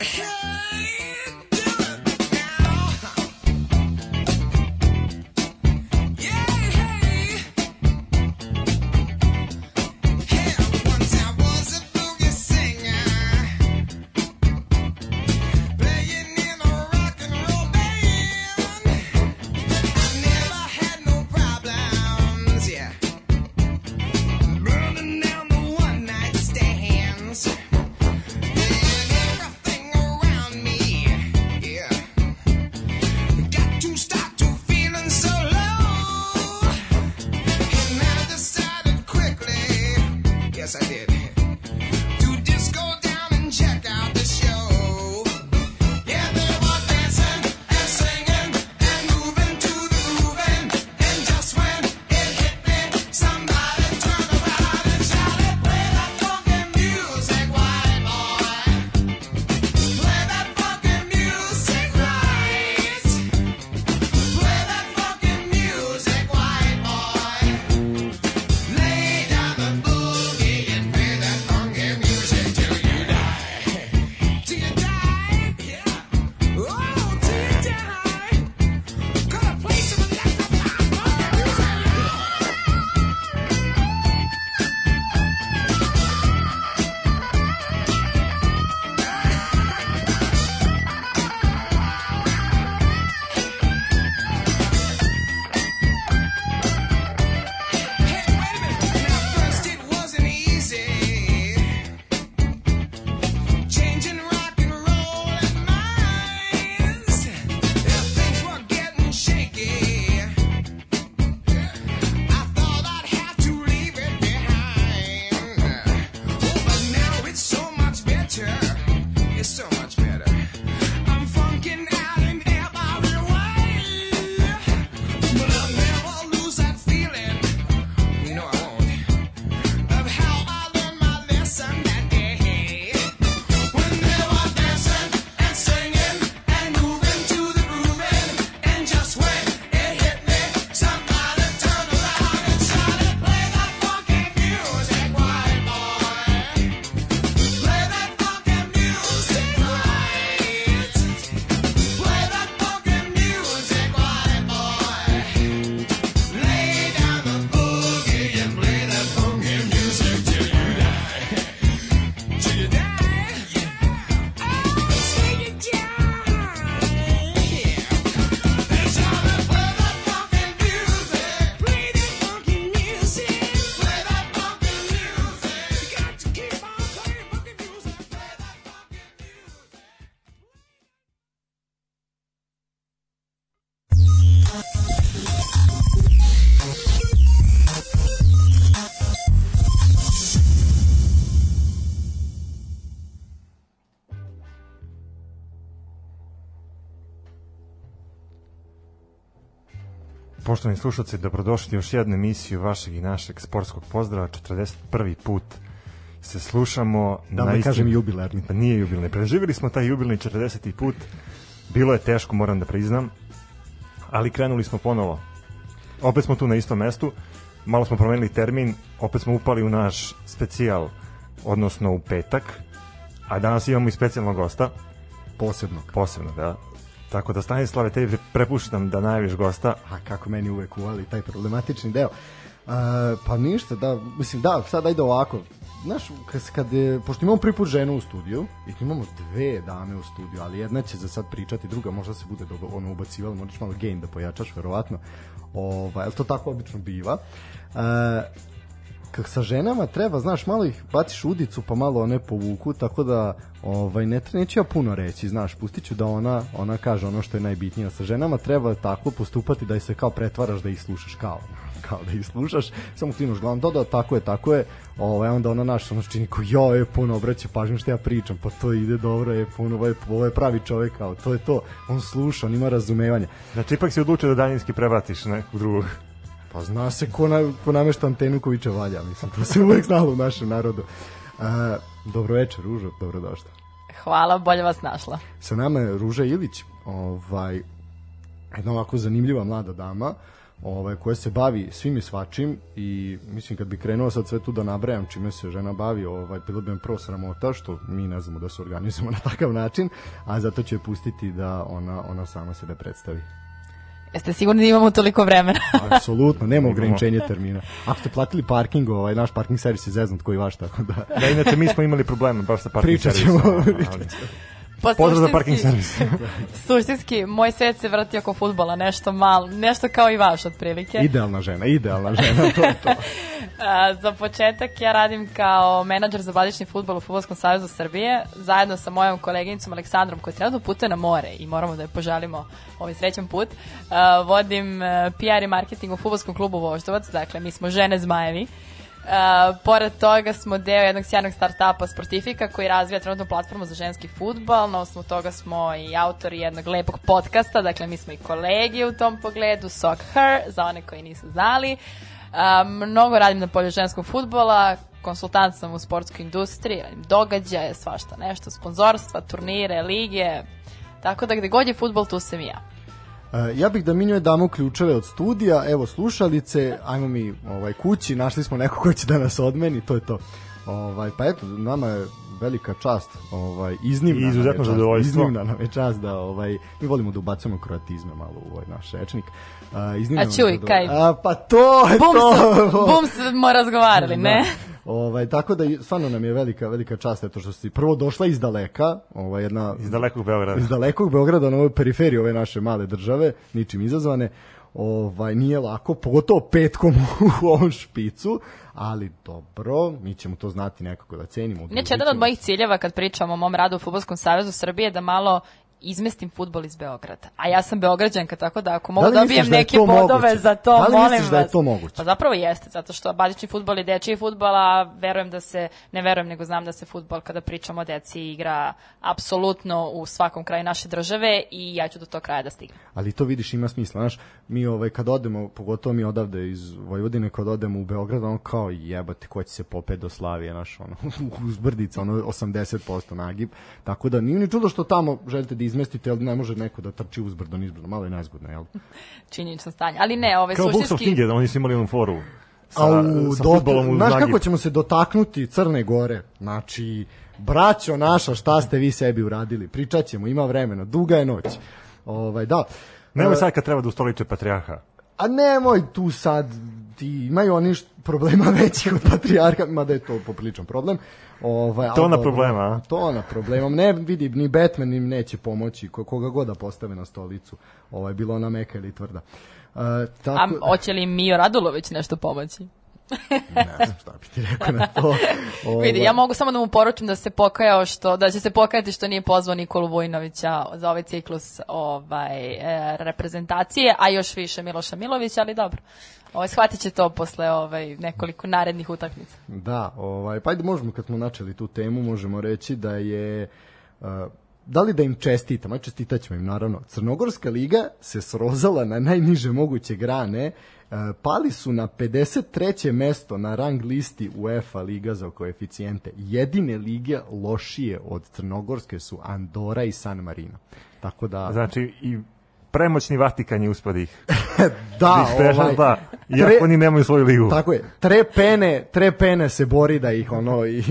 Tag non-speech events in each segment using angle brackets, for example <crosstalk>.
Yeah. Poštovani slušalci, dobrodošli u još jednu emisiju vašeg i našeg sportskog pozdrava, 41. put se slušamo. Da ne kažem jubilarni. Pa nije jubilarni. Preživili smo taj jubilarni 40. put. Bilo je teško, moram da priznam, ali krenuli smo ponovo. Opet smo tu na istom mestu, malo smo promenili termin, opet smo upali u naš specijal, odnosno u petak, a danas imamo i specijalnog gosta. Posebnog. Posebno, da. Tako da Stanislave, tebi prepuštam da najaviš gosta. A kako meni uvek uvali taj problematični deo. Uh, pa ništa, da, mislim, da, sad ajde ovako. Znaš, kad, kad je, pošto imamo prvi put ženu u studiju, i imamo dve dame u studiju, ali jedna će za sad pričati, druga možda se bude dobro, ono ubacivala, moraš malo gain da pojačaš, verovatno. Ovaj, to tako obično biva. Uh, kak sa ženama treba, znaš, malo ih baciš udicu pa malo one povuku, tako da ovaj, ne neću ja puno reći, znaš, pustit ću da ona, ona kaže ono što je najbitnije. Sa ženama treba tako postupati da se kao pretvaraš da ih slušaš kao <laughs> kao da ih slušaš, samo klinuš glavom, da, da, tako je, tako je, ovaj, onda ona naš, ono čini ko, jo, je puno obraća pažnju što ja pričam, pa to ide dobro, je puno, ovo je, ovo je pravi čovek, kao, to je to, on sluša, on ima razumevanje. Znači, ipak si odlučio da daljinski prebaciš nekog drugog. Pa zna se ko, na, ko namešta antenu Kovića valja, mislim, to se uvek znalo u našem narodu. Uh, dobro večer, Ružo, dobrodošla. Hvala, bolje vas našla. Sa nama je Ruža Ilić, ovaj, jedna ovako zanimljiva mlada dama, ovaj, koja se bavi svim i svačim i mislim kad bi krenuo sad sve tu da nabrajam čime se žena bavi, ovaj, bilo bi prvo sramota što mi ne znamo da se organizujemo na takav način, a zato ću je pustiti da ona, ona sama sebe predstavi. Jeste sigurni da imamo toliko vremena? <laughs> Apsolutno, nema ograničenja termina. Ako ste platili parking, ovaj, naš parking servis je zeznut koji vaš, tako da... Da, inače, mi smo imali probleme baš sa parking Pričat servisom. <laughs> ćemo, ono, pričat ali- Pa Pozdrav za parking servis. <laughs> Suštinski, moj svet se vrti oko futbola, nešto malo, nešto kao i vaš otprilike. Idealna žena, idealna žena, to je to. <laughs> A, za početak ja radim kao menadžer za bazični futbol u Futbolskom savezu Srbije, zajedno sa mojom koleginicom Aleksandrom koja trenutno putuje na more i moramo da je poželimo ovaj srećan put. A, vodim e, PR i marketing u Futbolskom klubu Voždovac, dakle mi smo žene zmajevi. Uh, pored toga smo deo jednog sjajnog startupa Sportifika koji razvija trenutnu platformu za ženski futbal. Na osnovu toga smo i autori jednog lepog podcasta, dakle mi smo i kolegi u tom pogledu, Sock Her, za one koji nisu znali. Uh, mnogo radim na polju ženskog futbola, konsultant sam u sportskoj industriji, radim događaje, svašta nešto, sponzorstva, turnire, lige, tako da gde god je futbol, tu sam i ja. Ja bih da mi njoj damo ključeve od studija, evo slušalice, ajmo mi ovaj, kući, našli smo neko ko će da nas odmeni, to je to. Ovaj, pa eto, nama je velika čast, ovaj, iznimna I nam je izuzetno čast, zadovoljstvo. Iznimna nam je čast da, ovaj, mi volimo da ubacujemo kroatizme malo u ovaj naš rečnik. A, A čuj, kaj- A, pa to je Bum, to! bum smo razgovarali, ne? Ovaj, tako da stvarno nam je velika, velika čast eto što si prvo došla iz daleka, ovaj, jedna Iz dalekog Beograda. iz dalekog Beograda na ovoj periferiji ove naše male države, ničim izazvane, ovaj, nije lako, pogotovo petkom <laughs> u ovom špicu, ali dobro, mi ćemo to znati nekako da cenimo. Inače, jedan od mojih ciljeva kad pričam o mom radu u Futbolskom savezu Srbije je da malo izmestim futbol iz Beograda. A ja sam Beograđanka, tako da ako mogu da dobijem da neke bodove moguće? za to, Da li molim misliš da je vas. to moguće? Pa zapravo jeste, zato što bazični futbol je dečiji futbol, a verujem da se, ne verujem, nego znam da se futbol kada pričamo o deci igra apsolutno u svakom kraju naše države i ja ću do tog kraja da stignem. ali to vidiš ima smisla, znaš, mi ovaj kad odemo, pogotovo mi odavde iz Vojvodine kad odemo u Beograd, ono kao jebate ko će se popet do Slavije, naš ono <laughs> uz brdica, ono 80% nagib. Tako da nije ni čudo što tamo želite da izmestite, ali ne može neko da trči uzbrdo nizbrdo, malo je nezgodno, jel? <laughs> Činjenično stanje. Ali ne, ove Kao Books of suštinski... Knjige, oni su imali onu foru. Sa, Au, sa do- futbolom u znaš kako ćemo se dotaknuti Crne Gore? Znači, braćo naša, šta ste vi sebi uradili? Pričat ćemo, ima vremena, duga je noć. Ovaj, da. Nemoj E, sad kad treba da ustoliče patrijarha. A nemoj tu sad, ti imaju oni št- problema <laughs> većih od patrijarha, mada je to popriličan problem. Ovaj, Tona dobro, problema, a? Tona problema. Ne, vidi, ni Batman im neće pomoći, ko- koga god da postave na stolicu. Ovaj, bilo ona meka ili tvrda. A tako, hoće li Mio Radulović nešto pomoći? Ne znam šta bi ti rekao na to. <laughs> Ovaj, Vidi, ja mogu samo da mu poručim da se pokajao što da će se pokajati što nije pozvao Nikolu Vojinovića za ovaj ciklus ovaj e, reprezentacije, a još više Miloša Milovića, ali dobro. Ovaj shvatit će to posle ovaj nekoliko narednih utakmica. Da, ovaj, pa ajde možemo kad smo načeli tu temu, možemo reći da je uh, da li da im čestitam, aj čestitat ćemo im naravno. Crnogorska liga se srozala na najniže moguće grane, pali su na 53. mesto na rang listi UEFA liga za koeficijente. Jedine lige lošije od Crnogorske su Andora i San Marino. Tako da, Znači, i premoćni Vatikan je uspod ih. <laughs> da, Isprešao, ovaj, da. Iako tre- oni nemaju svoju ligu. Tako je. Trepene, trepene se bori da ih ono <laughs> i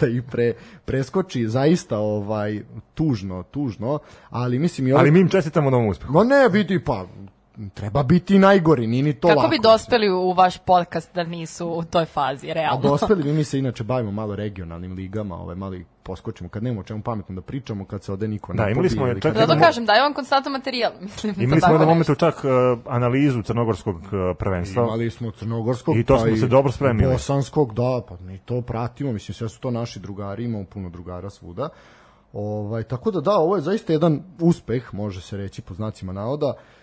da ih pre, preskoči zaista ovaj tužno, tužno, ali mislim i ovaj Ali mi im čestitamo na ovom uspehu. Ma ne vidi pa treba biti najgori, nije ni to Kako lako. bi dospeli u vaš podcast da nisu u toj fazi, A realno? dospeli mi, mi se <laughs> inače bavimo malo regionalnim ligama, ovaj malo i poskočimo kad nemamo čemu pametno da pričamo, kad se ode niko Da, ne imali pobije smo čak kad- Zato imamo- kažem, daju vam konstantno materijal, <laughs> mislim. Imali smo u jednom momentu čak uh, analizu crnogorskog uh, prvenstva. Imali smo crnogorskog I to pa smo se dobro spremili. Bosanskog, da, pa mi to pratimo, mislim sve su to naši drugari, imamo puno drugara svuda. Ovaj tako da da, ovo je zaista jedan uspeh, može se reći po znacima navoda. E,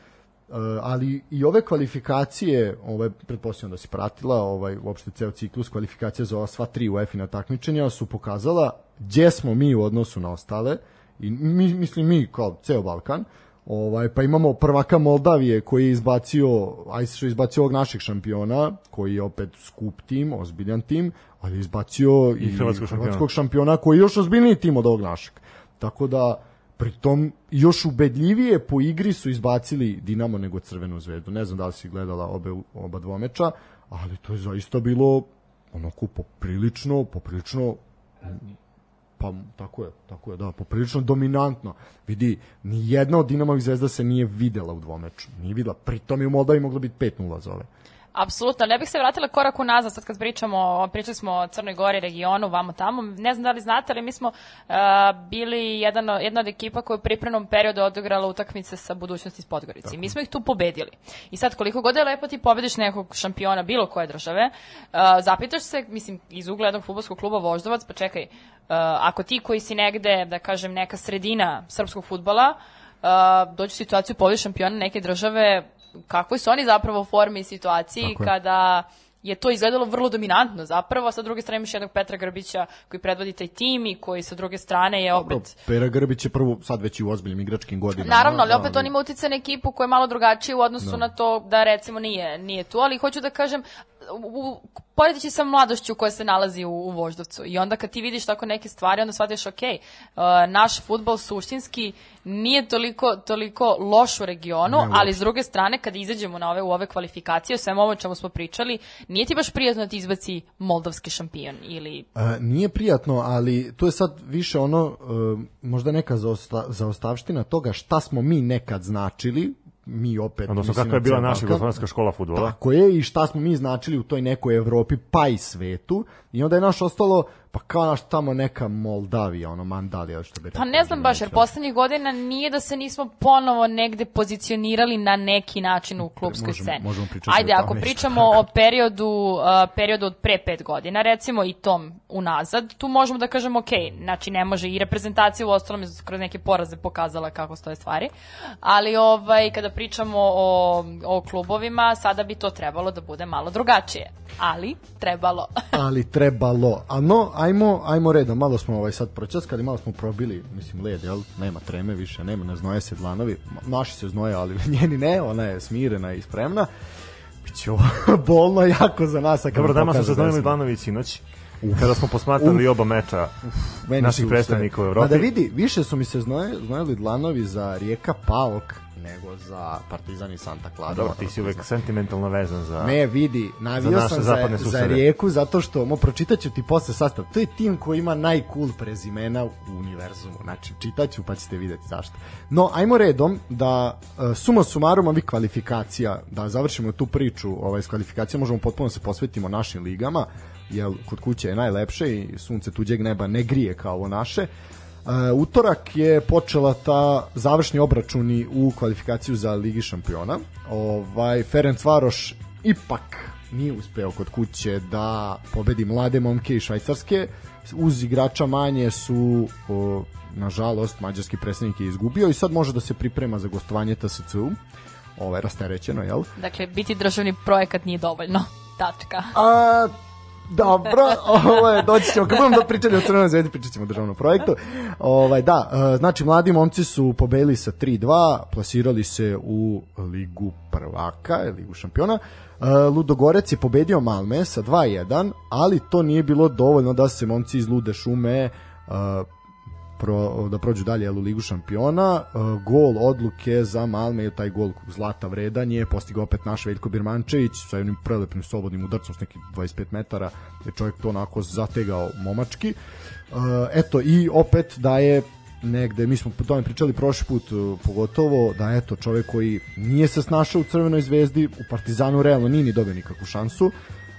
ali i ove kvalifikacije, ovaj pretpostavljam da si pratila, ovaj uopšte ceo ciklus kvalifikacija za ova sva tri UEFA-ina takmičenja su pokazala gdje smo mi u odnosu na ostale i mi mislim mi kao ceo Balkan. Ovaj pa imamo prvaka Moldavije koji je izbacio aj što izbacio ovog našeg šampiona, koji je opet skup tim, ozbiljan tim, ali je izbacio i, hrvatskog šampiona. hrvatskog šampiona koji je još ozbiljniji tim od ovog našeg. Tako da pritom još ubedljivije po igri su izbacili Dinamo nego Crvenu zvezdu. Ne znam da li si gledala obe, oba dvomeča, ali to je zaista bilo onako poprilično, poprilično pa tako je, tako je, da, poprilično dominantno. Vidi, ni jedna od Dinamovih zvezda se nije videla u dvomeču. Nije videla. Pritom je u Moldavi moglo biti 5-0 za ove. Apsolutno, ne bih se vratila korak unazad, sad kad pričamo, pričali smo o Crnoj Gori, regionu, vamo tamo, ne znam da li znate, ali mi smo uh, bili jedan, jedna od ekipa koja je u pripremnom periodu odigrala utakmice sa budućnosti iz Podgorici. Tako. Mi smo ih tu pobedili. I sad, koliko god je lepo ti pobediš nekog šampiona bilo koje države, uh, zapitaš se, mislim, iz ugla jednog futbolskog kluba Voždovac, pa čekaj, uh, ako ti koji si negde, da kažem, neka sredina srpskog futbala, uh, dođe u situaciju pobedi šampiona neke države, kakvoj su oni zapravo u formi i situaciji kada je to izgledalo vrlo dominantno zapravo, a sa druge strane imaš jednog Petra Grbića koji predvodi taj tim i koji sa druge strane je opet... Dobro, Pera Grbić je prvo sad već i u ozbiljnim igračkim godinama. Naravno, ali opet on ima utjecaj na ekipu koja je malo drugačija u odnosu no. Da. na to da recimo nije, nije tu, ali hoću da kažem, u, poredići sa mladošću koja se nalazi u, u Voždovcu. I onda kad ti vidiš tako neke stvari, onda shvatiš, ok, uh, naš futbol suštinski nije toliko, toliko loš u regionu, ne, ali s druge strane, kad izađemo na ove, u ove kvalifikacije, o svemu ovo čemu smo pričali, nije ti baš prijatno da ti izbaci moldavski šampion ili... A, e, nije prijatno, ali to je sad više ono, uh, možda neka zaosta, zaostavština toga šta smo mi nekad značili mi opet odnosno kakva je bila naša jugoslovenska škola fudbala. Tako je i šta smo mi značili u toj nekoj Evropi pa i svetu. I onda je naš ostalo pa kao naš tamo neka Moldavija, ono Mandalija, što bi Pa ne znam baš, jer poslednjih godina nije da se nismo ponovo negde pozicionirali na neki način u klubskoj možemo, sceni. Možemo pričati Ajde, ako pričamo o periodu, uh, periodu od pre pet godina, recimo i tom unazad, tu možemo da kažemo, ok, znači ne može i reprezentacija u ostalom je kroz neke poraze pokazala kako stoje stvari, ali ovaj, kada pričamo o, o klubovima, sada bi to trebalo da bude malo drugačije. Ali, trebalo. <laughs> ali trebalo. A no, ajmo, ajmo redom, malo smo ovaj sad pročaskali, malo smo probili, mislim, led, jel? Nema treme više, nema, ne znoje se dlanovi. Naši se znoje, ali <laughs> njeni ne, ona je smirena i spremna. Biće ovo <laughs> bolno jako za nas. Dobro, dama su se znojili dlanovi sinoć. Kada smo posmatrali oba meča Uf, naših predstavnika u Evropi. Ma da vidi, više su mi se znojili dlanovi za Rijeka Paok nego za Partizan i Santa Clara. Dobro, ti si uvek sentimentalno vezan za Ne, vidi, navio za sam za, za Rijeku zato što, mo pročitaću ti posle sastav. To je tim koji ima najcool prezimena u univerzumu. Znači, čitaću pa ćete videti zašto. No, ajmo redom da uh, suma sumarom ovih kvalifikacija, da završimo tu priču ovaj, s kvalifikacija, možemo potpuno se posvetimo našim ligama, jer kod kuće je najlepše i sunce tuđeg neba ne grije kao ovo naše. Uh, utorak je počela ta završni obračuni u kvalifikaciju za Ligi šampiona. Ovaj Ferenc Varoš ipak nije uspeo kod kuće da pobedi mlade momke iz Švajcarske. Uz igrača manje su o, nažalost mađarski predstavnik je izgubio i sad može da se priprema za gostovanje TSC-u. Ovaj rasterećeno, jel? Dakle, biti državni projekat nije dovoljno. Tačka. A, Dobro, ovo je, doći ćemo, kad budemo da pričali o Crvenoj zvezdi, pričat ćemo o državnom projektu. Ovaj, da, e, znači, mladi momci su pobedili sa 3-2, plasirali se u Ligu prvaka, Ligu šampiona. E, Ludogorec je pobedio Malme sa 2-1, ali to nije bilo dovoljno da se momci iz Lude šume e, pro, da prođu dalje u Ligu šampiona. E, gol odluke za Malme taj gol zlata vredan je postigao opet naš Veljko Birmančević sa jednim prelepnim slobodnim udarcom s nekih 25 metara je čovjek to onako zategao momački. E, eto i opet da je negde, mi smo po tome pričali prošli put e, pogotovo, da eto čovjek koji nije se snašao u Crvenoj zvezdi, u Partizanu realno nije ni dobio nikakvu šansu,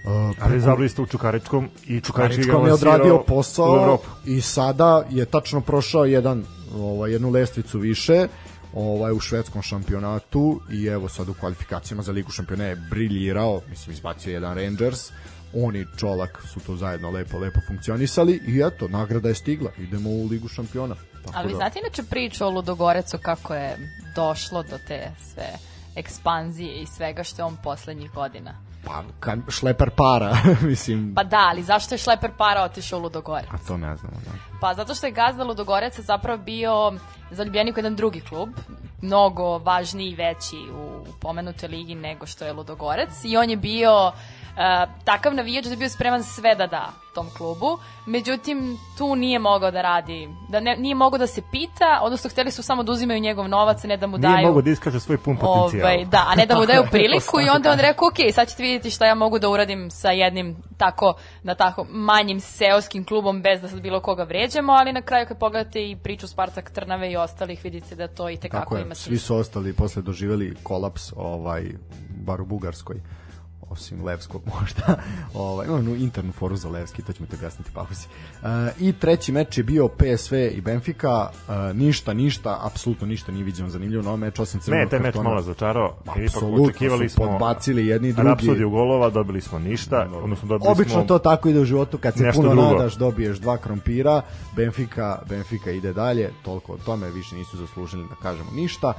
Uh, ali zabili ste u Čukaričkom i Čukaričkom je odradio posao i sada je tačno prošao jedan ovaj jednu lestvicu više ovaj u švedskom šampionatu i evo sad u kvalifikacijama za ligu šampiona je briljirao, mislim izbacio jedan Rangers oni Čolak su to zajedno lepo lepo funkcionisali i eto nagrada je stigla idemo u ligu šampiona Tako ali da. znate inače priču o Ludogorecu kako je došlo do te sve ekspanzije i svega što je on poslednjih godina Pa, kan, šleper para, <laughs> mislim. Pa da, ali zašto je šleper para otišao u Ludogorec? A to ne znamo, da. Pa zato što je gazda Ludogorec zapravo bio zaljubljenik u jedan drugi klub, mnogo važniji i veći u u pomenutoj ligi nego što je Ludogorec i on je bio uh, takav navijač da je bio spreman sve da da tom klubu, međutim tu nije mogao da radi, da ne, nije mogao da se pita, odnosno hteli su samo da uzimaju njegov novac, a ne da mu daju... Nije mogao da iskaže svoj pun potencijal. Ovaj, da, a ne da mu daju <laughs> priliku i onda on rekao, ok, sad ćete vidjeti šta ja mogu da uradim sa jednim tako, na tako manjim seoskim klubom bez da sad bilo koga vređamo, ali na kraju kad pogledate i priču Spartak Trnave i ostalih, vidite da to i tekako ima svi su ostali posle doživeli kolaps ovaj, bar u Bugarskoj osim Levskog <laughs> možda. Ovaj, imam internu foru za Levski, to ćemo te objasniti pauzi. Uh, I treći meč je bio PSV i Benfica, uh, ništa, ništa, apsolutno ništa nije viđeno zanimljivo na ovom meču, osim crvenog Ne, taj meč malo začarao, ipak očekivali smo podbacili jedni drugi. Rapsodiju golova, dobili smo ništa, odnosno dobili Obično smo to tako ide u životu, kad se puno drugo. nadaš, dobiješ dva krompira, Benfica, Benfica ide dalje, toliko o tome, više nisu zaslužili da kažemo ništa.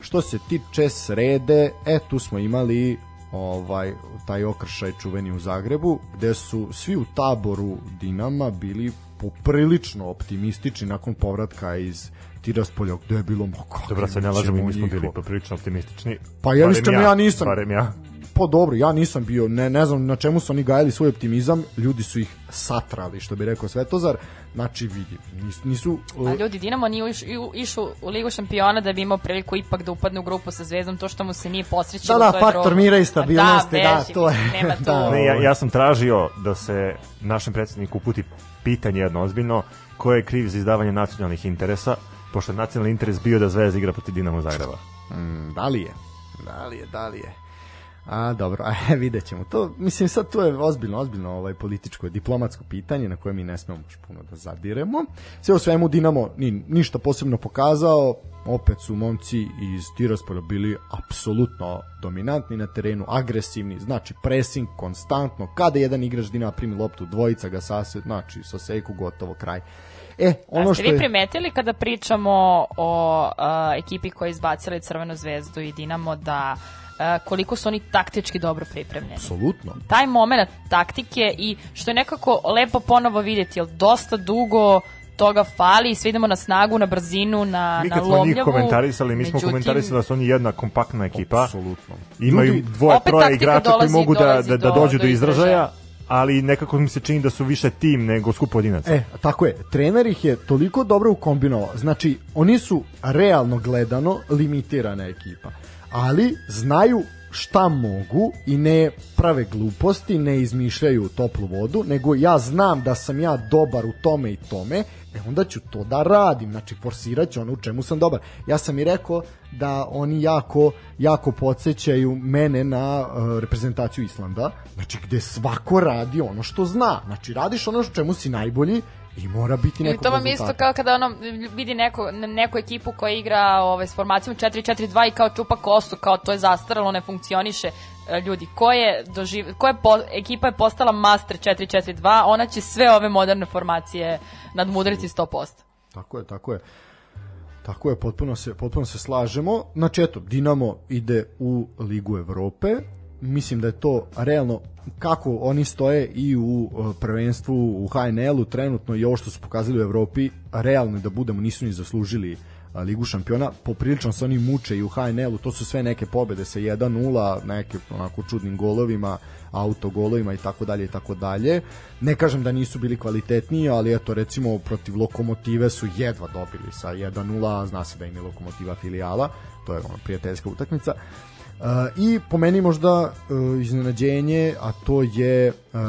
Što se tiče srede, e, tu smo imali ovaj taj okršaj čuveni u Zagrebu gde su svi u taboru Dinama bili poprilično optimistični nakon povratka iz Tiraspolja gde je bilo mo kako Dobro, se ne lažemo, mi smo bili poprilično optimistični. Pa ja iskreno ja, ja nisam. Barem ja. Pa dobro, ja nisam bio, ne, ne znam na čemu su oni gajali svoj optimizam, ljudi su ih satrali, što bi rekao Svetozar, znači vidi, nisu... nisu uh... A ljudi, Dinamo nije iš, išao u Ligu šampiona da bi imao priliku ipak da upadne u grupu sa Zvezdom, to što mu se nije posrećilo, da, da, to je faktor drugo. mira i stabilnosti, da, da, to je. Nema <laughs> tu. da, ne, ja, ja sam tražio da se našem predsedniku uputi pitanje jedno ozbiljno, ko je kriv za izdavanje nacionalnih interesa, pošto je nacionalni interes bio da Zvezda igra protiv Dinamo Zagreba. Mm, da li je? Da li je, da li je? A, dobro, <laughs> a vidjet ćemo. To, mislim, sad to je ozbiljno, ozbiljno ovaj, političko, diplomatsko pitanje na koje mi ne smemo puno da zadiremo. Sve u svemu Dinamo ni, ništa posebno pokazao, opet su momci iz Tiraspora bili apsolutno dominantni na terenu, agresivni, znači pressing konstantno, kada jedan igrač Dinama primi loptu, dvojica ga sase, znači sa seku gotovo kraj. E, ono A što ste vi primetili kada pričamo o a, ekipi koja je izbacila Crvenu zvezdu i Dinamo da koliko su oni taktički dobro pripremljeni. Apsolutno. Taj moment taktike i što je nekako lepo ponovo vidjeti, jer dosta dugo toga fali i svi idemo na snagu, na brzinu, na, mi na kad lomljavu. smo njih komentarisali, mi smo komentarisali da su oni jedna kompaktna ekipa. Apsolutno. Imaju Ljudi, dvoje, opet troje igrača koji mogu da, da, da do- dođu do do izražaja, izražaja. ali nekako mi se čini da su više tim nego skup pojedinaca. E, tako je. Trener ih je toliko dobro ukombinovao. Znači, oni su realno gledano limitirana ekipa. Ali znaju šta mogu i ne prave gluposti, ne izmišljaju toplu vodu, nego ja znam da sam ja dobar u tome i tome, e onda ću to da radim, znači forsirat ću ono u čemu sam dobar. Ja sam i rekao da oni jako, jako podsjećaju mene na uh, reprezentaciju Islanda, znači gde svako radi ono što zna, znači radiš ono što čemu si najbolji i mora biti Ili nekog to vam isto kao kada ono vidi neko, neku ekipu koja igra ovaj, s formacijom 4-4-2 i kao čupa kostu, kao to je zastaralo, ne funkcioniše. E, Ljudi, ko je, doživ, ko je po, ekipa je postala master 4-4-2, ona će sve ove moderne formacije nadmudriti 100%. Tako je, tako je. Tako je, potpuno se, potpuno se slažemo. Znači, eto, Dinamo ide u Ligu Evrope. Mislim da je to realno kako oni stoje i u e, prvenstvu u HNL-u trenutno i ovo što su pokazali u Evropi, realno da budemo, nisu ni zaslužili a, Ligu šampiona, poprilično se oni muče i u HNL-u, to su sve neke pobede sa 1-0, neke onako čudnim golovima, autogolovima i tako dalje i tako dalje. Ne kažem da nisu bili kvalitetniji, ali eto recimo protiv Lokomotive su jedva dobili sa 1-0, zna se da im je Lokomotiva filijala, to je ono prijateljska utakmica. Uh, I po meni možda uh, iznenađenje, a to je uh,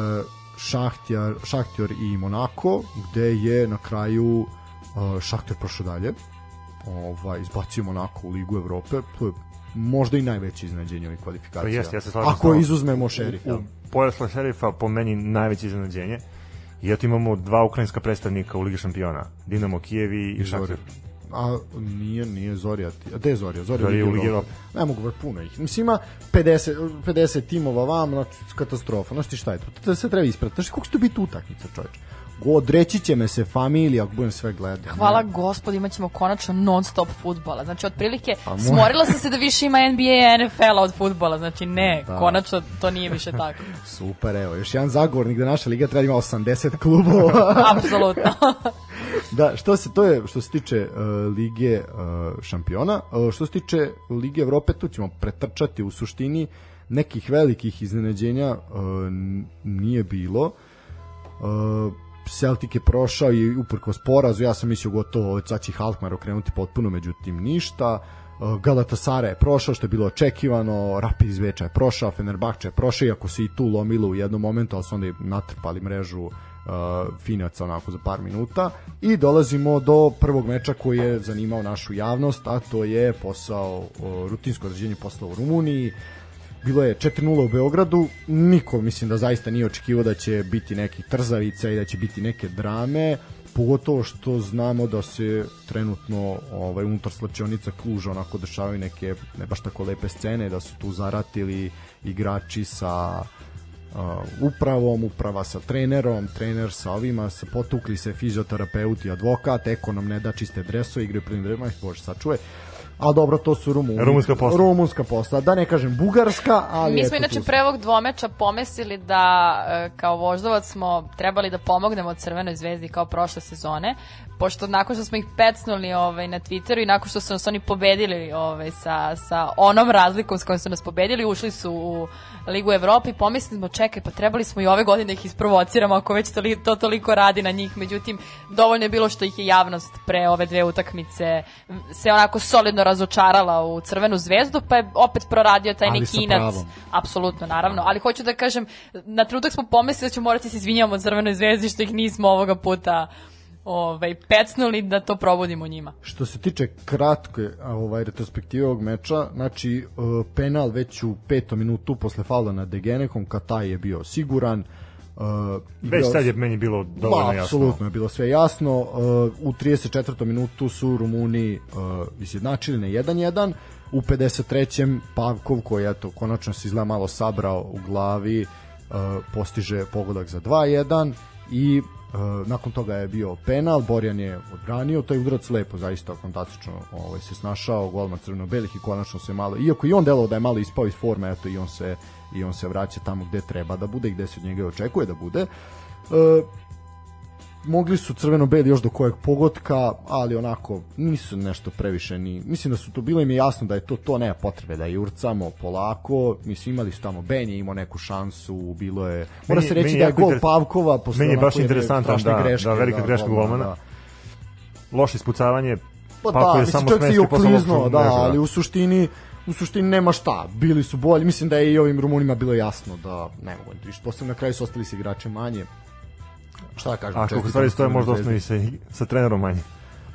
Šahtjar, Šahtjor i Monako, gde je na kraju uh, Šahtjor prošao dalje ovaj, izbacio Monako u Ligu Evrope, to je možda i najveće iznenađenje ovih kvalifikacija. Pa jeste, ja se slažem Ako izuzmemo šerif. U, u pojasle šerifa po meni najveće iznenađenje. I eto imamo dva ukrajinska predstavnika u Ligi šampiona. Dinamo Kijevi i Šakir. A nije, nije Zorija. A gde je Zorija? Zorija, Zorija u Ligi Evrope. Ne mogu ver puno ih. Mislim ima 50, 50 timova vam, znači katastrofa. Znaš ti šta je to? To se treba isprati. Znaš koliko će to biti utakmica, čoveče? Odreći će me se familija ako budem sve gledao. Hvala gospod, imat ćemo konačno non stop futbola. Znači, otprilike, Pa smorila sam se da više ima NBA i NFL-a od futbola. Znači, ne, Da. konačno to nije više tako. <laughs> Super, evo, još jedan zagovornik da naša liga treba da ima 80 klubova. <laughs> Apsolutno. <laughs> da, što se to je što se tiče uh, Lige uh, šampiona, uh, što se tiče Lige Evrope, tu ćemo pretrčati u suštini nekih velikih iznenađenja uh, nije bilo. Uh, Celtic je prošao i uprkos porazu, ja sam mislio gotovo sad će Halkmar okrenuti potpuno, međutim ništa. Uh, Galatasaray je prošao što je bilo očekivano, Rapid iz Veča je prošao, Fenerbahče je prošao, iako se i tu lomilo u jednom momentu, ali su onda natrpali mrežu uh, Finaca onako za par minuta i dolazimo do prvog meča koji je zanimao našu javnost, a to je posao, uh, rutinsko odrađenje posla u Rumuniji, bilo je 4-0 u Beogradu, niko mislim da zaista nije očekivao da će biti nekih trzavica i da će biti neke drame, pogotovo što znamo da se trenutno ovaj unutar slačionica Kluža onako dešavaju neke ne baš tako lepe scene da su tu zaratili igrači sa uh, upravom, uprava sa trenerom, trener sa ovima, sa potukli se fizioterapeut i advokat, ekonom ne da čiste dreso, igre prvim drema, bože sačuvaj. Ali dobro, to su Rumuni. Rumunska posla. Rumunska posla. Da ne kažem bugarska, ali Mi smo eto, inače pre ovog dvomeča pomislili da e, kao voždovac smo trebali da pomognemo Crvenoj zvezdi kao prošle sezone, pošto nakon što smo ih pecnuli ovaj, na Twitteru i nakon što su nas oni pobedili ovaj, sa, sa onom razlikom s kojom su nas pobedili, ušli su u Ligu Evrope i pomislili smo čekaj, pa trebali smo i ove godine da ih isprovociramo ako već to, to toliko radi na njih, međutim dovoljno je bilo što ih je javnost pre ove dve utakmice se onako solidno razočarala u Crvenu zvezdu, pa je opet proradio taj Ali neki pravom. Apsolutno, naravno. Ali hoću da kažem, na trenutak smo pomislili da ćemo morati da se izvinjamo Crvenoj zvezdi što ih nismo ovoga puta ovaj, pecnuli da to probudimo njima. Što se tiče kratke ovaj retrospektive ovog meča, znači uh, penal već u petom minutu posle faula na Degenekom, Kataj je bio siguran. Uh, Već sad je meni bilo dovoljno Ba, jasno. Apsolutno je bilo sve jasno. Uh, u 34. minutu su Rumuni uh, izjednačili na 1-1. U 53. Pavkov, koji eto, konačno se izgleda malo sabrao u glavi, uh, postiže pogodak za 2-1 i Uh, nakon toga je bio penal, Borjan je odbranio, taj udarac lepo, zaista fantastično ovaj, se snašao, golman crveno-belih i konačno se malo, iako i on delovao da je malo ispao iz forme, eto i on se, i on se vraća tamo gde treba da bude i gde se od njega očekuje da bude. Uh, mogli su crveno-beli još do kojeg pogotka, ali onako nisu nešto previše ni, mislim da su to bilo im je jasno da je to to nema potrebe da jurcamo polako, mislim imali su tamo Ben je imao neku šansu, bilo je mora se reći da je gol Pavkova posle meni je baš interesantan, strašne da, greške, da, velika greška golmana. da. Loše ispucavanje, Pa, pa, da, je mislim, samo čovjek se i okliznuo, da, mrežu, ali u suštini u suštini nema šta, bili su bolji, mislim da je i ovim Rumunima bilo jasno da ne mogu više, posle na kraju su ostali se igrače manje. Šta da kažem? A kako stvari stoje, možda osnovi se i sa trenerom manje.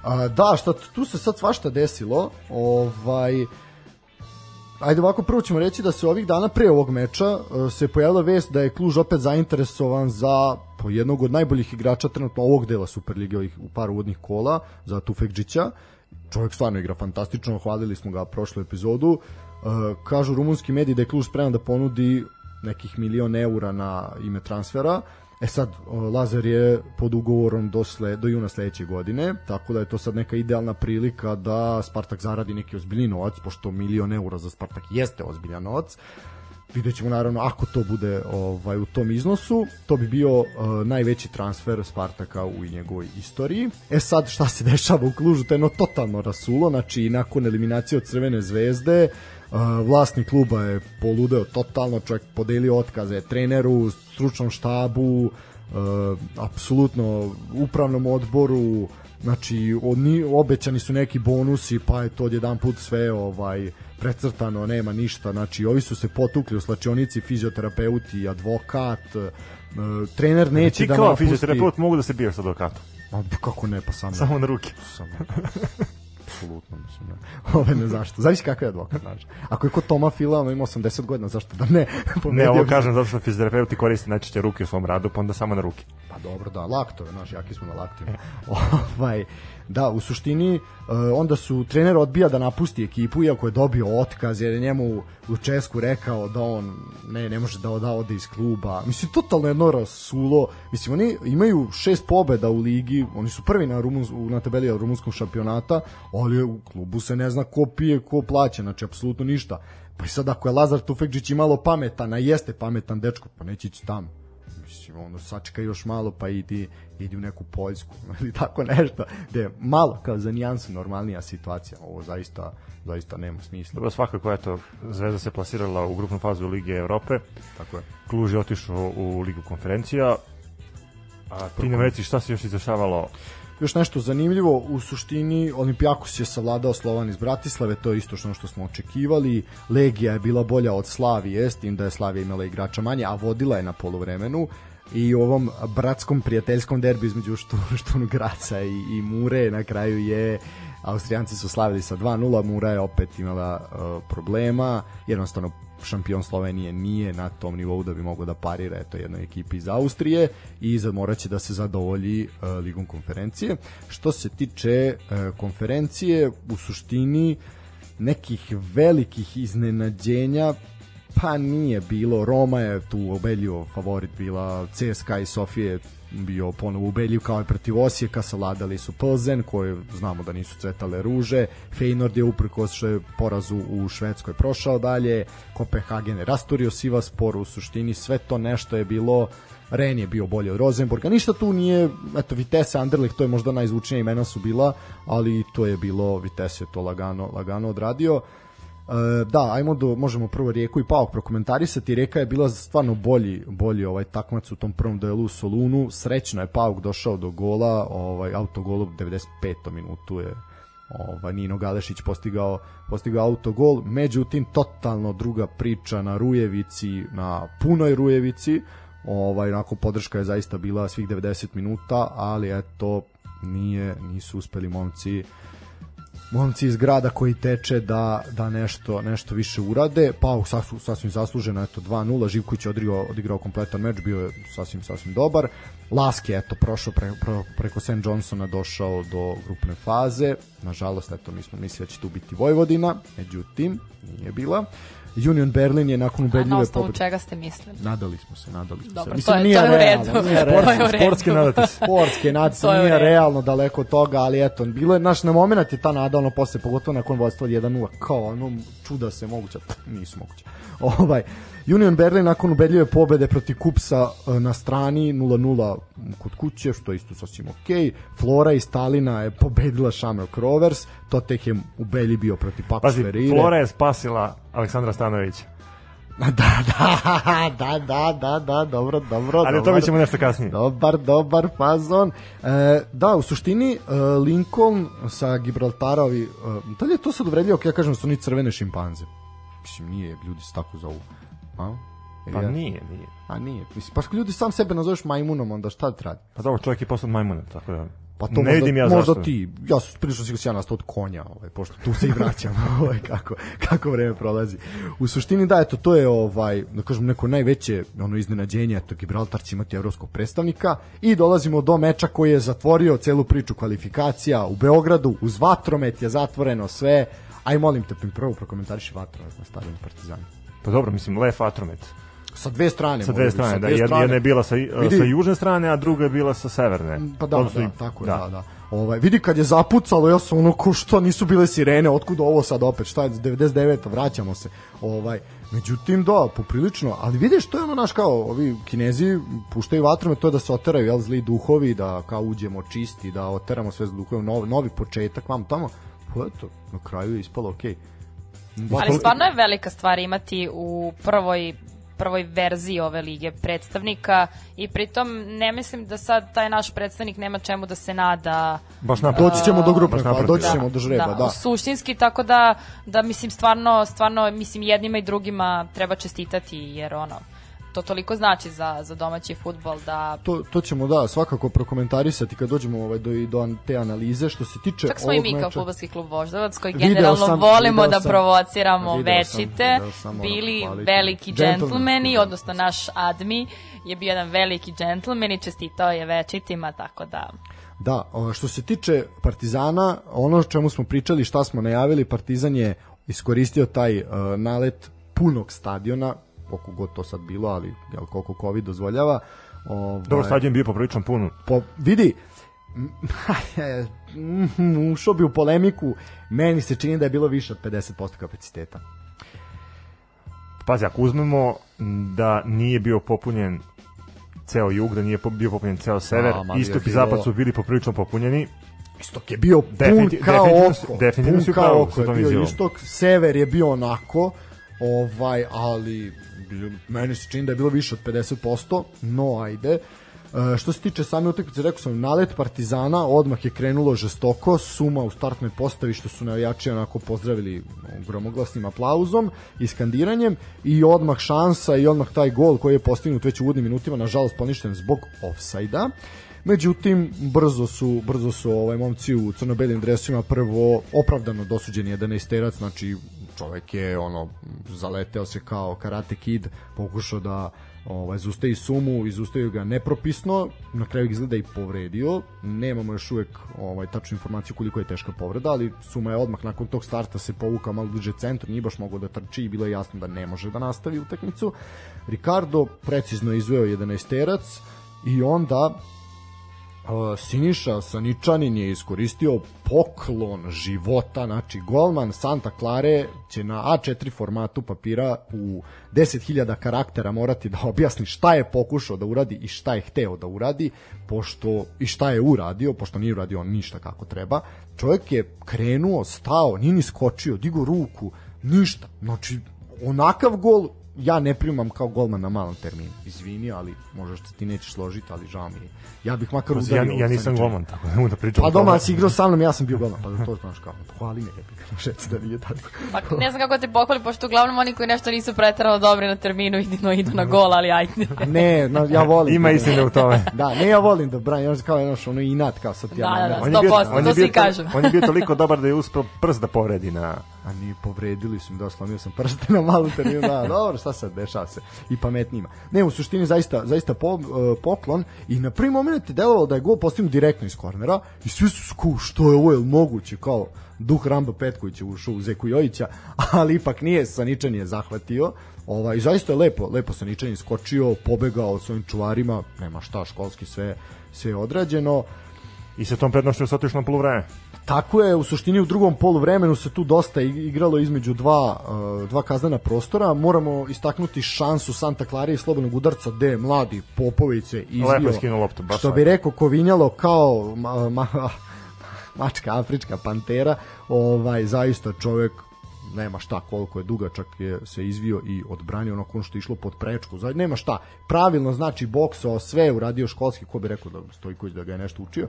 A, da, šta, tu se sad svašta desilo. Ovaj, Ajde ovako, prvo ćemo reći da se ovih dana pre ovog meča e, se pojavila vest da je Kluž opet zainteresovan za po jednog od najboljih igrača trenutno ovog dela Superlige ovih u par uvodnih kola za Tufekđića. Čovjek stvarno igra fantastično, hvalili smo ga prošlu epizodu. E, kažu rumunski mediji da je Kluž spreman da ponudi nekih milion eura na ime transfera. E sad, o, Lazar je pod ugovorom do, sle, do juna sledeće godine, tako da je to sad neka idealna prilika da Spartak zaradi neki ozbiljni novac, pošto milion eura za Spartak jeste ozbiljan novac. Vidjet ćemo naravno ako to bude ovaj u tom iznosu, to bi bio uh, najveći transfer Spartaka u njegovoj istoriji. E sad šta se dešava u Klužu, to je jedno totalno rasulo, znači nakon eliminacije od Crvene zvezde, uh, vlasnik kluba je poludeo totalno, čovjek podelio otkaze treneru, stručnom štabu, uh, apsolutno upravnom odboru, znači oni obećani su neki bonusi pa je to odjedan put sve ovaj precrtano nema ništa znači ovi su se potukli u slačionici fizioterapeuti advokat e, trener neće Ti da kao napusti fizioterapeut mogu da se bijaš sa advokatom. Ma, kako ne pa sam Samo na ruke. sam apsolutno mislim ne. Ove ne zašto. Zavisi kakav je advokat, znači. Ako je kod Toma Fila, ono ima 80 godina, zašto da ne? Ne, ovo kažem zato što fizioterapeuti koriste najčešće ruke u svom radu, pa onda samo na ruke. Pa dobro, da, laktove, znaš, jaki smo na laktima. ovaj, da, u suštini, uh, onda su trener odbija da napusti ekipu, iako je dobio otkaz, jer je njemu u Česku rekao da on ne, ne može da da ode iz kluba. Mislim, totalno jedno rasulo. Mislim, oni imaju šest pobeda u ligi, oni su prvi na, Rumunz, na tabeli rumunskog šampionata, ali u klubu se ne zna ko pije, ko plaća, znači, apsolutno ništa. Pa i sad, ako je Lazar Tufekđić i malo pametan, a jeste pametan dečko, pa neće ići tamo mislim, ono, sačekaj još malo pa idi, idi u neku Poljsku <laughs> ili tako nešto, gde je malo kao za nijansu normalnija situacija, ovo zaista, zaista nema smisla. Dobro, svakako, eto, Zvezda se plasirala u grupnu fazu Lige Evrope, Tako je. Kluž je otišao u Ligu konferencija, a ti nam reci šta se još izdešavalo Još nešto zanimljivo, u suštini Olimpijakos je savladao Slovan iz Bratislave, to je isto što što smo očekivali. Legija je bila bolja od Slavije, s tim da je Slavija imala igrača manje, a vodila je na poluvremenu i ovom bratskom prijateljskom derbiju između Štu- Štun Graca i, i Mure na kraju je Austrijanci su slavili sa 2-0, Mura je opet imala uh, problema, jednostavno šampion Slovenije nije na tom nivou da bi mogao da parira eto jednoj ekipi iz Austrije i za moraće da se zadovolji uh, ligom konferencije. Što se tiče uh, konferencije, u suštini nekih velikih iznenađenja pa nije bilo. Roma je tu ubedljivo favorit bila. CSKA i Sofije bio ponovo ubedljiv kao i protiv Osijeka, savladali su Plzen koje znamo da nisu cvetale ruže, Feyenoord je uprkos što je porazu u Švedskoj prošao dalje, Kopenhagen je rasturio Sivaspor, u suštini sve to nešto je bilo. Ren je bio bolji od Rosenborga, ništa tu nije, eto Vitesse, Anderlecht, to je možda najzvučnija imena su bila, ali to je bilo, Vitesse je to lagano, lagano odradio. E, da, ajmo do, možemo prvo Rijeku i Paok prokomentarisati. Rijeka je bila stvarno bolji, bolji ovaj takmac u tom prvom duelu u Solunu. Srećno je Pauk došao do gola, ovaj autogol u 95. minutu je ovaj Nino Galešić postigao postigao autogol, međutim totalno druga priča na Rujevici, na punoj Rujevici. Ovaj onako podrška je zaista bila svih 90 minuta, ali eto nije nisu uspeli momci momci iz grada koji teče da da nešto nešto više urade. Pauk sasvim, sasvim zasluženo eto 2:0. Živković je odigrao odigrao kompletan meč, bio je sasvim sasvim dobar. Laski je eto prošao pre, pre, preko St. Johnsona došao do grupne faze. Nažalost eto mi smo mislili da će tu biti Vojvodina, međutim nije bila. Union Berlin je nakon A na ubedljive osnovu pobede. čega ste mislili? Nadali smo se, nadali smo Dobro, se. to je- to je u redu. nije To je u realno. redu. <laughs> Sportski nadati se. Sportske <laughs> To je u nije redu. realno daleko od toga, ali eto, bilo je naš na moment je ta nada ono posle pogotovo nakon vodstva od 1:0 kao ono čuda se moguće, <laughs> nisu moguće. Ovaj Union Berlin nakon ubedljive pobede protiv Kupsa e, na strani 0:0 kod kuće, što je isto sasvim okej. Flora iz Stalina je pobedila Shamrock Rovers, to tek je ubedljiv bio protiv Pax Pazi, Ferreira. Flora je spasila Aleksandra Stanovića. <laughs> Da, da, da, da, da, da, dobro, dobro. Ali o dobro. tome ćemo nešto kasnije. Dobar, dobar fazon. E, da, u suštini e, Lincoln sa Gibraltarovi, e, da li je to sad uvredljivo ja kažem da su oni crvene šimpanze? Mislim, nije, ljudi se tako zovu. A? Pa ja- nije, nije. A nije. Mislim, pa ljudi sam sebe nazoveš majmunom, onda šta ti radi? Pa dobro, čovjek je poslan majmunem, tako da... Pa to ne možda, vidim ja možda zašto. ti, ja sam prilično sigurno ja nastao od konja, ovaj, pošto tu se i vraćam, <laughs> ovaj, kako, kako vreme prolazi. U suštini da, eto, to je ovaj, da kažem, neko najveće ono iznenađenje, eto, Gibraltar će imati evropskog predstavnika i dolazimo do meča koji je zatvorio celu priču kvalifikacija u Beogradu, uz vatromet je zatvoreno sve, aj molim te, prvo prokomentariši vatromet na stadionu Partizana. Pa dobro, mislim, Lef Atromet. Sa dve strane. Sa dve strane, da, jedna, strane. jedna je bila sa, Vidi. sa južne strane, a druga je bila sa severne. Pa da, Odnosno da, tako je, da, da. Ovaj, vidi kad je zapucalo, ja sam ono, ko što nisu bile sirene, otkud ovo sad opet, šta je, 99. vraćamo se. Ovaj, međutim, da, poprilično, ali vidiš, to je ono naš kao, ovi kinezi puštaju vatrome, to je da se oteraju, jel, zli duhovi, da kao uđemo čisti, da oteramo sve zli duhovi, novi, novi početak, vam tamo, pa eto, na kraju je ispalo okej. Ali stvarno je velika stvar imati u prvoj prvoj verziji ove lige predstavnika i pritom ne mislim da sad taj naš predstavnik nema čemu da se nada Baš naprotiv. Doći ćemo do faze, naprotiv. doći ćemo do žreba, da. Suštinski, tako da, da mislim stvarno, stvarno, mislim jednima i drugima treba čestitati, jer ono, to toliko znači za, za domaći futbol da To, to ćemo da svakako prokomentarisati kad dođemo ovaj do do te analize što se tiče Čak smo i mi kao meča. fudbalski klub Voždovac koji generalno sam- volimo da sam- provociramo večite, sam, bili pohvaliti. veliki džentlmeni, odnosno naš admi je bio jedan veliki džentlmen i čestitao je večitima, tako da... Da, što se tiče Partizana, ono o čemu smo pričali, šta smo najavili, Partizan je iskoristio taj uh, nalet punog stadiona, koliko god to sad bilo, ali jel, koliko COVID dozvoljava. Ovaj, Dobro, stadion je bio poprilično pun. po, vidi, <laughs> ušao bi u polemiku, meni se čini da je bilo više od 50% kapaciteta. Pazi, ako uzmemo da nije bio popunjen ceo jug, da nije bio popunjen ceo sever. A, ma, Istok i je zapad su bili poprilično popunjeni. Istok je bio pun kao oko. definitivno pun si u kao oko je bio izjavom. istok, sever je bio onako, ovaj, ali meni se čini da je bilo više od 50%, no ajde. E, što se tiče same utakmice, rekao sam, nalet Partizana odmah je krenulo žestoko, suma u startnoj postavi što su navijači onako pozdravili gromoglasnim aplauzom i skandiranjem i odmah šansa i odmah taj gol koji je postignut već u uvodnim minutima, nažalost poništen zbog ofsajda. Međutim, brzo su, brzo su ovaj momci u crno-belim dresima prvo opravdano dosuđeni 11 terac, znači čovek je ono zaleteo se kao karate kid, pokušao da ovaj zustavi sumu, izustavio ga nepropisno, na kraju izgleda i povredio. Nemamo još uvek ovaj tačnu informaciju koliko je teška povreda, ali suma je odmah nakon tog starta se povukao malo bliže centru, nije baš mogao da trči i bilo je jasno da ne može da nastavi utakmicu. Ricardo precizno izveo 11 terac i onda Siniša Saničanin je iskoristio poklon života, znači golman Santa Clare će na A4 formatu papira u 10.000 karaktera morati da objasni šta je pokušao da uradi i šta je hteo da uradi, pošto i šta je uradio, pošto nije uradio ništa kako treba. Čovjek je krenuo, stao, nije ni skočio, digo ruku, ništa. Znači, onakav gol ja ne primam kao golman na malom terminu. Izvini, ali možda što ti nećeš složiti, ali žao mi je. Ja bih makar Ja, udario. ja nisam Saničanina. golman, tako da mogu da pričam. Pa doma si igrao sa mnom, ja sam bio golman, pa da to znaš kao. Hvali me, jebi ga, <laughs> šec da nije tako. Pa ne znam kako te pohvali, pošto uglavnom oni koji nešto nisu pretarano dobri na terminu idu, no, idu na gol, ali ajde. <laughs> Ne, no, ja volim. Ima da- istine u tome. <laughs> Da, ne, ja volim da branim, ja kao jedno ono inat, kao sad ja Da, da, nameram. da. On je bio, 100%, to svi kažu. on je bio toliko dobar da je uspeo prst da povredi na... A ni povredili su mi, da, slomio sam prste na malu terminu, da, <laughs> dobro, šta sad, dešava se, i pametnijima. Ne, u suštini zaista, zaista po, uh, poklon i na prvi moment je delovalo da je gol postignut direktno iz kornera i svi su sku, što je ovo, je moguće, kao duh Ramba Petković je ušao u Zeku Jojića, <laughs> ali ipak nije, Saničan je zahvatio, ovaj, zaista je lepo, lepo Saničan je skočio, pobegao svojim čuvarima, nema šta, školski sve, sve je odrađeno, I sa tom prednošću se otišlo na poluvreme. Tako je, u suštini u drugom poluvremenu se tu dosta ig- igralo između dva, uh, dva kaznena prostora. Moramo istaknuti šansu Santa Clara i slobodnog udarca gde mladi Popović. Lepo je skinuo loptu, Što bi rekao Kovinjalo kao ma, ma, <laughs> mačka afrička pantera, ovaj zaista čovek nema šta koliko je dugačak je se izvio i odbranio ono što je išlo pod prečku. Znači nema šta. Pravilno znači boksao sve uradio školski, ko bi rekao da Stojković da ga je nešto učio.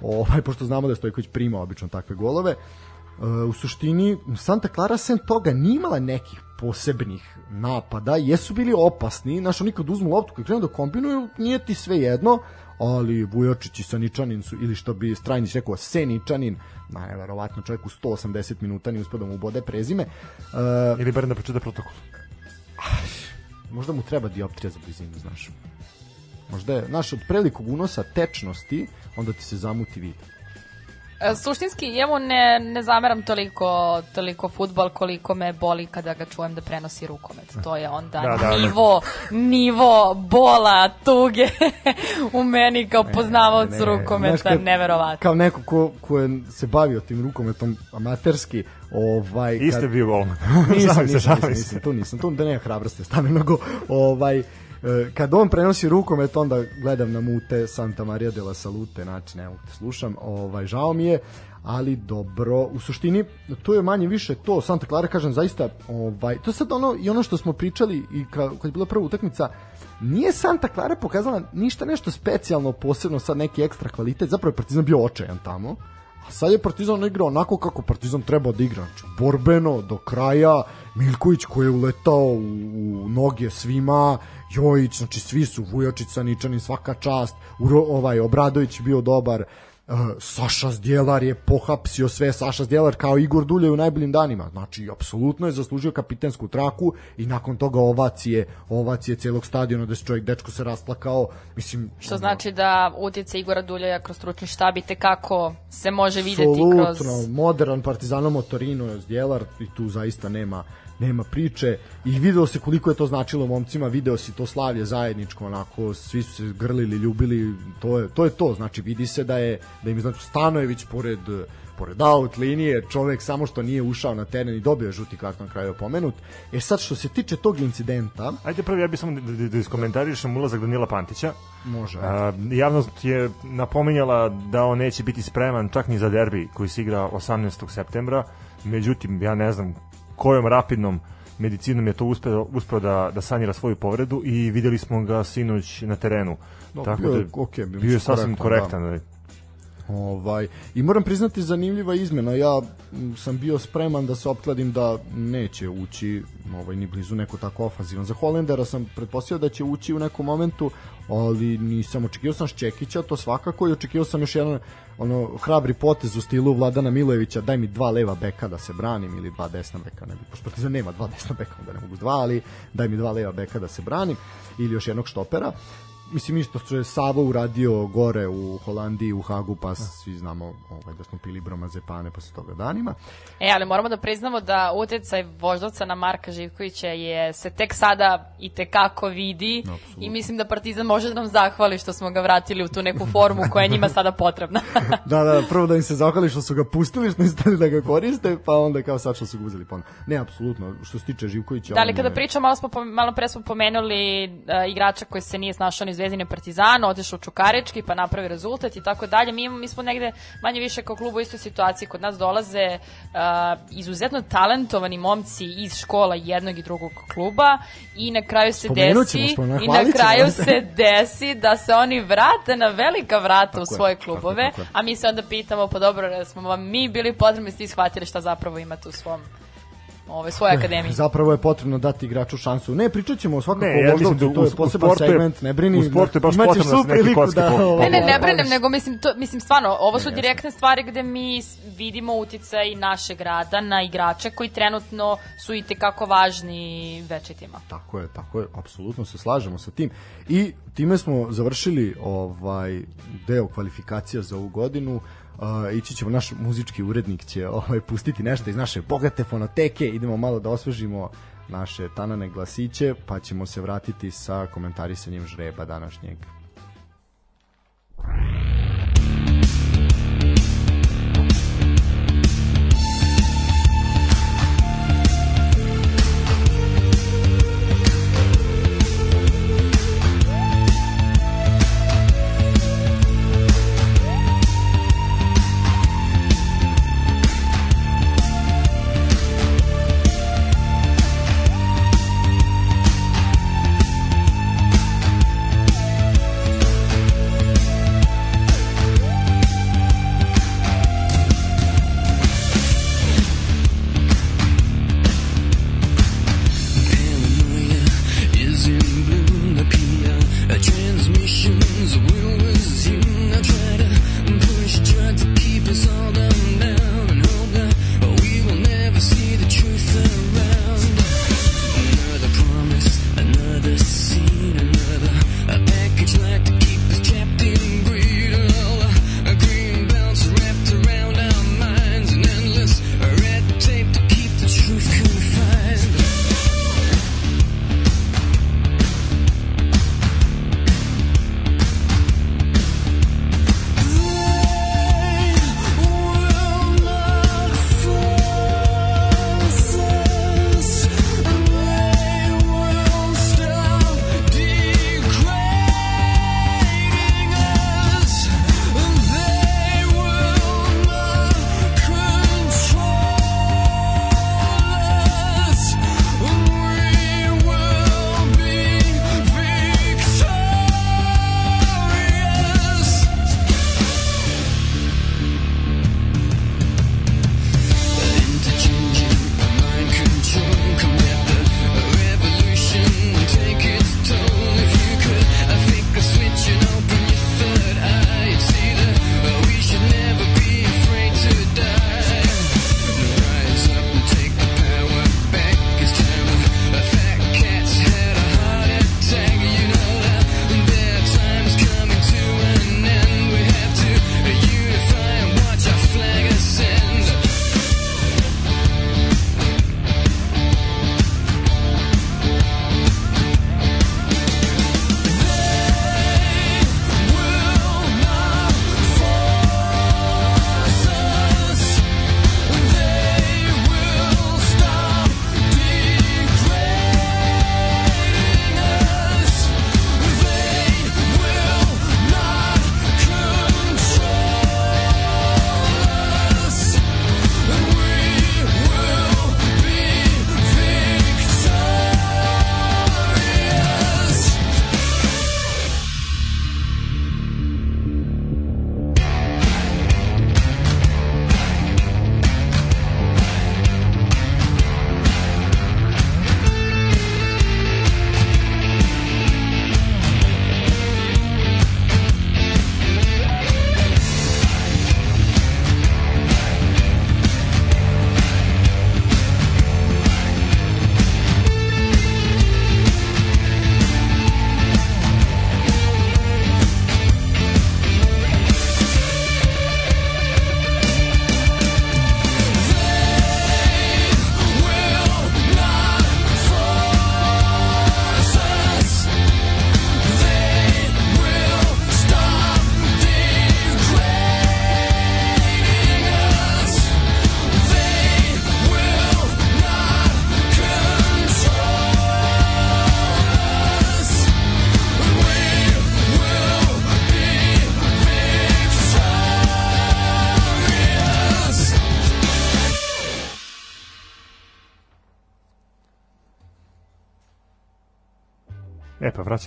Ovaj pošto znamo da Stojković prima obično takve golove. E, u suštini Santa Clara sem toga nije imala nekih posebnih napada, jesu bili opasni, znaš, oni kad uzmu loptu, kad krenu da kombinuju, nije ti sve jedno, ali Vujočić i Saničanin su, ili što bi Strajnić rekao, Seničanin, na neverovatno čovjek u 180 minuta nije uspio da mu bode prezime, uh, Ili barem da pročita protokol. možda mu treba dioptrija za blizinu, znaš. Možda je, znaš, od prelikog unosa tečnosti, onda ti se zamuti vid. E, Suštinski, njemu ne, ne zameram toliko, toliko futbol koliko me boli kada ga čujem da prenosi rukomet. To je onda Da, da, da. nivo, nivo bola, tuge <laughs> u meni kao poznavaocu Ne, rukometa, znaš, kad- neverovatno. Kao neko ko, ko je se bavio tim rukometom amaterski, ovaj... I kad- ste bio golman. <laughs> nisam, nisam, nisam, se. nisam, tu nisam, tu da nema hrabrosti, stane mnogo, ovaj, kad on prenosi rukomet, onda gledam na mute Santa Maria de la Salute, znači ne mogu te slušam, ovaj, žao mi je, ali dobro, u suštini to je manje više to, Santa Clara kažem zaista, ovaj, to sad ono i ono što smo pričali i ka, kad je bila prva utakmica, nije Santa Clara pokazala ništa nešto specijalno, posebno sad neki ekstra kvalitet, zapravo je Partizan bio očajan tamo, a sad je Partizan igrao onako kako Partizan treba da igra, znači borbeno, do kraja, Miljković koji je uletao u, u noge svima, Jojić, znači svi su, Vujočić, Saničanin, svaka čast, Uro, ovaj, Obradović je bio dobar, Uh, Saša Zdjelar je pohapsio sve, Saša Zdjelar kao Igor Dulje u najboljim danima, znači apsolutno je zaslužio kapitensku traku i nakon toga ovacije, ovacije celog stadiona da se čovjek dečko se rasplakao, mislim Što znači da utjece Igora Duljaja kroz stručni štab i tekako se može videti kroz... Apsolutno, modern Partizano Motorino je Zdjelar i tu zaista nema nema priče i video se koliko je to značilo momcima, video si to slavlje zajedničko, onako svi su se grlili, ljubili, to je to je to, znači vidi se da je da im znači Stanojević pored pored out linije, čovek samo što nije ušao na teren i dobio žuti karton na kraju opomenut. E sad što se tiče tog incidenta, Ajde prvi, ja bih samo da, da, da iskomentarišem ulazak Danila Pantića. može. A, javnost je napominjala da on neće biti spreman čak ni za derbi koji se igra 18. septembra. Međutim, ja ne znam kojom rapidnom medicinom je to uspeo, uspeo da, da sanira svoju povredu i videli smo ga sinoć na terenu. No, Tako bio da okej, bio bio je sasvim korektan, korektan. da. Ovaj, I moram priznati zanimljiva izmena. Ja sam bio spreman da se opkladim da neće ući ovaj, ni blizu neko tako ofanzivan. Za Holendera sam pretpostavio da će ući u nekom momentu, ali nisam očekio sam Šćekića, to svakako i očekio sam još jedan ono hrabri potez u stilu Vladana Milojevića, daj mi dva leva beka da se branim ili dva desna beka, ne bi, pošto Partizan nema dva desna beka, onda ne mogu dva, ali daj mi dva leva beka da se branim ili još jednog štopera mislim isto što je Savo uradio gore u Holandiji, u Hagu, pa svi znamo ovaj, da smo pili bromazepane posle toga danima. E, ali moramo da priznamo da utjecaj voždovca na Marka Živkovića je se tek sada i tekako vidi Apsolutno. i mislim da Partizan može da nam zahvali što smo ga vratili u tu neku formu koja je njima sada potrebna. <laughs> Da, da, prvo da im se zahvali što su ga pustili, što niste da ga koriste, pa onda kao sad što su ga uzeli ponovno. Ne, apsolutno, što se tiče Živkovića... Da li kada je- pričamo, malo, smo, malo pre smo pomenuli uh, igrača koji se nije snašao ni Zvezdine Partizanu, otišao u Čukarički pa napravi rezultat i tako dalje. Mi, imamo- mi smo negde manje više kao klub u istoj situaciji. Kod nas dolaze uh, izuzetno talentovani momci iz škola jednog i drugog kluba i na kraju se Spomenut ćemo, desi spomenut- i na kraju se. desi da se oni vrate na velika vrata u Tako je, svoje tako je, klubove, tako je. a mi se onda pitamo, pa dobro, smo vam mi bili potrebni, ste shvatili šta zapravo imate u svom ove, svojoj akademiji. Zapravo je potrebno dati igraču šansu. Ne, pričat ćemo svakako Ne, o ja mislim Voždovcu, da to je poseban sportu segment, ne brini. u sportu je baš potrebno da neki kocki da... po- Ne, ne, ne brinem, nego mislim, to, mislim stvarno, ovo su Ne, direktne stvari gde mi vidimo uticaj našeg rada na igrače koji trenutno su i tekako važni večitima. Tako je, tako je, apsolutno se slažemo sa tim. I time smo završili ovaj deo kvalifikacija za ovu godinu. Uh, ići ćemo, naš muzički urednik će <laughs> ovaj, pustiti nešto iz naše bogate fonoteke, idemo malo da osvežimo naše tanane glasiće, pa ćemo se vratiti sa komentarisanjem žreba današnjeg.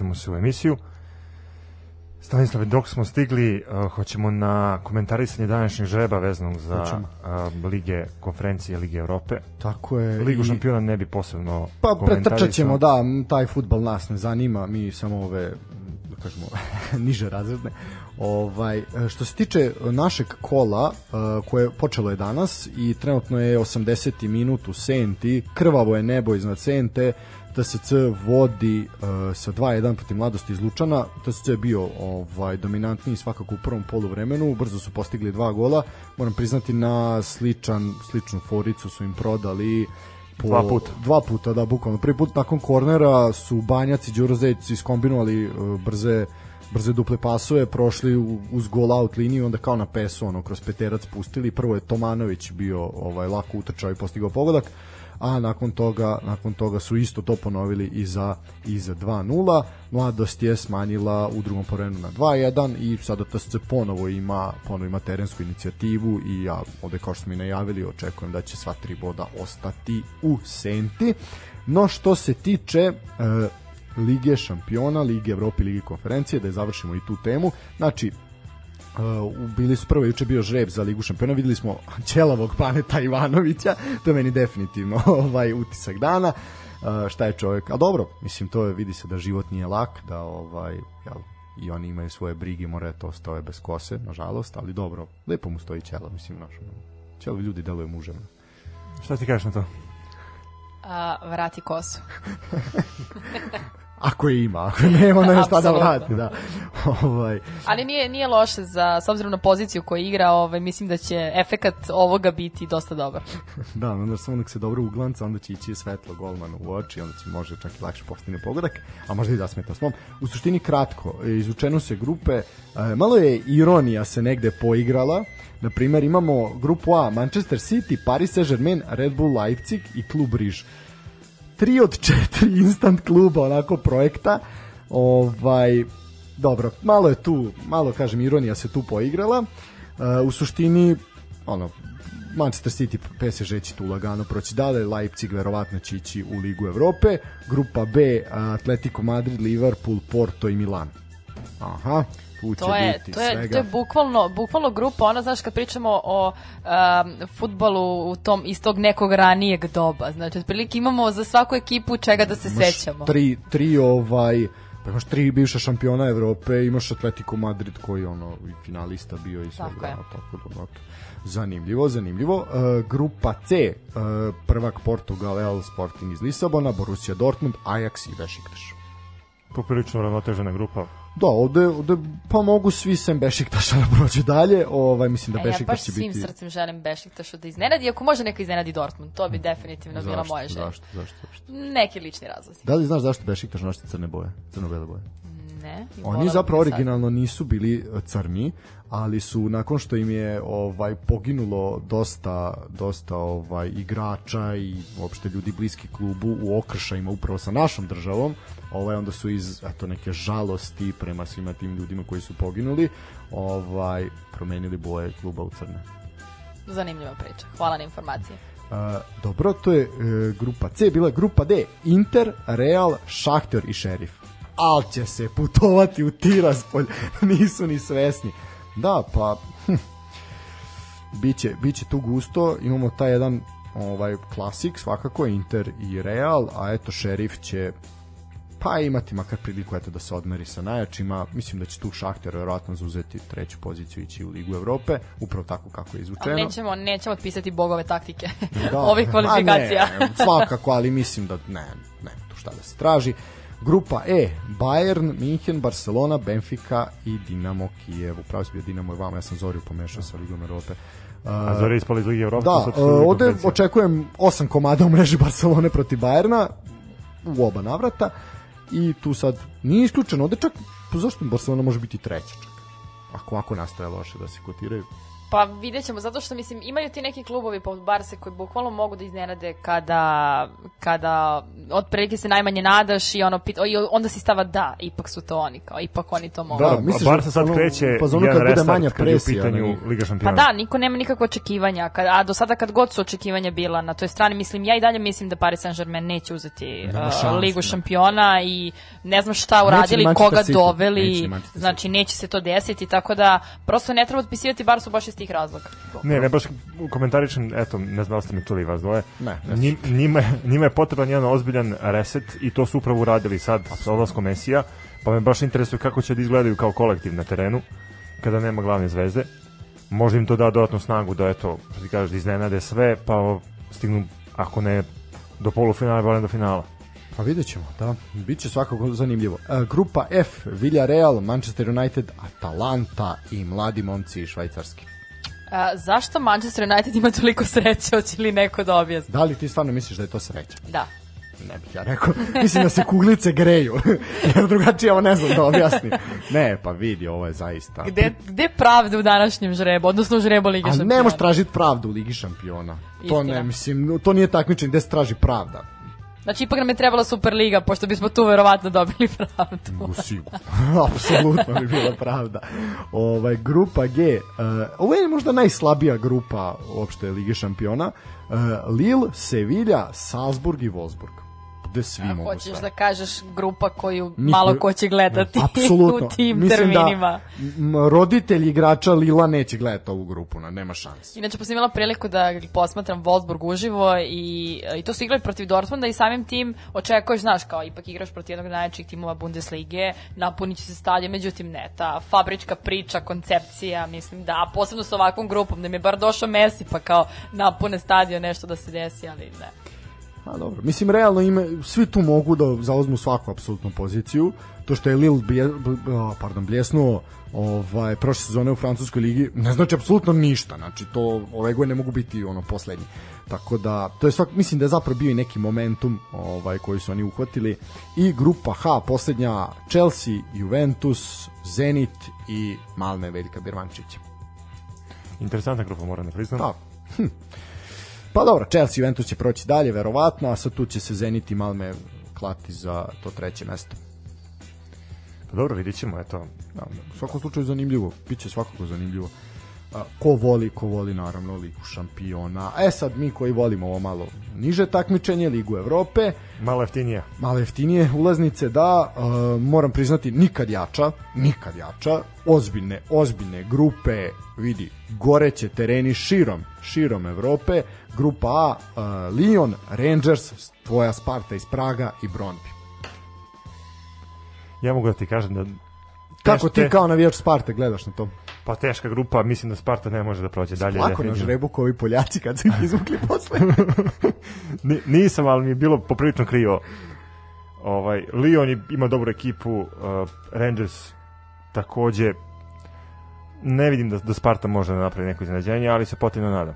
Vraćamo se u emisiju. Stanislave, dok smo stigli, uh, hoćemo na komentarisanje današnjeg žreba veznog za uh, lige konferencije Lige Evrope. Tako je. Ligu i... šampiona ne bi posebno Pa pretrčat ćemo, da, taj futbal nas ne zanima, mi samo ove da kažemo <laughs> niže razredne. Ovaj što se tiče našeg kola uh, koje počelo je danas i trenutno je 80. minut u Senti, krvavo je nebo iznad Sente. TSC vodi uh, sa 2-1 protiv mladosti iz Lučana. TSC je bio ovaj dominantniji svakako u prvom poluvremenu, brzo su postigli dva gola. Moram priznati na sličan sličnu foricu su im prodali po, dva puta. Dva puta, da, bukvalno. Prvi put nakon kornera su Banjac i Đuro Zec iskombinovali uh, brze brze duple pasove, prošli uz gol out liniju, onda kao na pesu, ono, kroz peterac pustili. Prvo je Tomanović bio ovaj, lako utrčao i postigao pogodak a nakon toga nakon toga su isto to ponovili i za i za 2:0. Mladost je smanjila u drugom porenu na 2:1 i sada TSC ponovo ima ponovo ima terensku inicijativu i ja ovde kao što smo i najavili očekujem da će sva tri boda ostati u Senti. No što se tiče e, Lige šampiona, Lige Evrope, Lige konferencije, da je završimo i tu temu. Znači, Uh, bili su prvo juče bio žreb za Ligu šampiona, videli smo Ćelavog Paneta Ivanovića, to je meni definitivno <laughs> ovaj utisak dana. Uh, šta je čovjek? A dobro, mislim to je vidi se da život nije lak, da ovaj jel, i oni imaju svoje brige, mora to stoje bez kose, nažalost, ali dobro, lepo mu stoji Ćela, mislim, naš. Ćelovi ljudi deluje muževno. Šta ti kažeš na to? A, vrati kosu. <laughs> ako je ima, ako nema, onda šta da vrati, da. ovaj. Ali nije, nije loše za, s obzirom na poziciju koju igra, ovaj, mislim da će efekat ovoga biti dosta dobar. <laughs> da, onda samo nek se dobro uglanca, onda će ići svetlo golmanu u oči, onda će može čak i lakše postigne pogodak, a možda i da smeta snom. U suštini kratko, izučeno se grupe, e, malo je ironija se negde poigrala, na primer imamo grupu A, Manchester City, Paris Saint-Germain, Red Bull Leipzig i Klub Riž tri od četiri instant kluba onako projekta. Ovaj dobro, malo je tu malo kažem ironija se tu poigrala. Uh, u suštini ono Manchester City PSG će tu lagano proći dalje, Leipzig verovatno će ići u Ligu Evrope, grupa B Atletico Madrid, Liverpool, Porto i Milan. Aha, tu to je, biti to je, svega. To je bukvalno, bukvalno grupa, ona, znaš, kad pričamo o um, futbolu u tom istog nekog ranijeg doba, znači, otprilike imamo za svaku ekipu čega da se imaš sećamo. Tri, tri ovaj, pa imaš tri bivša šampiona Evrope, imaš Atletico Madrid koji ono i finalista bio i sve tako, je. tako da to. Zanimljivo, zanimljivo. Uh, grupa C, uh, prvak Portugal, El Sporting iz Lisabona, Borussia Dortmund, Ajax i Besiktas. Poprilično ravnotežena grupa, Da, ovde, ovde pa mogu svi sem Bešiktaša da prođu dalje. Ovaj mislim da e, Bešiktaš će biti. Ja baš svim srcem želim Bešiktašu da iznenadi, ako može neka iznenadi Dortmund, to bi definitivno zašto, bila moja želja. Zašto, zašto, zašto? Neki lični razlozi. Da li znaš zašto Bešiktaš nosi crne boje, crno-bele boje? Ne. Oni zapravo originalno nisu bili e, crni, ali su nakon što im je ovaj poginulo dosta dosta ovaj igrača i uopšte ljudi bliski klubu u okršajima upravo sa našom državom, ovaj onda su iz eto neke žalosti prema svima tim ljudima koji su poginuli, ovaj promenili boje kluba u crne. Zanimljiva priča. Hvala na informacije. Uh, dobro, to je uh, grupa C, bila je grupa D, Inter, Real, Šahter i Šerif. Al će se putovati u Tiraspolj, <laughs> nisu ni svesni. Da, pa hm, biće, biće tu gusto, imamo taj jedan ovaj klasik svakako Inter i Real, a eto Šerif će pa imati makar priliku eto da se odmeri sa najjačima. Mislim da će tu Šahter verovatno zauzeti treću poziciju ići u Ligu Evrope, upravo tako kako je izvučeno. Ali nećemo, nećemo otpisati bogove taktike da, <laughs> ovih kvalifikacija. Ne, svakako, ali mislim da ne, ne, tu šta da se traži. Grupa E, Bayern, Minhen, Barcelona, Benfica i Dinamo Kijev. Upravo si bio Dinamo i vama, ja sam Zoriju pomešao sa Ligom Evrope. Uh, A Zori ispali iz Lige Evrope? Da, uh, ovde očekujem osam komada u mreži Barcelone protiv Bayerna u oba navrata i tu sad nije isključeno, ovde čak, pa zašto Barcelona može biti treća čak? Ako ako nastaje loše da se kotiraju. Pa vidjet ćemo, zato što mislim imaju ti neki klubovi poput Barse koji bukvalno mogu da iznenade kada, kada otprilike se najmanje nadaš i ono pit, i onda si stava da, ipak su to oni, kao ipak oni to mogu. Da, misliš misliš, Barca sad ono, kreće u fazonu jedan kad bude manja restart kad je u presija, pitanju ne? Liga Pa šampiona. da, niko nema nikakve očekivanja, kad, a do sada kad god su očekivanja bila na toj strani, mislim, ja i dalje mislim da Paris Saint-Germain neće uzeti uh, Ligu da. šampiona i ne znam šta uradili, Manchester koga City, neće doveli, City. znači neće se to desiti, tako da prosto ne treba otpisivati Barsu baš iz tih razloga. Ne, ne baš komentaričan, eto, ne znam da ste mi čuli vas dvoje. Ne, ne Njim, njima, je- njima je potreban jedan ozbiljan reset i to su upravo uradili sad sa odlaskom Mesija, pa me baš interesuje kako će da izgledaju kao kolektiv na terenu kada nema glavne zvezde. Možda im to da dodatnu snagu da, eto, što ti kažeš, da iznenade sve, pa stignu, ako ne do polufinala, barem do finala. Pa vidjet ćemo, da. Biće svakako zanimljivo. E, grupa F, Villarreal, Manchester United, Atalanta i mladi momci Švajcarski. A, zašto Manchester United ima toliko sreće, hoće li neko da objasni? Da li ti stvarno misliš da je to sreća? Da. Ne bih ja rekao. Mislim da se kuglice greju. <laughs> Jer drugačije ovo ne znam da objasnim. Ne, pa vidi, ovo je zaista. Gde, gde pravda u današnjem žrebu, odnosno u žrebu Lige A šampiona? ne možeš tražiti pravdu u Ligi šampiona. To Istina. ne, mislim, to nije takmičenje gde se traži pravda. Znači, ipak nam je trebala Superliga, pošto bismo tu verovatno dobili <laughs> pravdu. Sigurno. <laughs> Apsolutno bi bila pravda. Ovaj, grupa G, uh, ovo je možda najslabija grupa uopšte Lige šampiona. Uh, Lille, Sevilla, Salzburg i Wolfsburg. Gde svi mogu Hoćeš sve. da kažeš grupa koju Niko- malo ko će gledati Apsolutno. <laughs> u tim Mislim terminima. Da, roditelji igrača Lila neće gledati ovu grupu, na, nema šanse. Inače, pa sam imala priliku da posmatram Wolfsburg uživo i, i to su igrali protiv Dortmunda i samim tim očekuješ, znaš, kao ipak igraš protiv jednog najjačih timova Bundeslige, napunit će se stadion, međutim ne, ta fabrička priča, koncepcija, mislim da, a posebno sa ovakvom grupom, da mi je bar došao Messi pa kao napune stadion, nešto da se desi, ali ne. Pa dobro, mislim realno ime, svi tu mogu da zauzmu svaku apsolutnu poziciju. To što je Lille blje, a, pardon, bljesnuo ovaj, prošle sezone u francuskoj ligi, ne znači apsolutno ništa. Znači, to ove godine ne mogu biti ono poslednji. Tako da, to je svak, mislim da je zapravo bio i neki momentum ovaj, koji su oni uhvatili. I grupa H, poslednja, Chelsea, Juventus, Zenit i Malme Veljka Birmančića. Interesantna grupa, moram da priznam. Da. Hm. Pa dobro, Chelsea Juventus će proći dalje, verovatno, a sad tu će se Zenit i Malme klati za to treće mesto. Pa dobro, vidit ćemo, eto. Da, u svakom slučaju zanimljivo, bit će svakako zanimljivo. Ko voli, ko voli naravno ligu šampiona. E sad mi koji volimo ovo malo niže takmičenje, ligu Evrope, Malo jeftinija. malo jeftinije ulaznice, da, uh, moram priznati, nikad jača, nikad jača, ozbiljne, ozbiljne grupe, vidi, goreće tereni širom, širom Evrope, grupa A, uh, Lyon, Rangers, tvoja Sparta iz Praga i Brondby. Ja mogu da ti kažem da Kako ti kao navijač Sparte gledaš na to? Pa teška grupa, mislim da Sparta ne može da prođe dalje. Lako na žrebu kao ovi Poljaci kad su ih izvukli posle. <laughs> Ni, nisam, ali mi je bilo poprilično krivo. Ovaj, Lyon ima dobru ekipu, uh, Rangers takođe ne vidim da, da Sparta može da napravi neko iznenađenje, ali se potrebno nadam.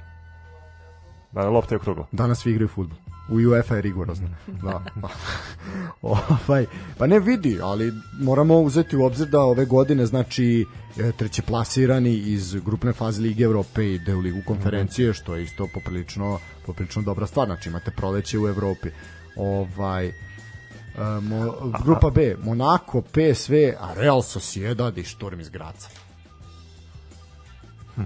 Da, lopta je okrugla. Danas svi igraju futbol. U UEFA je rigorozno. Da. <laughs> ovaj, pa ne vidi, ali moramo uzeti u obzir da ove godine, znači, e, treće plasirani iz grupne faze Lige Evrope ide u Ligu konferencije, što je isto poprilično, poprilično dobra stvar. Znači, imate proleće u Evropi. Ovaj, e, mo, grupa B, Monaco, PSV, a Real Sociedad i Šturm iz Graca. <laughs>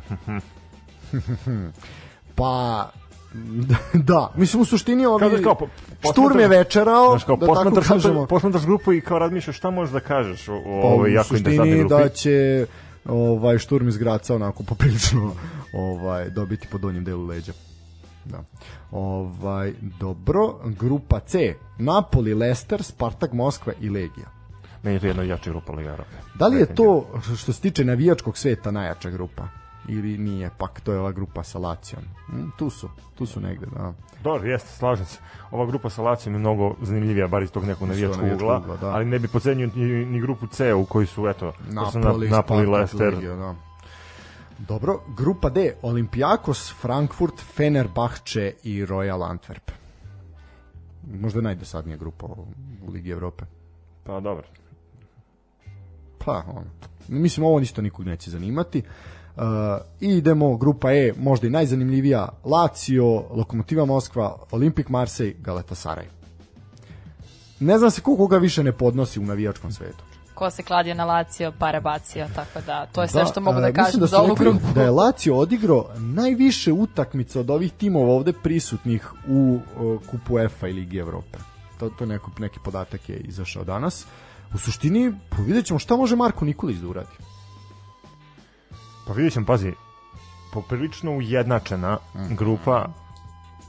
pa <laughs> da, mislim u suštini ovi Kao da kao, po- Šturm je večerao, Znaš, kao, da tako kažemo. posmatraš grupu i kao razmišljaš šta možeš da kažeš o, o Pa, ovoj jako interesantnoj suštini grupi. da će ovaj Šturm iz Graca onako poprilično <laughs> ovaj dobiti po donjem delu leđa. Da. Ovaj dobro, grupa C. Napoli, Leicester, Spartak Moskva i Legija. Meni je to jedna jačih grupa Liga. Da li je to što se tiče navijačkog sveta najjača grupa? Ili nije, pak to je ova grupa sa Lacijom. Hm, tu su, tu su negde, da. Dobro, jeste, slažem se. Ova grupa sa Lacijom je mnogo zanimljivija, bar iz tog nekog navijačkog ugla, ugla, da. ali ne bi pocenio ni, ni grupu C u kojoj su, eto, Napoli, na, Napoli, Leicester, da. Dobro, grupa D, Olimpijakos, Frankfurt, Fenerbahče i Royal Antwerp. Možda najdosadnija grupa u u Ligi Evrope. pa dobro. Pa, ono. Mislim, ovo isto nikog neće zanimati. Uh, I idemo, grupa E, možda i najzanimljivija, Lazio, Lokomotiva Moskva, Olimpik Marsej, Galatasaray. Ne znam se koga više ne podnosi u navijačkom svetu. Ko se kladio na Lazio, pare bacio, tako da to je sve što mogu da kažem da za ovu grupu. Da je Lazio odigrao najviše utakmica od ovih timova ovde prisutnih u uh, kupu EFA i Ligi Evrope. To, to neko, neki podatak je izašao danas. U suštini, pa vidjet ćemo šta može Marko Nikolić da uradi. Pa vidjet ćemo, pazi, poprilično ujednačena Mhm. grupa,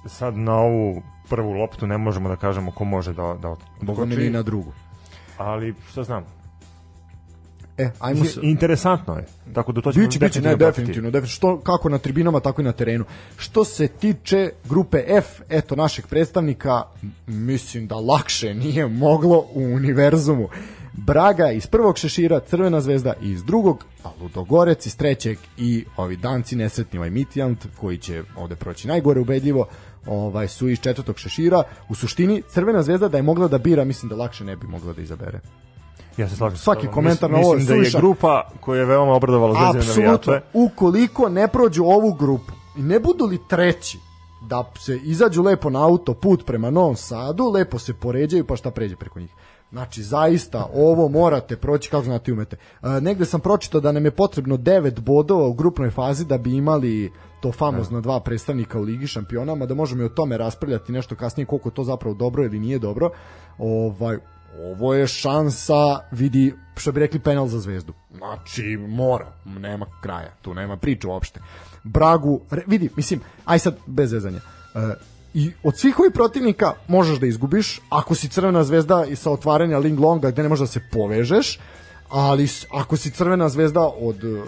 sad na ovu prvu loptu ne možemo da kažemo ko može da, da Boga mi otkoči, na drugu. ali šta znam, E, ajmo se... interesantno je, tako da to ćemo Biće, biće, ne, definitivno, definitivno, što, kako na tribinama, tako i na terenu. Što se tiče grupe F, eto, našeg predstavnika, mislim da lakše nije moglo u univerzumu. Braga iz prvog šešira, Crvena zvezda iz drugog, a Ludogorec iz trećeg i ovi danci nesretni ovaj Mitjant, koji će ovde proći najgore ubedljivo, ovaj su iz četvrtog šešira. U suštini, Crvena zvezda da je mogla da bira, mislim da lakše ne bi mogla da izabere. Ja se slažem. Svaki komentar mislim, na ovo Mislim da je suvišan. grupa koja je veoma obradovala zvezdine Apsolutno. navijače. Ukoliko ne prođu ovu grupu i ne budu li treći, da se izađu lepo na autoput prema Novom Sadu, lepo se poređaju pa šta pređe preko njih. Znači, zaista, ovo morate proći, kako znate umete. E, negde sam pročitao da nam je potrebno 9 bodova u grupnoj fazi da bi imali to famozno dva predstavnika u Ligi šampionama, da možemo i o tome raspravljati nešto kasnije koliko to zapravo dobro ili nije dobro. Ovaj, ovo je šansa, vidi, što bi rekli, penal za zvezdu. Znači, mora, nema kraja, tu nema priče uopšte. Bragu, re, vidi, mislim, aj sad, bez vezanja. E, I od svih ovih protivnika možeš da izgubiš, ako si crvena zvezda i sa otvaranja Ling Longa gde ne možeš da se povežeš, ali ako si crvena zvezda od uh,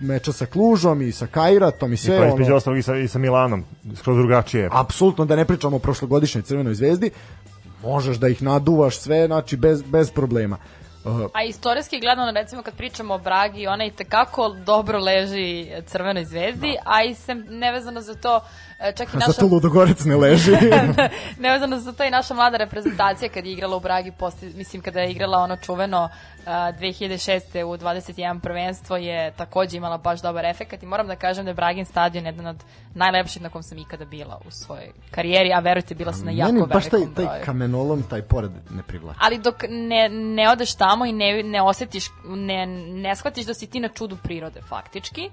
meča sa Klužom i sa Kairatom i I sve pa ono, ostalog i sa, i sa Milanom, skroz drugačije. apsolutno da ne pričamo o prošlogodišnjoj crvenoj zvezdi, možeš da ih naduvaš sve, znači bez, bez problema. Uh, A istorijski gledano, recimo kad pričamo o Bragi, ona i tekako dobro leži Crvenoj zvezdi, a i se nevezano za to, čak i naša... zato Ludogorec ne leži. <laughs> nevezano za to i naša mlada reprezentacija kad je igrala u Bragi, posti, mislim kada je igrala ono čuveno a, 2006. u 21 prvenstvo je takođe imala baš dobar efekat i moram da kažem da je Bragin stadion jedan od najlepših na kom sam ikada bila u svojoj karijeri, a verujte bila sam na jako Meni baš taj, broju. taj kamenolom, taj pored ne privlači. Ali dok ne, ne odeš tamo i ne, ne osetiš, ne, ne shvatiš da si ti na čudu prirode faktički,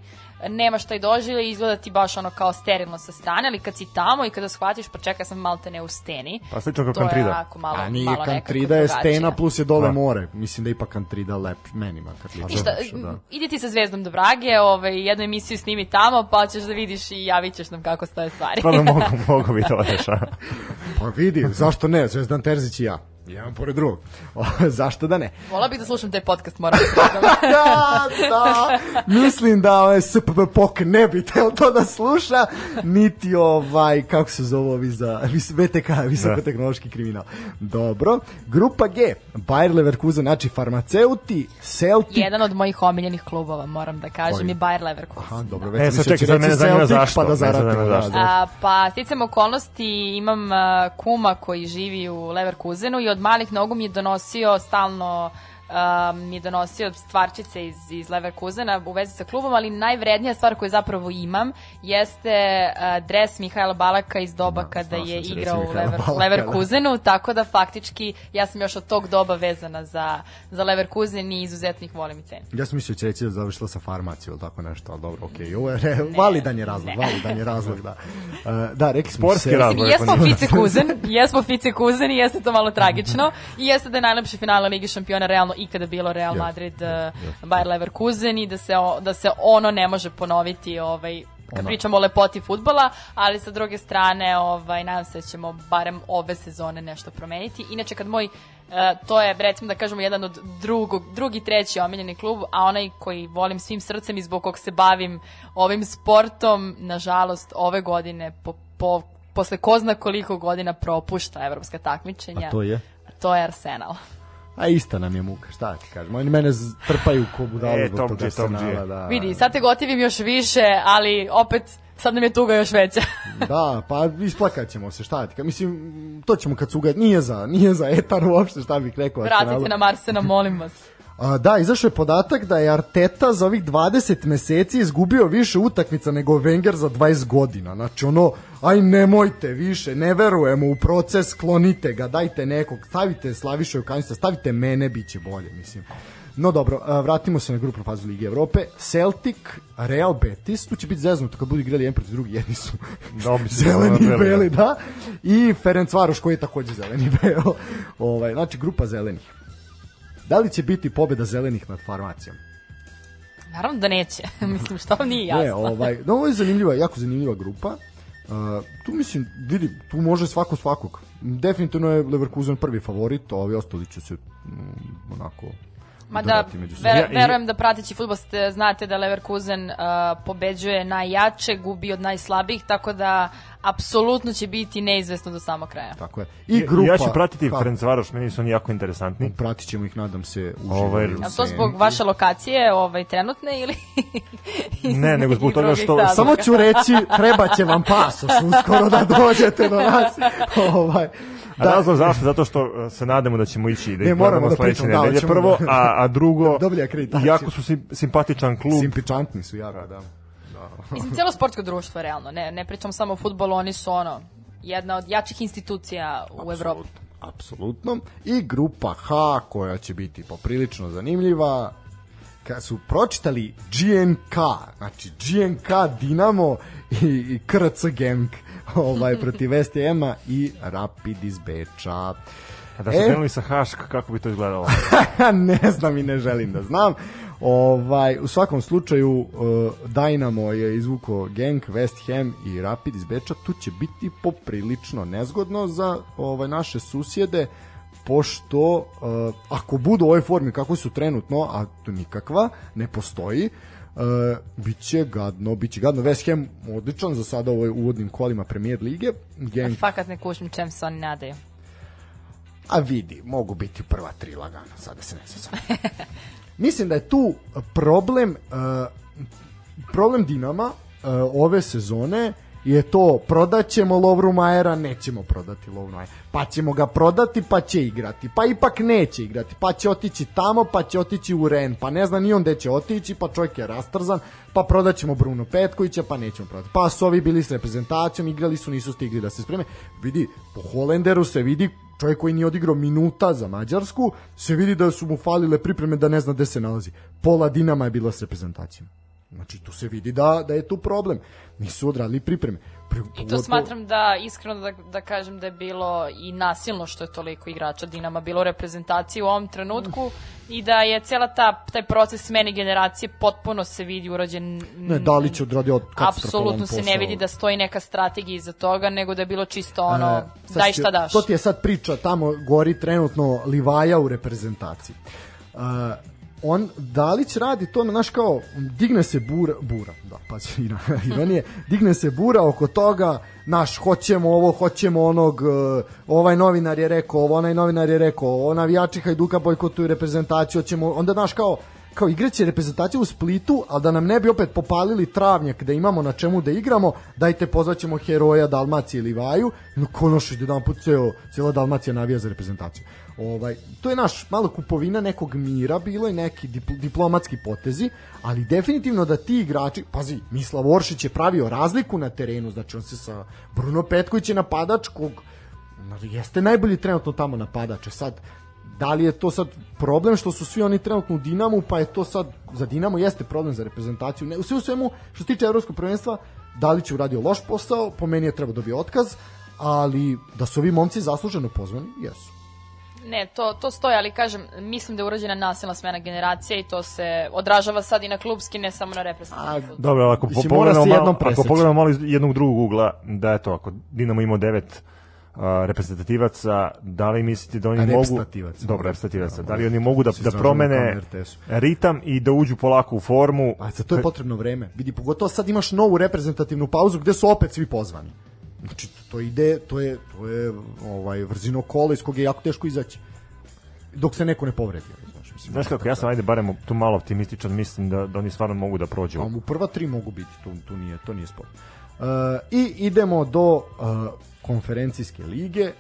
nemaš taj doživljaj i izgleda ti baš ono kao sterilno sa strane, ali kad si tamo i kada shvatiš, pa čekaj sam malte ne u steni, Pa slično kao to je Kantrida. onako malo, A nije malo Kantrida je drugačije. stena plus je dole Da. more. Mislim da je ipak Kantrida lep, meni makar lično. Ništa, da. idi ti sa Zvezdom do Brage, ovaj, jednu emisiju snimi tamo, pa ćeš da vidiš i javit ćeš nam kako stoje stvari. Stvarno mogu, <laughs> mogu bi to? Pa vidi, zašto ne? Zvezdan Terzić i ja. Jedan pored drugog. <laughs> O, zašto da ne? Vola bih da slušam taj podcast, moram da <laughs> da, da. Mislim da ovaj SPP POK ne bi teo to da sluša, niti ovaj, kako se zove ovi za VTK, visokotehnološki kriminal. Dobro. Grupa G, Bayer Leverkusen, znači farmaceuti, Celtic, Jedan od mojih omiljenih klubova, moram da kažem, Koji? je Bayer Leverkusen. Aha, dobro, E, već sad sam čekaj, sad će mene zanima zašto, Pa da sad zaratimo, da, da. A, pa sticam okolnosti imam kuma koji živi u Leverkusenu i od malih nogu mi je donosio stalno a, mi je donosio stvarčice iz, iz Leverkusena u vezi sa klubom, ali najvrednija stvar koju zapravo imam jeste a, dres Mihajla Balaka iz doba kada znao je igrao u Lever, Balaka, da. Leverkusenu, tako da faktički ja sam još od tog doba vezana za, za Leverkusen i izuzetno ih volim i cenim. Ja sam mislio da će reći da završila sa farmacijom ili tako nešto, ali dobro, okej. Ovo je re- validan je razlog, ne. validan je razlog, da. Uh, da, rekli smo Sportski se- razlog. Jesmo. Fice Kuzen, jesmo Fice Kuzen i jeste to malo tragično. I jeste da je najlepše finale Ligi šampiona realno ikada bilo Real Madrid, jeste, uh, jeste. Bayer Leverkusen i da se, o- da se ono ne može ponoviti ovaj, kad Ono. pričamo o lepoti futbola, ali sa druge strane ovaj, nadam se da ćemo barem ove sezone nešto promeniti. Inače kad moj e, to je recimo da kažemo jedan od drugog, drugi, treći omiljeni klub, a onaj koji volim svim srcem i zbog kog se bavim ovim sportom, nažalost ove godine po, po, posle ko zna koliko godina propušta evropska takmičenja. A to je? To je Arsenal. A ista nam je muka, šta ti kažem. Oni mene trpaju ko budalu E, zbog top tog G, top G. Arsenala, da. Vidi, sad te gotivim još više, ali opet sad nam je tuga još veća. <laughs> Da, pa isplakat ćemo se, šta ti kažem. Mislim, to ćemo kad se ugad, nije za, nije za etar uopšte, šta bih rekao. Vratite nam Arsena, molim vas. A, da, izašao je podatak da je Arteta za ovih 20 meseci izgubio više utakmica nego Wenger za 20 godina. Znači ono, aj nemojte više, ne verujemo u proces, klonite ga, dajte nekog, stavite Slaviša Jukanjica, stavite mene, bit će bolje, mislim. No dobro, vratimo se na grupnu fazu Lige Evrope. Celtic, Real Betis, tu će biti zeznuto kad budu igrali jedan protiv drugi, jedni su Da, mislim, <laughs> zeleni i ono, beli, da. I Ferencvaroš koji je takođe zeleni i <laughs> beo. Ovaj, znači, grupa zelenih. Da li će biti pobeda zelenih nad farmacijom? Naravno da neće. <laughs> Mislim, što vam nije jasno. Ne, ovaj, no, ovo je zanimljiva, jako zanimljiva grupa. Uh, tu mislim, vidi, tu može svako svakog. Definitivno je Leverkusen prvi favorit, a ovi ostali će se mm, onako Ma da, ver, verujem da pratići futbol ste, znate da Leverkusen uh, pobeđuje najjače, gubi od najslabijih, tako da apsolutno će biti neizvesno do samog kraja. Tako je. I grupa... Ja ću pratiti Ha, Ferencvaroš, meni su oni jako interesantni. Pratit ćemo ih, nadam se, uživo. Ovaj, A to zbog vaše lokacije ovaj, trenutne ili... Ne, nego zbog toga što- razloga? Samo ću reći, treba će vam pasoš uskoro da dođete do nas. ovaj, A razlog zašto? Zato što uh, se nadamo da ćemo ići da Ne, ih moramo da sledeće da, nedelje hoćemo prvo, da- a, a drugo, jako su sim, simpatičan klub. Simpičantni su jako, da. Mislim, cijelo sportsko društvo, realno. Ne, ne pričam samo o futbolu, oni su ono, jedna od jačih institucija u Evropi. Apsolutno. I grupa H koja će biti poprilično zanimljiva kad su pročitali GNK, znači GNK Dinamo i, i KRC Genk <laughs> ovaj, protiv West Hama i Rapid iz Beča. A da su E. krenuli sa Hašk, kako bi to izgledalo? <laughs> ne znam i ne želim da znam. Ovaj, u svakom slučaju uh, Dynamo je izvuko Genk, West Ham i Rapid iz Beča. Tu će biti poprilično nezgodno za ovaj naše susjede pošto uh, ako budu u ovoj formi kako su trenutno, a to nikakva, ne postoji, uh, biće gadno, biće gadno. West Ham odličan za sada u ovoj uvodnim kolima Premier lige. Genk Fakat ne kušim čem se oni nadaju. A vidi, mogu biti prva tri lagana, sada se ne sjećam. <laughs> Mislim da je tu problem uh, problem Dinama uh, ove sezone je to prodaćemo Lovru Majera, nećemo prodati Lovru Majera. Pa ćemo ga prodati, pa će igrati. Pa ipak neće igrati. Pa će otići tamo, pa će otići u Ren. Pa ne zna ni on gde će otići, pa čovjek je rastrzan. Pa prodaćemo Bruno Petkovića, pa nećemo prodati. Pa su ovi bili s reprezentacijom, igrali su, nisu stigli da se spreme. Vidi, po Holenderu se vidi čovjek koji nije odigrao minuta za Mađarsku, se vidi da su mu falile pripreme da ne zna gde se nalazi. Pola Dinama je bila s reprezentacijom. Znači tu se vidi da, da je tu problem. Nisu odradili pripreme. Pri, I to smatram da, iskreno da, da kažem da je bilo i nasilno što je toliko igrača Dinama bilo u reprezentaciji u ovom trenutku i da je cijela ta, taj proces smene generacije potpuno se vidi urađen Ne, Dalić je odradio katastrofalan Apsolutno se ne vidi da stoji neka strategija iza toga, nego da je bilo čisto ono, E, sad daj će- šta daš. To ti je sad priča, tamo gori trenutno Livaja u reprezentaciji. Uh, on Dalić radi to, znaš kao, digne se bura, bura, da, pa <laughs> ironije, digne se bura oko toga, naš, hoćemo ovo, hoćemo onog, uh, ovaj novinar je rekao, ovo, onaj novinar je rekao, ovo navijači Hajduka bojkotuju reprezentaciju, hoćemo, onda, znaš, kao, kao igraće reprezentaciju u Splitu, ali da nam ne bi opet popalili travnjak da imamo na čemu da igramo, dajte pozvaćemo heroja Dalmacije ili Vaju, no konoš da jedan put ceo, cijela Dalmacija navija za reprezentaciju. Ovaj, to je naš malo kupovina nekog mira bilo i neki dipl diplomatski potezi, ali definitivno da ti igrači, pazi, Mislav Oršić je pravio razliku na terenu, znači on se sa Bruno Petković je napadač kog jeste najbolji trenutno tamo napadač, sad da li je to sad problem što su svi oni trenutno u Dinamu, pa je to sad za Dinamo jeste problem za reprezentaciju. Ne, u sve u svemu, što se tiče evropskog prvenstva, Dalić je uradio loš posao, po meni je treba dobio otkaz, ali da su ovi momci zasluženo pozvani, jesu. Ne, to, to stoji, ali kažem, mislim da je urađena nasilna smena generacija i to se odražava sad i na klubski, ne samo na reprezentativni fudbal. Dobro, ali ako, po, Mislim, pogledamo malo, ako pogledamo malo iz jednog drugog ugla, da je to, ako Dinamo ima devet uh, reprezentativaca, da li mislite da oni mogu... Reprezentativaca. Dobro, reprezentativaca. Da li oni mogu da, da promene ritam i da uđu polako u formu? A za to je potrebno vreme. Vidi, pogotovo sad imaš novu reprezentativnu pauzu gde su opet svi pozvani. Znači, to ide, to je, to je ovaj, vrzino kola iz kog je jako teško izaći. Dok se neko ne povredi. Znaš, mislim, Znaš kako, ja sam ajde barem tu malo optimističan, mislim da, da oni stvarno mogu da prođu. Pa u prva tri mogu biti, tu, tu nije, to nije sport. Uh, I idemo do uh, konferencijske lige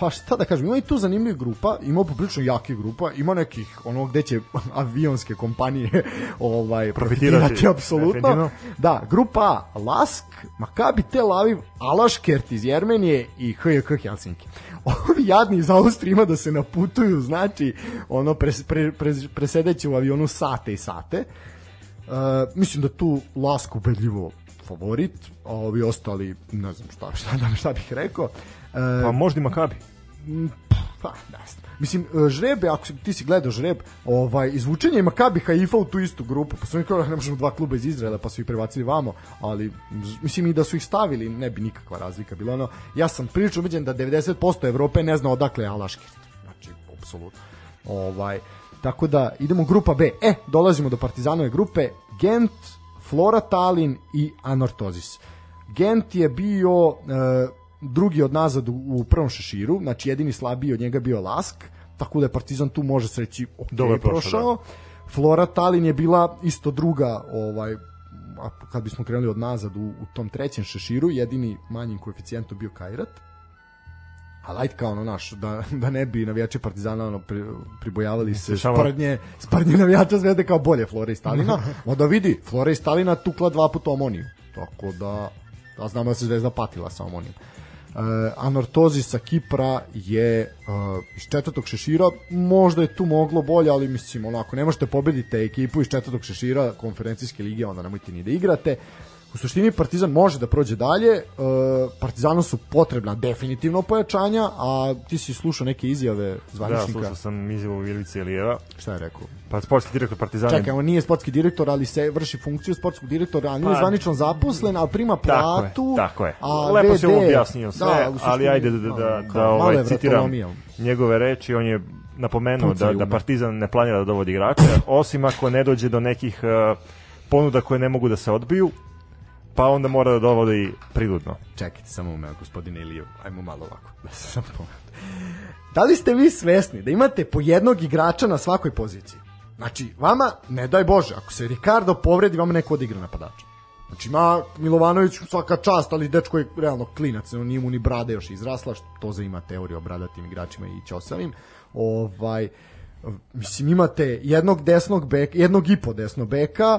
pa šta da kažem, ima i tu zanimljiv grupa, ima poprilično jaki grupa, ima nekih ono gde će <laughs> avionske kompanije <laughs> ovaj Profitirati, profitirati apsolutno. Da, grupa A, Lask, Maccabi Tel Aviv, Alaškert iz Jermenije i HJK Helsinki. <laughs> Ovi jadni iz Austrije ima da se naputuju, znači, ono, pres, pre, pre, presedeće u avionu sate i sate. Uh, mislim da tu Lask ubedljivo favorit, a ovi ostali, ne znam šta, šta, šta bih rekao. Uh, Pa možda i Makabi. pa, ne znam. Mislim, e, žrebe, ako si, ti si gledao žreb, ovaj, izvučenje Makabi Haifa u tu istu grupu, pa su oni kao, ne možemo dva kluba iz Izraela, pa su ih prebacili vamo, ali, mislim, i da su ih stavili, ne bi nikakva razlika bila. Ono, ja sam prilično ubeđen da 90% Evrope ne zna odakle je Alaški. Znači, apsolutno. Ovaj, tako da, idemo grupa B. E, dolazimo do Partizanove grupe, Gent, Flora Tallinn i Anortozis. Gent je bio e, drugi od nazad u, u prvom šeširu, znači jedini slabiji od njega bio Lask, tako da je Partizan tu može se reći ok, Dobro je prošao, prošao. Flora Tallinn je bila isto druga, ovaj kad bismo krenuli od nazad u, u tom trećem šeširu, jedini manjim koeficijentom bio Kairat. A light kao ono naš, da, da ne bi navijači Partizana ono, pri, pribojavali se Samo- sprdnje, sprdnje navijača Zvezde kao bolje Flore i Stalina. <laughs> Onda vidi, Flora i Stalina tukla dva puta Omoniju. Tako da, da znamo da se Zvezda patila sa Omonijom. Uh, Anortozi sa Kipra je uh, iz četvrtog šešira, možda je tu moglo bolje, ali mislim onako, ne možete pobediti ekipu iz četvrtog šešira konferencijske lige, onda nemojte ni da igrate. U suštini Partizan može da prođe dalje, uh, Partizanu su potrebna definitivno pojačanja, a ti si slušao neke izjave Da, zvaničnika. slušao sam izjavu Ilice Ilijeva. Šta je rekao? Pa sportski direktor Partizana. Čekaj, on nije sportski direktor, ali se vrši funkciju sportskog direktora, a nije Pa- zvanično zaposlen, ali prima Tako je, platu. tako je. Lepo si VD ovo objasnio sve, da, suštini, ali ajde da, da, da, da ovaj, citiram njegove reči, on je napomenuo da, da. Partizan ne planira da dovodi igrače, osim ako ne dođe do nekih uh, ponuda koje ne mogu da se odbiju, pa onda mora da dovodi priludno. Čekajte samo me, gospodine Iliju, ajmo malo ovako. Da se pogledam. Da li ste vi svesni da imate po jednog igrača na svakoj poziciji? Znači, vama, ne daj Bože, ako se Ricardo povredi, vama neko odigra napadača. Znači, ima Milovanović svaka čast, ali dečko je realno klinac, on nije mu ni brada još izrasla, što to za ima teorija o bradatim igračima i ćosavim. Ovaj, mislim, imate jednog desnog beka, jednog i po desnog beka,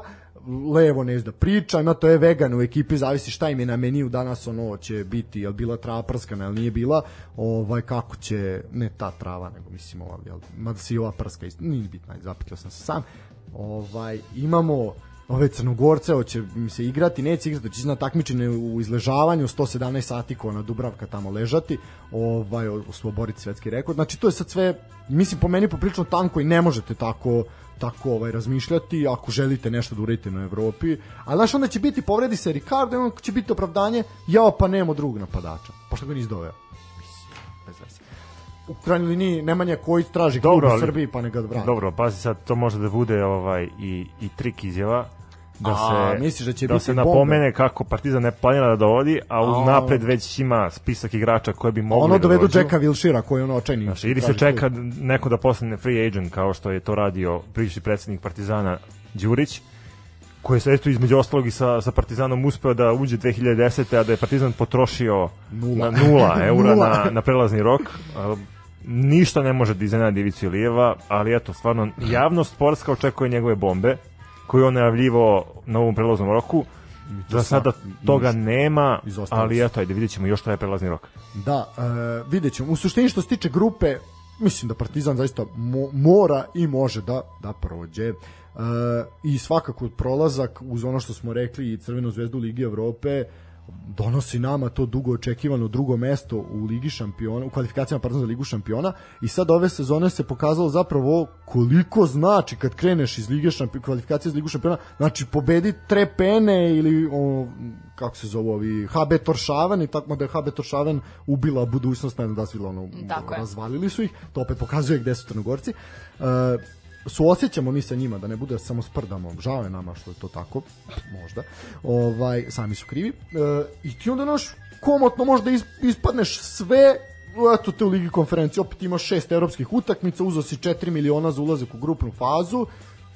levo ne da priča, ima to je vegan u ekipi, zavisi šta im je na meniju danas ono će biti, jel bila trava prskana, jel nije bila, ovaj kako će, ne ta trava, nego mislim ova, jel, mada se i ova prska, isto, nije bitno, ajde, zapitao sam se sam, ovaj, imamo ove crnogorce, hoće mi se igrati, neće igrati, će ići na takmičenje u izležavanju 117 sati ko na Dubravka tamo ležati, ovaj osvoboriti svetski rekord. Znači to je sad sve mislim po meni poprilično tanko i ne možete tako tako ovaj razmišljati ako želite nešto da uradite na Evropi. A znaš onda će biti povredi se Ricardo, i onda će biti opravdanje, ja pa nemamo drugog napadača. Pa što ga nisi doveo? Bez veze. U krajnjoj liniji Nemanja koji traži klub u Srbiji pa ne ga vrati. Dobro, pazi sad, to može da bude ovaj i, i trik izjava, da A, se, misliš da će da biti se bombe? napomene kako Partizan ne planira da dovodi, a A. uz napred već ima spisak igrača koje bi mogli Ono da dovedu. Jacka Wilshira koji je ono očajni. Znaš, ili se čeka klub. neko da postane free agent kao što je to radio bivši predsednik Partizana Đurić koji je se eto između ostalog i sa, sa Partizanom uspeo da uđe 2010. a da je Partizan potrošio Nula. na nula <laughs> eura Nula. na, na prelazni rok. A, ništa ne može da iznenadi Ivicu Ilijeva, ali eto, stvarno, javnost sportska očekuje njegove bombe, koje on najavljivo na ovom prelaznom roku. Za sada toga nema, ali eto, ajde, vidjet ćemo još traje prelazni rok. Da, e, vidjet ćemo. U suštini što se tiče grupe, mislim da Partizan zaista mo, mora i može da, da prođe. E, I svakako prolazak uz ono što smo rekli i Crvenu zvezdu Ligi Evrope donosi nama to dugo očekivano drugo mesto u Ligi šampiona, u kvalifikacijama pardon, za Ligu šampiona i sad ove sezone se pokazalo zapravo koliko znači kad kreneš iz Lige šampiona, kvalifikacije za Ligu šampiona, znači pobedi Trepene ili o, kako se zove ovi HB Toršaven i tako da je HB Toršaven ubila budućnost, ne znam da su bilo ono, razvalili su ih, to opet pokazuje gde su Crnogorci. Uh, suosjećamo mi sa njima, da ne bude samo sprdamo, žao je nama što je to tako, možda, ovaj, sami su krivi, uh, i ti onda naš komotno možda is, ispadneš sve eto te u Ligi konferencije, opet imaš šest evropskih utakmica, uzo si 4 miliona za ulazak u grupnu fazu,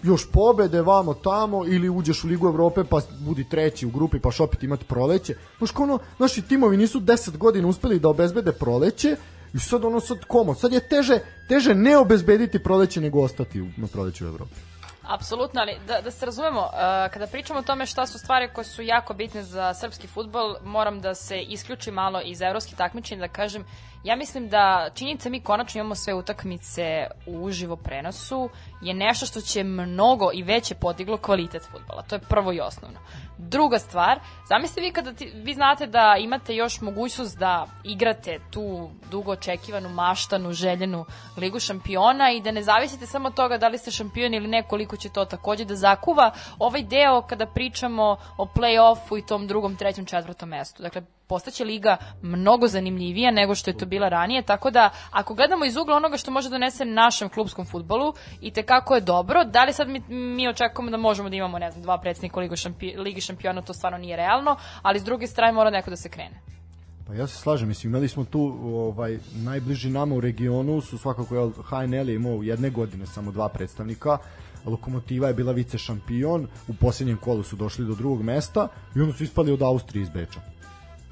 još pobede vamo tamo ili uđeš u Ligu Evrope pa budi treći u grupi pa opet imati proleće. Znaš, ono, naši timovi nisu 10 godina uspeli da obezbede proleće I sad ono sad komo, sad je teže, teže ne obezbediti proleće nego ostati na proleću u Evropi. Apsolutno, ali da, da se razumemo, uh, kada pričamo o tome šta su stvari koje su jako bitne za srpski futbol, moram da se isključi malo iz evropskih takmičenja da kažem, ja mislim da činjenica mi konačno imamo sve utakmice u uživo prenosu je nešto što će mnogo i veće podiglo kvalitet futbola. To je prvo i osnovno. Druga stvar, zamislite vi kada ti, vi znate da imate još mogućnost da igrate tu dugo očekivanu, maštanu, željenu ligu šampiona i da ne zavisite samo od toga da li ste šampion ili ne, koliko će to takođe da zakuva ovaj deo kada pričamo o play-offu i tom drugom, trećem, četvrtom mestu. Dakle, postaće liga mnogo zanimljivija nego što je to bila ranije, tako da ako gledamo iz ugla onoga što može da donese našem klubskom futbolu i te kako je dobro, da li sad mi, mi očekujemo da možemo da imamo, ne znam, dva predsednika Ligi, šampi, Ligi šampiona, to stvarno nije realno, ali s druge strane mora neko da se krene. Pa ja se slažem, mislim, imali smo tu ovaj, najbliži nama u regionu su svakako jel, HNL je imao jedne godine samo dva predstavnika, Lokomotiva je bila vice šampion, u posljednjem kolu su došli do drugog mesta i onda su ispali od Austrije iz Beča.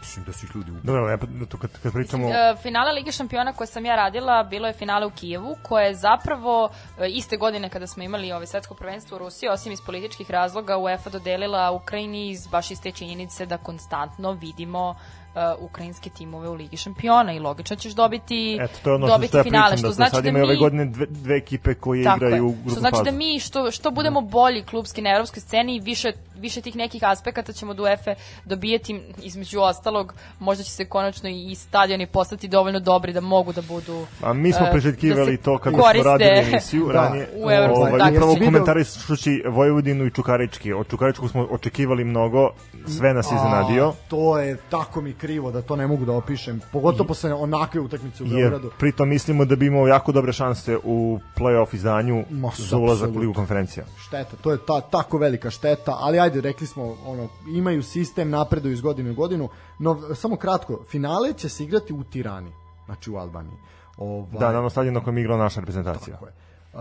Mislim da su ih ljudi ubili. Dobro, ja, to kad, kad pričamo... E, finale Lige šampiona koje sam ja radila bilo je finale u Kijevu, koje je zapravo e, iste godine kada smo imali ovaj svetsko prvenstvo u Rusiji, osim iz političkih razloga, UEFA dodelila Ukrajini iz baš iste činjenice da konstantno vidimo uh, ukrajinske timove u Ligi šampiona i logično ćeš dobiti Eto, to je ono dobiti što ja finale, pričam, što da znači sad da imaju ove mi godine dve, dve ekipe koje Tako igraju je. u grupnu Što znači fazu. da mi što, što budemo bolji klubski na evropskoj sceni više, više tih nekih aspekata ćemo od UEFA dobijeti između ostalog možda će se konačno i stadioni postati dovoljno dobri da mogu da budu A mi smo priželjkivali da to kako koriste- smo radili emisiju <laughs> Da, ranije. u evropskom ovaj, takmičenju. upravo Video- komentarišući Vojvodinu i Čukarički. Od Čukaričkog smo očekivali mnogo, sve nas iznenadio. To je tako mi krivo da to ne mogu da opišem. Pogotovo posle onakve utakmice u Jer Beogradu. pritom mislimo da bi imao jako dobre šanse u play-off izdanju Ma, za ulazak u. Ligu konferencija. Šteta, to je ta, tako velika šteta, ali ajde, rekli smo, ono, imaju sistem, napreduju iz godine u godinu, no, samo kratko, finale će se igrati u Tirani, znači u Albaniji. Ovaj, Da, na onom stadionu na kojem je igrala naša reprezentacija. Tako je. Uh,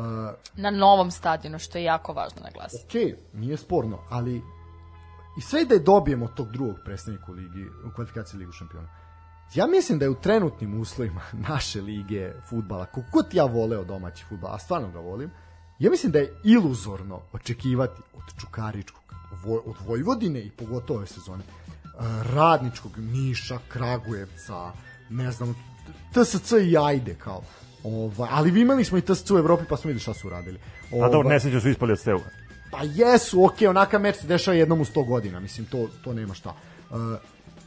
na novom stadionu, što je jako važno naglasiti. ok, nije sporno, ali i sve da je dobijemo tog drugog predstavnika u ligi, u kvalifikaciji Ligu šampiona, ja mislim da je u trenutnim uslovima <laughs> naše lige futbala, god ja voleo domaći futbal, a stvarno ga volim, ja mislim da je iluzorno očekivati od Čukaričkog, Voj, od Vojvodine i pogotovo ove sezone, uh, radničkog Niša, Kragujevca, ne znam, TSC i ajde kao. Ovaj, ali vi imali smo i TSC u Evropi pa smo videli šta su uradili. A dobro, Ovaj, Nesreću su ispali od Steaua. Pa jesu, ok, onaka meč se dešava jednom u 100 godina, mislim, to, to nema šta. Uh,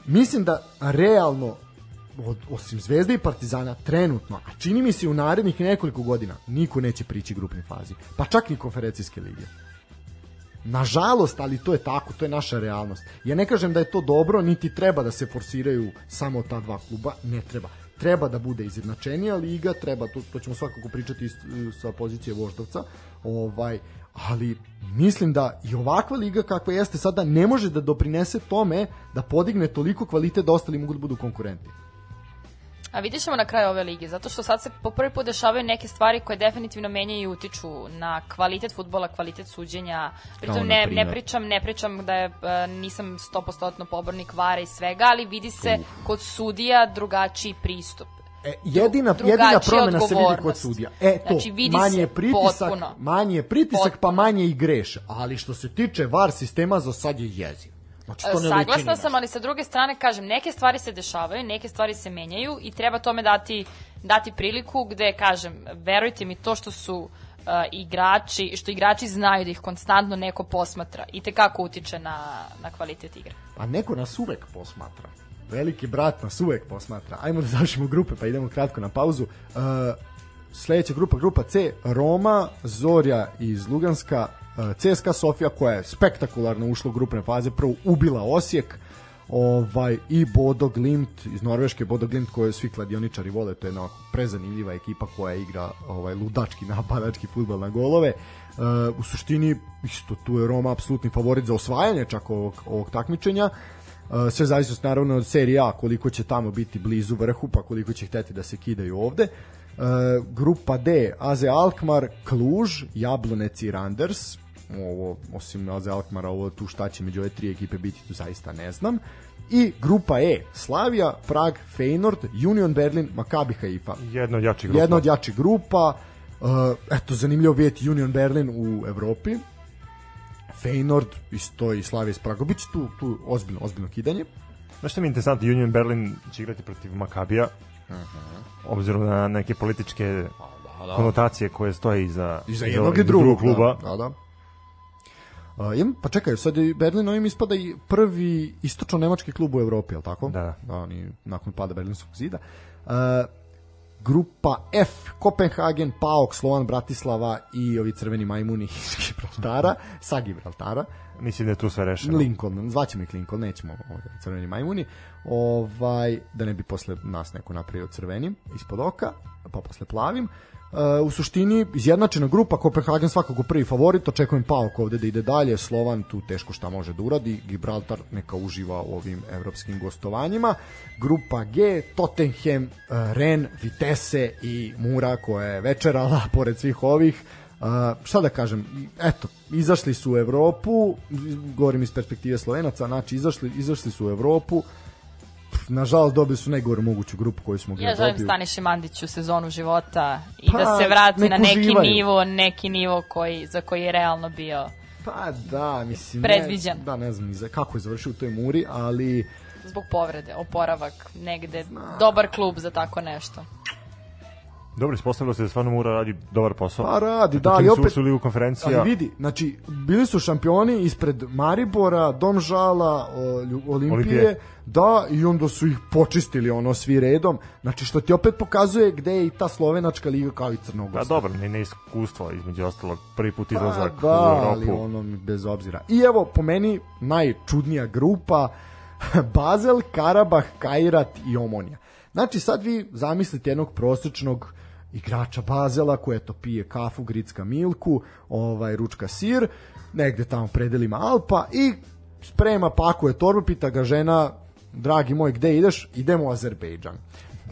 mislim da realno, od, osim Zvezde i Partizana, trenutno, a čini mi se u narednih nekoliko godina, niko neće prići grupnoj fazi, pa čak ni konferencijske lige. Nažalost, ali to je tako, to je naša realnost. Ja ne kažem da je to dobro, niti treba da se forsiraju samo ta dva kluba, ne treba. Treba da bude izjednačenija liga, treba, to, to ćemo svakako pričati ist, sa pozicije voždovca, ovaj, ali mislim da i ovakva liga kakva jeste sada ne može da doprinese tome da podigne toliko kvalitet da ostali mogu da budu konkurenti. A vidjet ćemo na kraju ove lige, zato što sad se po prvi put dešavaju neke stvari koje definitivno menjaju i utiču na kvalitet futbola, kvalitet suđenja. Pritom ne, ne pričam, ne pričam da je, e, nisam 100% pobornik vara i svega, ali vidi se kod sudija drugačiji pristup. E, jedina, jedina promena se vidi kod sudija. E, to, Znači, vidi manje je pritisak, potpuno. manje je pritisak, pa Potpuno. manje i greš. Ali što se tiče VAR sistema, za sad je jeziv. Znači, to ne Saglasna na sam, ali sa druge strane kažem, neke stvari se dešavaju, neke stvari se menjaju i treba tome dati, dati priliku gde, kažem, verujte mi, to što su uh, igrači, što igrači znaju da ih konstantno neko posmatra i te kako utiče na, na kvalitet igre. Pa neko nas uvek posmatra. Veliki brat nas uvek posmatra. Ajmo da završimo grupe, pa idemo kratko na pauzu. Uh, sledeća grupa, grupa C, Roma, Zorja iz Luganska, CSKA Sofija koja je spektakularno ušla u grupne faze, prvo ubila Osijek, ovaj i Bodo Glimt iz Norveške Bodo Glimt koju svi kladioničari vole to je jedna prezanimljiva ekipa koja igra ovaj ludački <laughs> napadački fudbal na golove. Uh, u suštini isto tu je Roma apsolutni favorit za osvajanje čak ovog, ovog takmičenja. Uh, sve zavisi naravno od serije A koliko će tamo biti blizu vrhu pa koliko će hteti da se kidaju ovde. Uh, grupa D AZ Alkmaar, Kluž, Jablonec i Randers ovo, osim Alze Alkmara, ovo tu šta će među ove tri ekipe biti, tu zaista ne znam. I grupa E, Slavija, Prag, Feyenoord, Union Berlin, Maccabi Haifa. Jedna od jačih grupa. Jedna od jačih grupa. Uh, eto, zanimljivo vidjeti Union Berlin u Evropi. Feyenoord, isto i Slavija iz Praga. Biće tu, tu ozbiljno, ozbiljno kidanje. Znaš što mi je interesantno, Union Berlin će igrati protiv Makabija, uh -huh. obzirom na neke političke da, da. konotacije koje stoje iza, I za jednog i drugog, drugog kluba. Da, da. Uh, imam, pa čekaj, sad je Berlin ovim ispada i prvi istočno-nemački klub u Evropi, je li tako? Da. Da, oni nakon pada Berlinskog zida. Uh, grupa F, Kopenhagen, PAOK, Slovan, Bratislava i ovi crveni majmuni <laughs> iz Gibraltara, sa Gibraltara. Mislim da je tu sve rešeno. Lincoln, zvaćemo ih Lincoln, nećemo ovaj, crveni majmuni, ovaj, da ne bi posle nas neko napravio crvenim ispod oka, pa posle plavim. Uh, u suštini izjednačena grupa Kopenhagen svakako prvi favorit očekujem Paok ovde da ide dalje Slovan tu teško šta može da uradi Gibraltar neka uživa u ovim evropskim gostovanjima grupa G Tottenham, uh, Ren, Vitesse i Mura koja je večerala <laughs> pored svih ovih. Uh, šta da kažem, eto, izašli su u Evropu, govorim iz perspektive Slovenaca, znači izašli, izašli su u Evropu, nažalost dobili su najgoru moguću grupu koju smo ja želim Staniši Mandiću sezonu života i pa, da se vrati na neki uživaju. nivo, neki nivo koji, za koji je realno bio pa da, mislim predviđen. Ne, da, ne znam za, kako je završio u toj muri, ali zbog povrede, oporavak negde, Zna. dobar klub za tako nešto. Dobro, ispostavilo se da stvarno Mura radi dobar posao. Pa radi, da, ali opet... Su u ligu konferencija. Ali vidi, znači, bili su šampioni ispred Maribora, Domžala, Olimpije, Olimpije, da, i onda su ih počistili ono svi redom. Znači, što ti opet pokazuje gde je i ta slovenačka liga kao i Crnogorska. Da, dobro, ne, ne iskustvo, između ostalog, prvi put pa izlazak pa, da, u Europu. ali ono, bez obzira. I evo, po meni, najčudnija grupa, <laughs> Bazel, Karabah, Kairat i Omonija. Znači sad vi zamislite jednog prosečnog igrača Bazela koji eto pije kafu, gricka milku, ovaj ručka sir, negde tamo predelima Alpa i sprema pakuje torbu, pita ga žena, dragi moj, gde ideš? Idemo u Azerbejdžan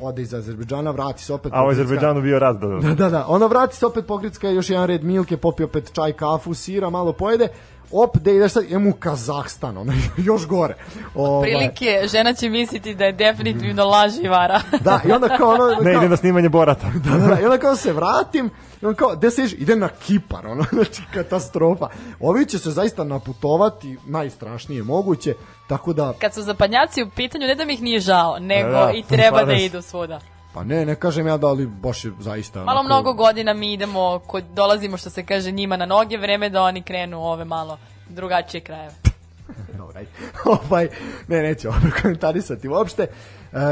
ode iz Azerbejdžana, vrati se opet A u Azerbejdžanu bio raz da, da. Da, Ona vrati se opet pogricka, još jedan red milke, popio opet čaj, kafu, sira, malo pojede op, da ideš sad, idemo u Kazahstan, ono, <laughs> još gore. Ovaj. Prilike, žena će misliti da je definitivno laži vara. <laughs> da, i onda kao ono... Ne, kao, ide na snimanje Borata. <laughs> da, da, da, i onda kao se vratim, i on kao, gde se iš? Ide na Kipar, ono, znači katastrofa. Ovi će se zaista naputovati, najstrašnije moguće, tako da... Kad su zapadnjaci u pitanju, ne da mi ih nije žao, nego da, i treba pa da idu svuda. Pa ne, ne kažem ja da, ali baš je zaista... Malo onako... mnogo godina mi idemo, kod, dolazimo što se kaže njima na noge, vreme da oni krenu ove malo drugačije krajeve. <laughs> Dobre, <laughs> ovaj, ne, neće ovo komentarisati uopšte. E,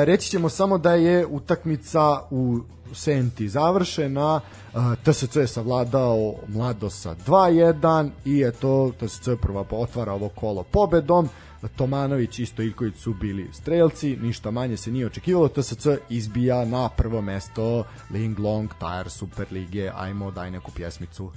reći ćemo samo da je utakmica u Senti završena, e, TSC je savladao Mladosa 2-1 i eto TSC prva otvara ovo kolo pobedom. Tomanović i Stojković su bili strelci, ništa manje se nije očekivalo, TSC izbija na prvo mesto Ling Long Tire Super Lige, ajmo daj neku pjesmicu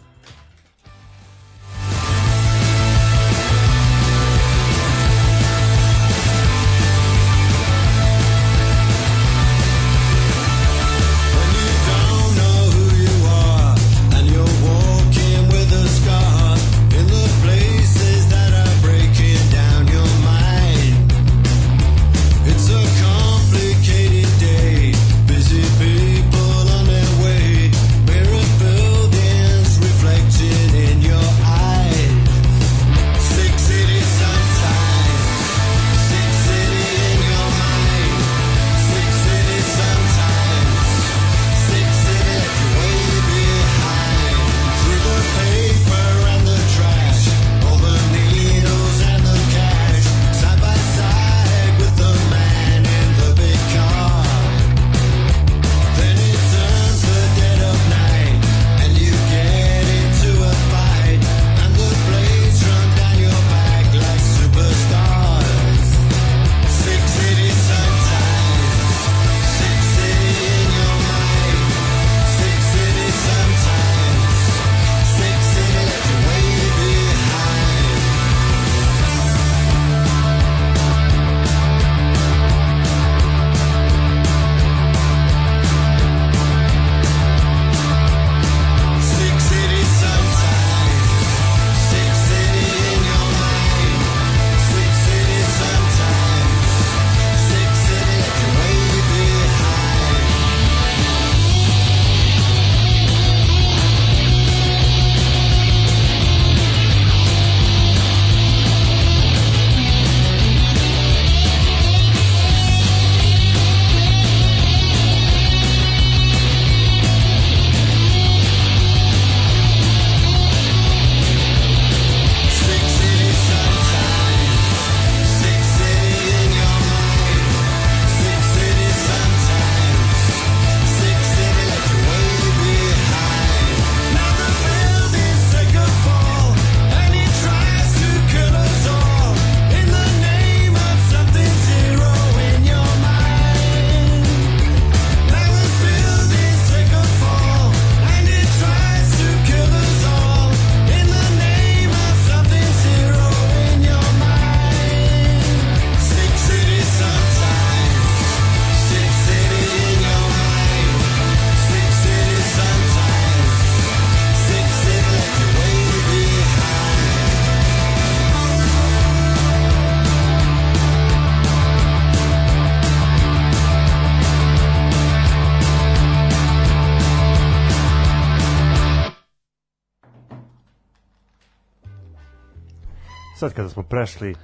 sad kada smo prešli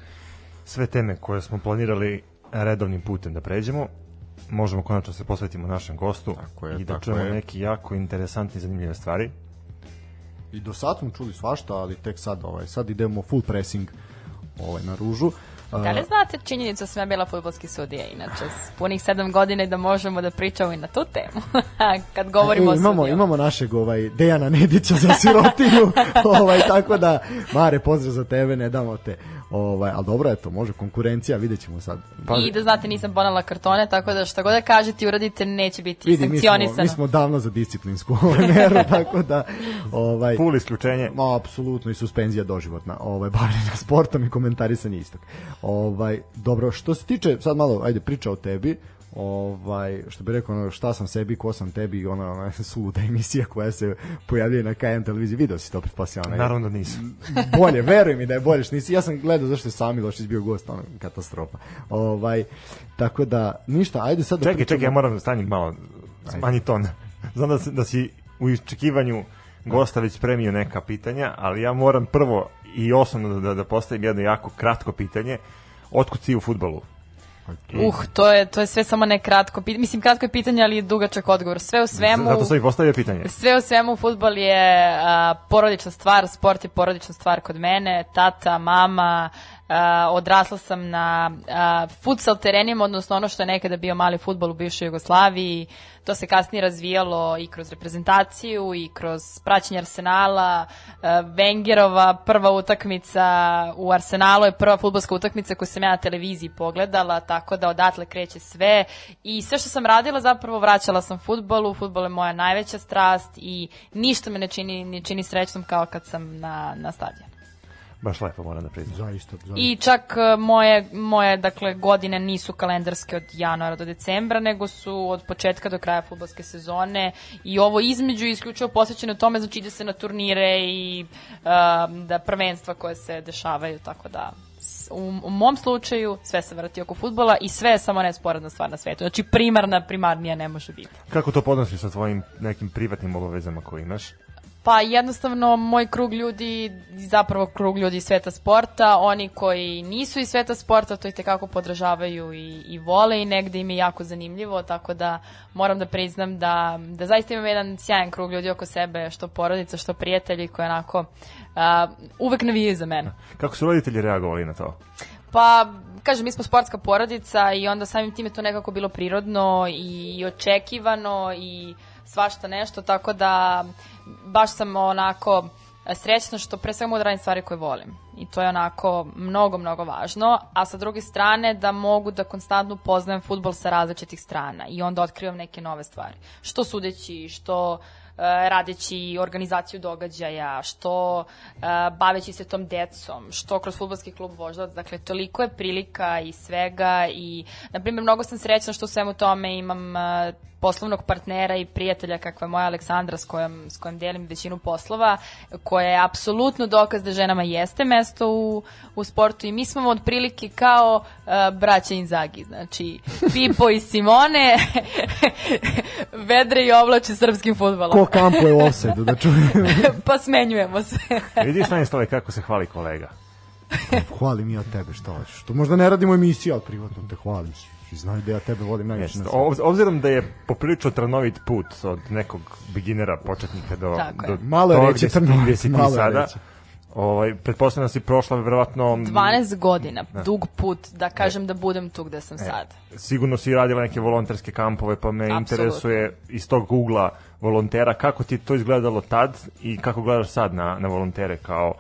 sve teme koje smo planirali redovnim putem da pređemo, možemo konačno se posvetimo našem gostu Tako je, i da tako čujemo je. neki jako interesantni i zanimljive stvari. I do sad smo čuli svašta, ali tek sad, ovaj, sad idemo full pressing ovaj, na ružu. Da li znate činjenicu da sam ja bila futbolski sudija, inače, s punih sedam godina i da možemo da pričamo i na tu temu, <laughs> kad govorimo e, o imamo, sudijama. imamo našeg ovaj, Dejana Nedića za sirotinju, <laughs> ovaj, tako da, Mare, pozdrav za tebe, ne damo te. Ovaj, ali dobro je to, može konkurencija, vidjet ćemo sad. I da znate, nisam ponala kartone, tako da šta god da kažete i uradite, neće biti Vidi, mi smo, sankcionisano. mi smo davno za disciplinsku <laughs> meru, <laughs> tako da, ovaj, Full isključenje. Ma, apsolutno i suspenzija doživotna, ovaj, <laughs> bavljenja sportom i komentarisanje istog. Ovaj, dobro, što se tiče, sad malo, ajde, priča o tebi, ovaj, što bi rekao, ono, šta sam sebi, ko sam tebi, ona, ona <laughs> suluda emisija koja se pojavljuje na KM televiziji, video si to, pretpostavljam. Naravno da nisu. <laughs> bolje, veruj mi da je bolje što nisi. Ja sam gledao zašto je sami Lošić bio gost, ono, katastrofa. Ovaj, tako da, ništa, ajde sad da Čekaj, pričamo- čekaj, ja moram da stanim malo, smanji ton. <laughs> Znam da, si- da si u iščekivanju gosta već spremio neka pitanja, ali ja moram prvo i osnovno da, da postavim jedno jako kratko pitanje. Otkud si u futbolu? Uh, to je, to je sve samo ne kratko pitanje. Mislim, kratko je pitanje, ali je dugačak odgovor. Sve u svemu... Zato sam i postavio pitanje. Sve u svemu, futbol je a, porodična stvar, sport je porodična stvar kod mene, tata, mama, odrasla sam na a, futsal terenima, odnosno ono što je nekada bio mali futbol u bivšoj Jugoslaviji, to se kasnije razvijalo i kroz reprezentaciju i kroz praćenje Arsenala, a, Wengerova prva utakmica u Arsenalu je prva futbolska utakmica koju sam ja na televiziji pogledala, tako da odatle kreće sve. I sve što sam radila zapravo vraćala sam futbolu, futbol je moja najveća strast i ništa me ne čini, ne čini srećnom kao kad sam na, na stadionu. Baš lepo moram da priznam. Zaista, zaista. I čak e, moje, moje dakle, godine nisu kalendarske od januara do decembra, nego su od početka do kraja futbolske sezone i ovo između je isključivo posvećeno tome, znači ide se na turnire i um, da prvenstva koje se dešavaju, tako da u, u mom slučaju sve se vrti oko futbola i sve je samo nesporedna stvar na svetu. Znači primarna, primarnija ne može biti. Kako to podnosiš sa tvojim nekim privatnim obavezama koje imaš? Pa jednostavno moj krug ljudi, zapravo krug ljudi iz sveta sporta, oni koji nisu iz sveta sporta to i tekako podržavaju i, i vole i negde im je jako zanimljivo, tako da moram da priznam da, da zaista imam jedan sjajan krug ljudi oko sebe, što porodica, što prijatelji koji onako a, uvek navijaju za mene. Kako su roditelji reagovali na to? Pa, kažem, mi smo sportska porodica i onda samim tim je to nekako bilo prirodno i očekivano i svašta nešto, tako da baš sam onako srećna što pre svega mogu da radim stvari koje volim. I to je onako mnogo, mnogo važno. A sa druge strane da mogu da konstantno poznajem futbol sa različitih strana i onda otkrivam neke nove stvari. Što sudeći, što e, radeći organizaciju događaja, što e, baveći se tom decom, što kroz futbolski klub Voždovac, dakle toliko je prilika i svega i na primjer mnogo sam srećna što u svemu tome imam e, poslovnog partnera i prijatelja kakva je moja Aleksandra s kojom, s kojom delim većinu poslova, koja je apsolutno dokaz da ženama jeste mesto u, u sportu i mi smo otprilike kao uh, braća Inzagi, znači Pipo i Simone <laughs> vedre i oblače srpskim futbolom. Ko kampuje u offsetu, da čujem. <laughs> pa smenjujemo se. Vidiš na stove kako se hvali kolega. Hvalim ja tebe, šta hoćeš. To možda ne radimo emisiju, ali privatno te hvalim. Svi znaju da ja tebe volim najviše na svetu. Ob- Obzirom da je poprilično trnovit put od nekog beginera, početnika do, Tako je. do Malo toga reći gde trnovit, gde si ti sada. reći. Ovaj, pretpostavljam da si prošla verovatno... 12 godina, dug put, da kažem da budem tu gde sam sad. Sigurno si radila neke volonterske kampove, pa me Apsolutno. interesuje iz tog ugla volontera, kako ti to izgledalo tad i kako gledaš sad na, na volontere kao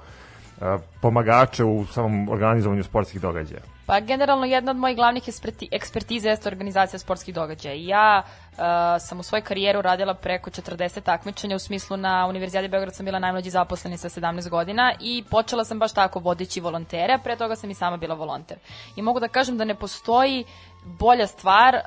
uh, pomagače u samom organizovanju sportskih događaja? Pa generalno jedna od mojih glavnih eksperti, ekspertiza jeste organizacija sportskih događaja. Ja uh, sam u svojoj karijeru radila preko 40 takmičenja, u smislu na Univerzijadi Beograd sam bila najmlađi zaposleni sa 17 godina i počela sam baš tako vodeći volontere, a pre toga sam i sama bila volonter. I mogu da kažem da ne postoji bolja stvar uh,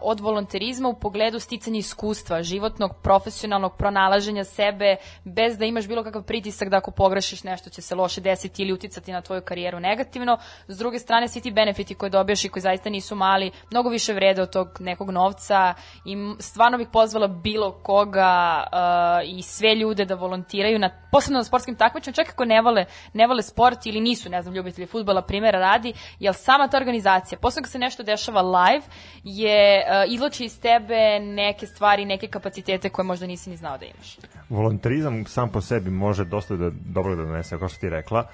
od volonterizma u pogledu sticanja iskustva, životnog, profesionalnog pronalaženja sebe, bez da imaš bilo kakav pritisak da ako pogrešiš nešto će se loše desiti ili uticati na tvoju karijeru negativno. S druge strane, svi ti benefiti koje dobijaš i koji zaista nisu mali, mnogo više vrede od tog nekog novca i stvarno bih pozvala bilo koga uh, i sve ljude da volontiraju, na, posebno na sportskim takmičima, čak ako ne vole, ne vole sport ili nisu, ne znam, ljubitelji futbola, primjera radi, jer sama ta organizacija, posebno kad se nešto dešava live, je uh, izloči iz tebe neke stvari, neke kapacitete koje možda nisi ni znao da imaš. Volontarizam sam po sebi može dosta da, dobro da donese, kao što ti rekla.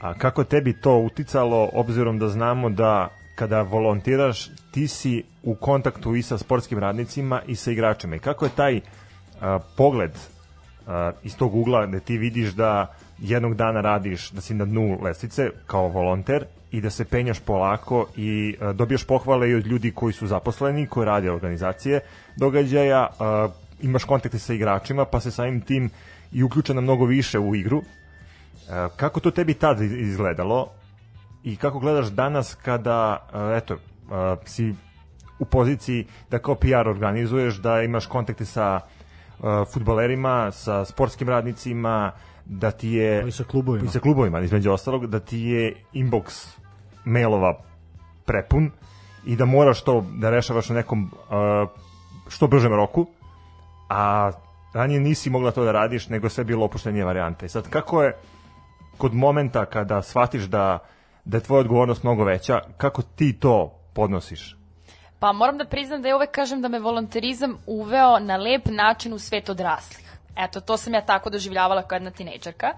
A kako tebi to uticalo, obzirom da znamo da kada volontiraš, ti si u kontaktu i sa sportskim radnicima i sa igračima. I kako je taj a, pogled a, iz tog ugla da ti vidiš da jednog dana radiš, da si na dnu lestvice kao volonter i da se penjaš polako i a, dobijaš pohvale i od ljudi koji su zaposleni, koji rade organizacije događaja, a, imaš kontakte sa igračima, pa se samim tim i uključena mnogo više u igru. A, kako to tebi tad izgledalo i kako gledaš danas kada, eto, si u poziciji da kao PR organizuješ, da imaš kontakte sa futbalerima, sa sportskim radnicima, da ti je... I sa klubovima. I sa klubovima, između ostalog, da ti je inbox mailova prepun i da moraš to da rešavaš u nekom uh, što bržem roku, a ranije nisi mogla to da radiš, nego sve bilo opuštenije varijante. I sad, kako je kod momenta kada shvatiš da, da je tvoja odgovornost mnogo veća, kako ti to podnosiš? Pa moram da priznam da ja uvek kažem da me volonterizam uveo na lep način u svet odraslih. Eto, to sam ja tako doživljavala kao jedna tinejdžerka.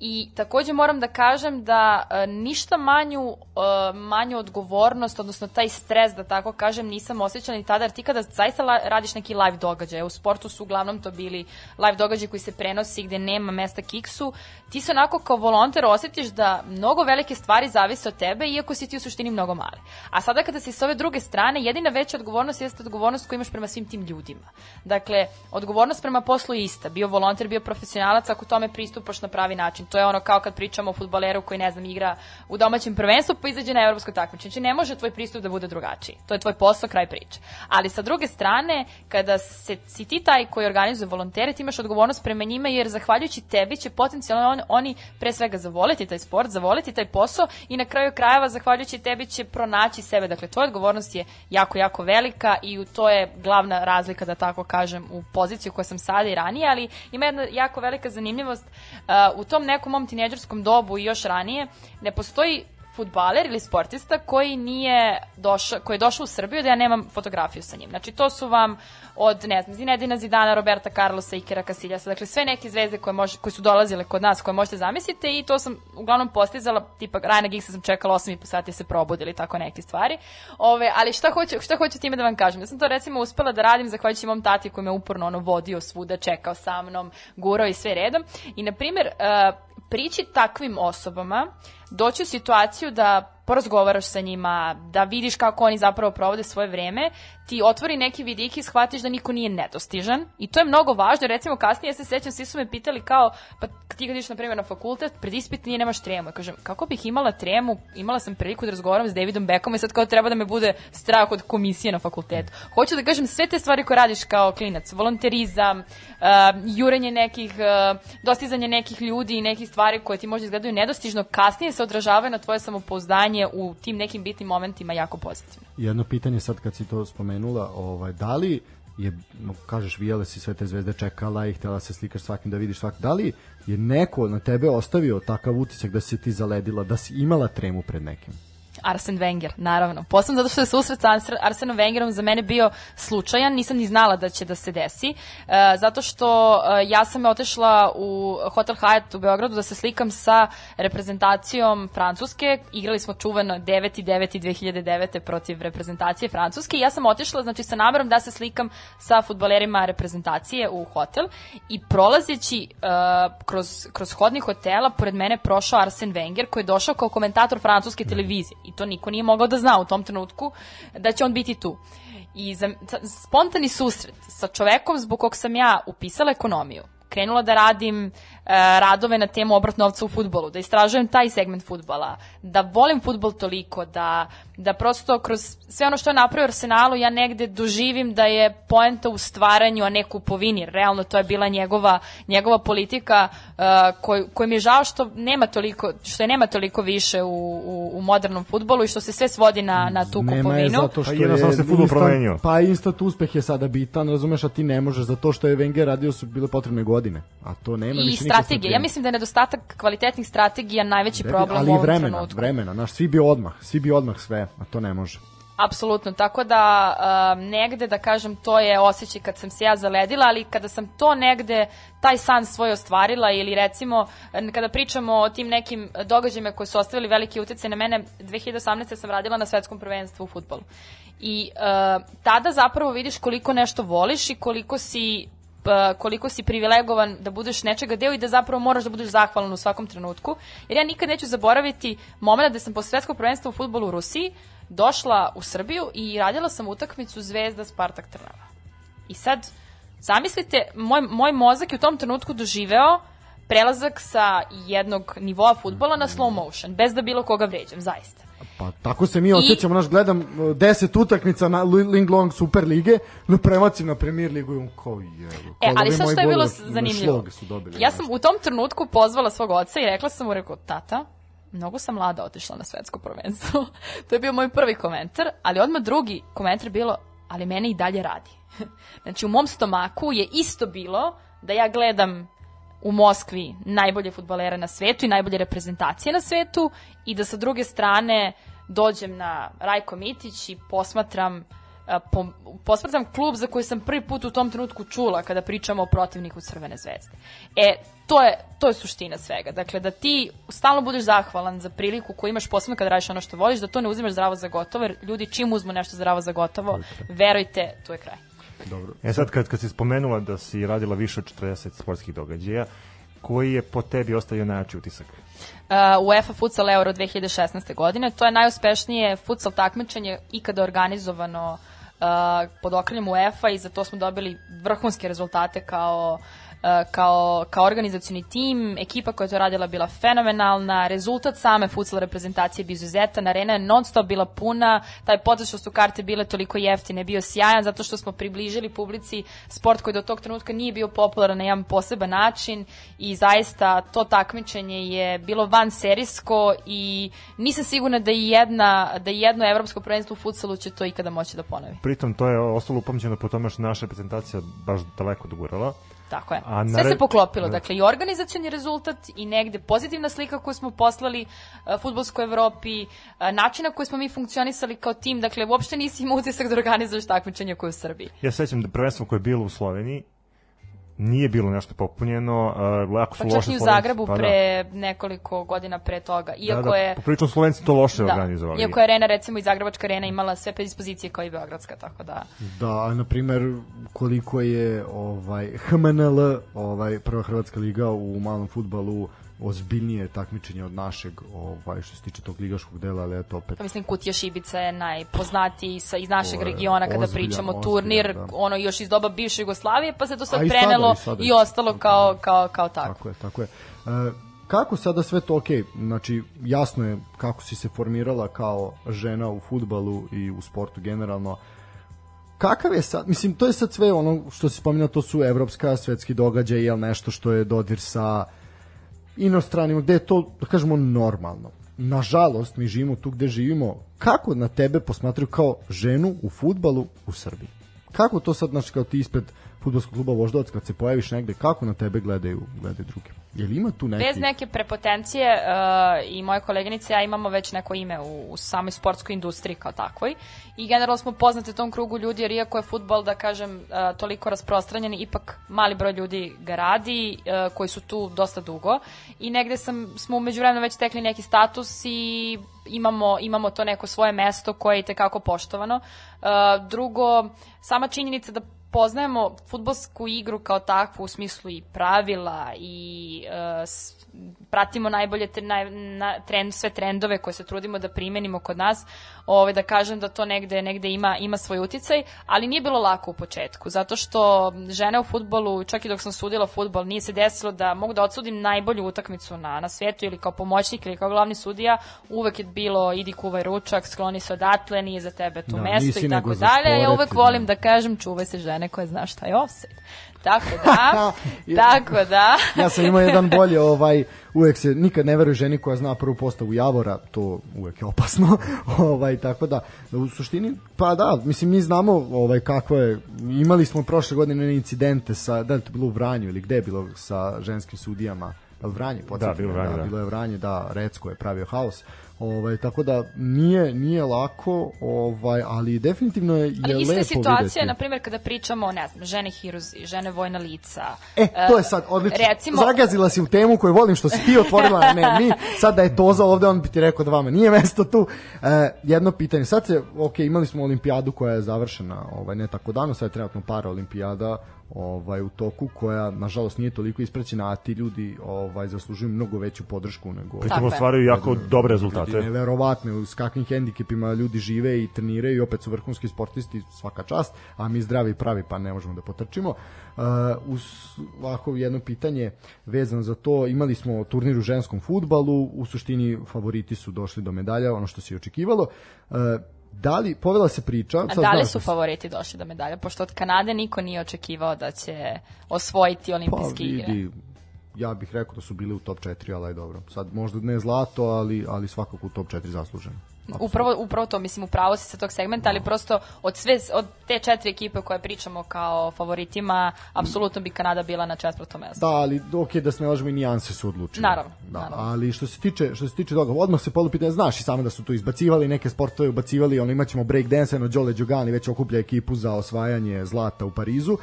I takođe moram da kažem da e, ništa manju, e, manju odgovornost, odnosno taj stres, da tako kažem, nisam osjećala ni tada, jer ti kada zaista la, radiš neki live događaj, u sportu su uglavnom to bili live događaj koji se prenosi gde nema mesta kiksu, ti se onako kao volonter osjetiš da mnogo velike stvari zavise od tebe, iako si ti u suštini mnogo male. A sada kada si s ove druge strane, jedina veća odgovornost jeste odgovornost koju imaš prema svim tim ljudima. Dakle, odgovornost prema poslu je ista. Bio volonter, bio profesionalac, ako tome pristupaš na pravi način to je ono kao kad pričamo o futboleru koji, ne znam, igra u domaćem prvenstvu pa izađe na evropsko takmičenje. Znači, ne može tvoj pristup da bude drugačiji. To je tvoj posao, kraj priče. Ali sa druge strane, kada se, si ti taj koji organizuje volontere, ti imaš odgovornost prema njima jer zahvaljujući tebi će potencijalno on, oni pre svega zavoliti taj sport, zavoliti taj posao i na kraju krajeva zahvaljujući tebi će pronaći sebe. Dakle, tvoja odgovornost je jako, jako velika i u to je glavna razlika, da tako kažem, u poziciju koja sam sada i ranije, ali ima jedna jako velika zanimljivost. Uh, u tom nekom nekom mom tineđerskom dobu i još ranije, ne postoji futbaler ili sportista koji nije došao, koji je došao u Srbiju da ja nemam fotografiju sa njim. Znači to su vam od, ne znam, Zinedina Zidana, Roberta Carlosa, Ikera Casiljasa, dakle sve neke zvezde koje, može, koje su dolazile kod nas, koje možete zamisliti i to sam uglavnom postizala, tipa Rajna Giggsa sam čekala 8,5 sati se probudili, tako neke stvari. Ove, ali šta hoću, šta hoću time da vam kažem? Ja sam to recimo uspela da radim zahvaljujući mom tati koji me uporno ono vodio svuda, čekao sa mnom, gurao i sve redom. I na primjer, uh, prići takvim osobama, doći u situaciju da porazgovaraš sa njima, da vidiš kako oni zapravo provode svoje vreme, ti otvori neki vidik i shvatiš da niko nije nedostižan i to je mnogo važno. Recimo kasnije ja se sećam, svi su me pitali kao, pa ti kad na primjer na fakultet, pred ispit nije nemaš tremu. Ja kažem, kako bih imala tremu, imala sam priliku da razgovaram s Davidom Beckom i sad kao treba da me bude strah od komisije na fakultetu. Hoću da kažem sve te stvari koje radiš kao klinac, volonterizam, uh, jurenje nekih, uh, dostizanje nekih ljudi i nekih stvari koje ti možda izgledaju nedostižno, kasnije se odražavaju na tvoje samopouzdanje u tim nekim bitnim momentima jako pozitivno. Jedno pitanje sad kad si to spomenula, ovaj, da li je, kažeš, vijele si sve te zvezde čekala i htela se slikaš svakim da vidiš svak, da li je neko na tebe ostavio takav utisak da si ti zaledila, da si imala tremu pred nekim? Arsen Wenger, naravno. Posebno zato što je susret sa Arsenom Wengerom za mene bio slučajan, nisam ni znala da će da se desi, e, zato što e, ja sam otešla u Hotel Hyatt u Beogradu da se slikam sa reprezentacijom Francuske, igrali smo čuveno 9. 9. 2009. protiv reprezentacije Francuske i ja sam otišla znači sa namerom da se slikam sa futbalerima reprezentacije u hotel i prolazeći e, kroz, kroz hodni hotela, pored mene prošao Arsen Wenger koji je došao kao komentator francuske televizije i to niko nije mogao da zna u tom trenutku da će on biti tu. I za, spontani susret sa čovekom zbog kog sam ja upisala ekonomiju, krenula da radim radove na temu obrat novca u futbolu, da istražujem taj segment futbala, da volim futbol toliko, da, da prosto kroz sve ono što je napravio Arsenalu ja negde doživim da je poenta u stvaranju, a ne kupovini. Realno to je bila njegova, njegova politika uh, koj, koj mi je žao što nema toliko, što je nema toliko više u, u, u modernom futbolu i što se sve svodi na, na tu Nema kupovinu. je zato što Pa je jednostavno se fudbal promenio. Pa instant uspeh je sada bitan, razumeš, a ti ne možeš, zato što je Wenger radio su bile potrebne godine, a to nema I više strategije. Ja mislim da je nedostatak kvalitetnih strategija najveći problem ali u ovom vremena, trenutku. vremena, znaš, svi bi odmah, svi bi odmah sve, a to ne može. Apsolutno, tako da um, negde da kažem to je osjećaj kad sam se ja zaledila, ali kada sam to negde taj san svoj ostvarila ili recimo kada pričamo o tim nekim događajima koji su ostavili veliki utjecaj na mene, 2018. sam radila na svetskom prvenstvu u futbolu. I uh, tada zapravo vidiš koliko nešto voliš i koliko si koliko si privilegovan da budeš nečega deo i da zapravo moraš da budeš zahvalan u svakom trenutku. Jer ja nikad neću zaboraviti moment da sam posle svetskog prvenstva u futbolu u Rusiji došla u Srbiju i radila sam utakmicu Zvezda Spartak Trnava. I sad, zamislite, moj, moj mozak je u tom trenutku doživeo prelazak sa jednog nivoa futbola na slow motion, bez da bilo koga vređam, zaista. Pa tako se mi osjećamo, naš gledam uh, 10 utakmica na Li- Ling Long Super lige, no premacim na Premier ligu i on kao je. E, ali sad što je bilo zanimljivo? dobili, Ja sam u tom trenutku pozvala svog oca i rekla sam mu, rekao, tata, mnogo sam mlada otišla na svetsko prvenstvo. <laughs> to je bio moj prvi komentar, ali odmah drugi komentar bilo, ali mene i dalje radi. <laughs> znači, u mom stomaku je isto bilo da ja gledam u Moskvi najbolje futbalere na svetu i najbolje reprezentacije na svetu i da sa druge strane dođem na Rajko Mitić i posmatram po, posmatram klub za koji sam prvi put u tom trenutku čula kada pričamo o protivniku Crvene zvezde. E, to je, to je suština svega. Dakle, da ti stalno budeš zahvalan za priliku koju imaš posebno kada radiš ono što voliš, da to ne uzimaš zdravo za gotovo, jer ljudi čim uzmu nešto zdravo za gotovo, verujte, tu je kraj. Dobro. E sad, kad, kad si spomenula da si radila više od 40 sportskih događaja, koji je po tebi ostavio najjači utisak? Uh, UEFA Futsal Euro 2016. godine. To je najuspešnije futsal takmičenje ikada organizovano uh, pod okriljem UEFA i za to smo dobili vrhunske rezultate kao kao, kao organizacioni tim, ekipa koja je to radila bila fenomenalna, rezultat same futsal reprezentacije bi izuzetan, arena je non stop bila puna, taj potez što su karte bile toliko jeftine bio sjajan zato što smo približili publici sport koji do tog trenutka nije bio popularan na jedan poseban način i zaista to takmičenje je bilo van serijsko i nisam sigurna da i jedna da jedno evropsko prvenstvo u futsalu će to ikada moći da ponovi. Pritom, to je ostalo upamćeno po tome što naša reprezentacija baš daleko dogurala. Tako je. A Sve se poklopilo, Da. dakle i organizacioni rezultat i negde pozitivna slika koju smo poslali uh, futbolskoj Evropi, uh, način na koji smo mi funkcionisali kao tim, dakle uopšte nisi imao utisak da organizuješ takmičenje koje je u Srbiji. Ja se sećam da prvenstvo koje je bilo u Sloveniji nije bilo nešto popunjeno, uh, lako su Pa loše čak i u Zagrebu pa da. pre nekoliko godina pre toga. Iako da, da, je poprilično Slovenci to loše da, organizovali. iako je arena recimo i Zagrebačka arena imala sve predispozicije kao i Beogradska, tako da Da, a na primer koliko je ovaj HMNL, ovaj prva hrvatska liga u malom fudbalu ozbiljnije takmičenje od našeg, ovaj što se tiče tog ligaškog dela, ali eto opet Pa mislim Kutija Šibica je najpoznatiji sa, iz našeg regiona kada ozbiljan, pričamo ozbiljan, turnir, da. ono još iz doba bivše Jugoslavije, pa se to sad i sada, prenelo i sada. i ostalo kao, kao, kao tako. Tako je, tako je. E, kako sada sve to okej, znači jasno je kako si se formirala kao žena u futbalu i u sportu generalno. Kakav je sad, mislim, to je sad sve ono što si spominjao, to su evropska, svetski događaj, jel nešto što je dodir sa inostranima, gde je to, da kažemo, normalno. Nažalost, mi živimo tu gde živimo. Kako na tebe posmatraju kao ženu u futbalu u Srbiji? Kako to sad, znači, kao ti ispred futbolskog kluba Voždovac, kad se pojaviš negde, kako na tebe gledaju, gledaju drugi? Jel ima tu neki... Bez neke prepotencije uh, i moje koleginice ja imamo već neko ime u, u samoj sportskoj industriji kao takvoj i generalno smo poznati u tom krugu ljudi jer iako je futbol da kažem uh, toliko rasprostranjen ipak mali broj ljudi ga radi uh, koji su tu dosta dugo i negde sam, smo umeđu vremenu već stekli neki status i imamo, imamo to neko svoje mesto koje je tekako poštovano. Uh, drugo, sama činjenica da poznajemo futbolsku igru kao takvu u smislu i pravila i uh, s, pratimo najbolje tre, naj, na, trend, sve trendove koje se trudimo da primenimo kod nas, ovaj, da kažem da to negde, negde ima, ima svoj uticaj, ali nije bilo lako u početku, zato što žene u futbolu, čak i dok sam sudila futbol, nije se desilo da mogu da odsudim najbolju utakmicu na, na svetu ili kao pomoćnik ili kao glavni sudija, uvek je bilo idi kuvaj ručak, skloni se odatle, nije za tebe tu Da, mesto i tako dalje. Ja uvek sporeti, volim da. da kažem čuvaj se žene koje zna šta je offside. Tako da, <laughs> tako da. ja sam imao jedan bolje, ovaj, uvek se nikad ne veruje ženi koja zna prvu postavu Javora, to uvek je opasno, <laughs> ovaj, tako da, da u suštini, pa da, mislim, mi znamo ovaj, kako je, imali smo prošle godine incidente sa, da li to bilo u Vranju ili gde je bilo sa ženskim sudijama, Pa Vranje, podsjetim, bilo Vranje, da. bilo je Vranje, da, Recko je pravio haos. Ovaj tako da nije nije lako, ovaj ali definitivno je, je Ali ista lepo je situacija, videti. na primjer, kada pričamo, ne znam, žene hiruzi, žene vojna lica. E, to je sad odlično. Recimo, Zagazila si u temu koju volim što si ti otvorila, ne, mi, sad da je Toza ovde, on bi ti rekao da vama nije mesto tu. E, jedno pitanje, sad se, ok, imali smo olimpijadu koja je završena, ovaj, ne tako davno, sad je trenutno para olimpijada ovaj u toku koja nažalost nije toliko ispraćena a ti ljudi ovaj zaslužuju mnogo veću podršku nego Pritom ostvaraju jako dobre Ljudi, rezultate. neverovatno s kakvim hendikepima ljudi žive i treniraju i opet su vrhunski sportisti svaka čast, a mi zdravi pravi pa ne možemo da potrčimo. Uh, uz ovako jedno pitanje vezano za to, imali smo turnir u ženskom futbalu, u suštini favoriti su došli do medalja, ono što se i očekivalo. Uh, da li, povela se priča... A sad da li su favoriti došli do medalja? Pošto od Kanade niko nije očekivao da će osvojiti Pa olimpijske igre. vidi, ja bih rekao da su bili u top 4, ali aj dobro. Sad možda ne zlato, ali, ali svakako u top 4 zasluženo. Upravo, upravo to, mislim, upravo si sa tog segmenta, ali prosto od, sve, od te četiri ekipe koje pričamo kao favoritima, apsolutno bi Kanada bila na četvrtom mestu. Da, ali ok da se ne lažemo i nijanse su odlučile. Naravno, Da, naravno. ali što se tiče što se tiče toga, odmah se polupitanje, znaš i samo da su tu izbacivali neke sportove, ubacivali, ono imaćemo break dance, no Đole Đugani već okuplja ekipu za osvajanje zlata u Parizu.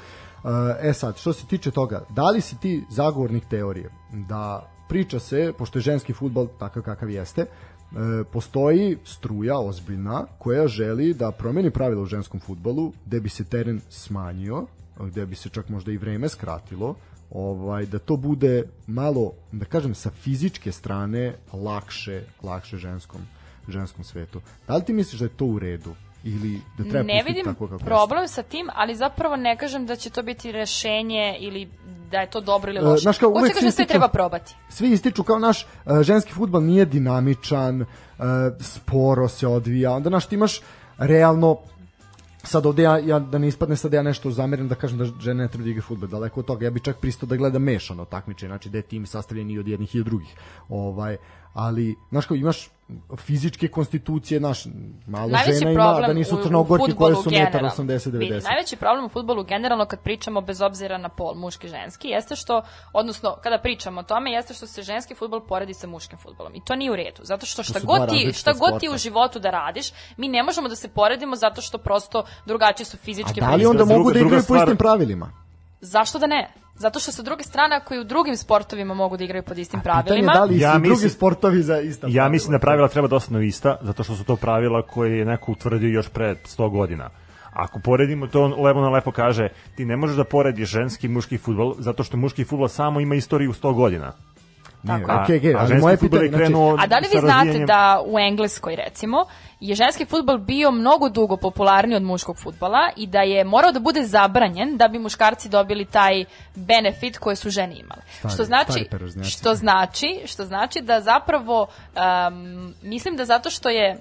E sad, što se tiče toga, da li si ti zagovornik teorije da priča se, pošto je ženski futbol takav kakav jeste, e, postoji struja ozbiljna koja želi da promeni pravila u ženskom futbolu, gde bi se teren smanjio, gde bi se čak možda i vreme skratilo, ovaj da to bude malo da kažem sa fizičke strane lakše lakše ženskom ženskom svetu. Da li ti misliš da je to u redu ili da treba ne vidim tako kako problem sa tim, ali zapravo ne kažem da će to biti rešenje ili da je to dobro ili E, loše. znaš kao, Hoću uvek kažem se sve treba probati. svi ističu kao naš uh, ženski futbol nije dinamičan, uh, sporo se odvija, onda naš ti imaš realno sad ovde ja, ja da ne ispadne sad ja nešto zamerim da kažem da žene ne treba da igraju fudbal daleko od toga ja bi čak pristao da gledam mešano takmičenje znači da je tim sastavljen i od jednih i od drugih ovaj ali znaš kao imaš fizičke konstitucije naš malo Najveći žena ima da nisu crnogorke koje fudbalu su. 1,80 Vidi, 90 Najveći problem u futbolu generalno kad pričamo bez obzira na pol, muški, ženski, jeste što, odnosno kada pričamo o tome, jeste što se ženski futbol poredi sa muškim futbolom. I to nije u redu, zato što šta god ti, šta god ti u životu da radiš, mi ne možemo da se poredimo zato što prosto drugačije su a fizičke da li onda mogu da igraju po istim pravilima Zašto da ne? Zato što sa druge strane, ako i u drugim sportovima mogu da igraju pod istim pitanje pravilima, da li Ja su mislim- drugi sportovi za ista Ja mislim da pravila treba da ostanu ista, zato što su to pravila koje je neko utvrdio još pre 100 godina. Ako poredimo to, on Levona lepo kaže, ti ne možeš da porediš ženski i muški futbol, zato što muški futbol samo ima istoriju 100 godina. Tako je. okej, okej, a ali moje fudbal je pitanje, znači, A da li vi znate da u Engleskoj recimo je ženski futbol bio mnogo dugo popularniji od muškog futbola i da je morao da bude zabranjen da bi muškarci dobili taj benefit koje su žene imale. Stari- što znači što znači što znači da zapravo um, mislim da zato što je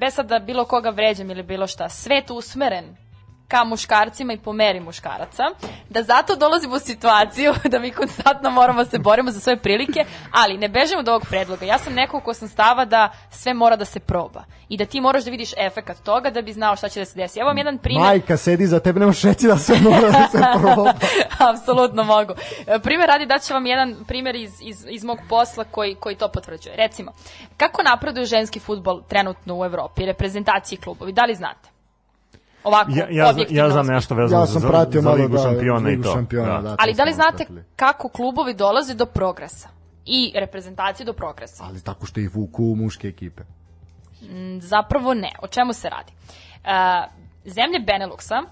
bez sad da bilo koga vređam ili bilo šta, svet usmeren ka muškarcima i po meri muškaraca, da zato dolazimo u situaciju <laughs> da mi konstantno moramo da se borimo za svoje prilike, ali ne bežimo od ovog predloga. Ja sam neko ko sam stava da sve mora da se proba i da ti moraš da vidiš efekat toga da bi znao šta će da se desi. Evo vam jedan primjer. Majka sedi za tebe, nemaš reći da sve mora da se proba. <laughs> Apsolutno mogu. Primer radi daću vam jedan primjer iz, iz, iz mog posla koji, koji to potvrđuje. Recimo, kako napreduje ženski futbol trenutno u Evropi, reprezentacije klubovi, da li znate? Ovako, Ja, ja, objektivno ja znam nešto vezano Ja za, sam za, pratio za malo Ligu da, šampiona i Ligu to. šampiona, da. da. Ali da li znate pratili. kako klubovi dolaze do progresa? I reprezentacije do progresa? Ali tako što ih vuku u muške ekipe. Zapravo ne. O čemu se radi? Uh, zemlje Beneluxa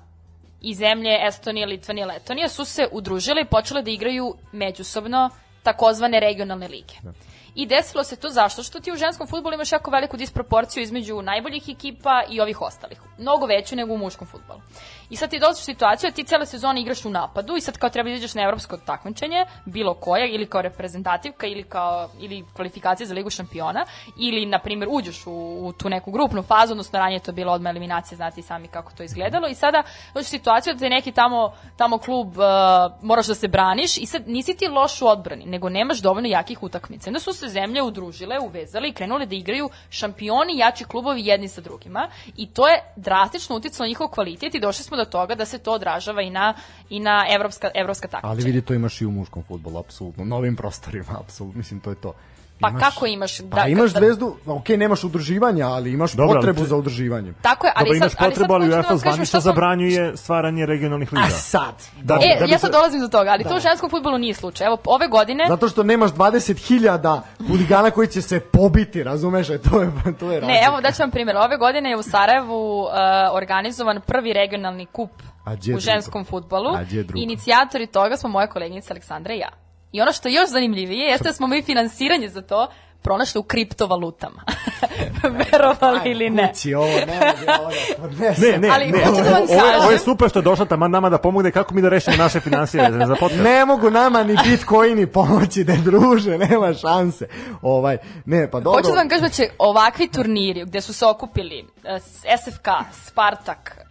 i zemlje Estonije, Litvanije, Letonije su se udružile i počele da igraju međusobno takozvane regionalne lige. Da. I desilo se to zašto? Što ti u ženskom futbolu imaš jako veliku disproporciju između najboljih ekipa i ovih ostalih. Mnogo veću nego u muškom futbolu. I sad ti dolaziš u situaciju da ti cele sezone igraš u napadu i sad kao treba da izađeš na evropsko takmičenje, bilo koja, ili kao reprezentativka, ili kao ili kvalifikacije za ligu šampiona, ili, na primjer, uđeš u, u tu neku grupnu fazu, odnosno ranije to bilo odmah eliminacije, znate i sami kako to izgledalo, i sada dođeš u situaciju da te neki tamo, tamo klub uh, moraš da se braniš i sad nisi ti loš u odbrani, nego nemaš dovoljno jakih utakmica. Onda su se zemlje udružile, uvezale i krenule da igraju šampioni jači klubovi jedni sa drugima i to je drastično uticalo njihov kvalitet i došli smo do toga da se to odražava i na, i na evropska, evropska takmičenja. Ali vidi, to imaš i u muškom futbolu, apsolutno, novim prostorima, apsolutno, mislim, to je to. Pa imaš, kako imaš? Da, pa imaš da, zvezdu, ok, nemaš udruživanja, ali imaš Dobro, potrebu ali, za udruživanjem. Tako je, ali Dobro, sad, imaš potrebu, ali UEFA da zvanično zabranjuje stvaranje regionalnih liga. A sad? Da, e, da ja sad dolazim do toga, ali da. to u ženskom futbolu nije slučaj. Evo, ove godine... Zato što nemaš 20.000 huligana koji će se pobiti, razumeš? E, to je, to je razlika. Ne, evo, daću vam primjer. Ove godine je u Sarajevu uh, organizovan prvi regionalni kup u ženskom futbolu. Inicijatori toga smo moja koleginica Aleksandra i ja. I ono što je još zanimljivije jeste da smo mi finansiranje za to pronašli u kriptovalutama. <laughs> Verovali ili ne. Kući, ovo ne, ne, ne, Ali, ne. Da vam ovo, ovo je super što je došla tamo nama da pomogne kako mi da rešimo naše financije za. Ne mogu nama ni bitcoini pomoći da druže, nema šanse. Ovaj, ne, pa dobro. Hoću da vam kažem da će ovakvi turniri gde su se okupili uh, SFK, Spartak, uh,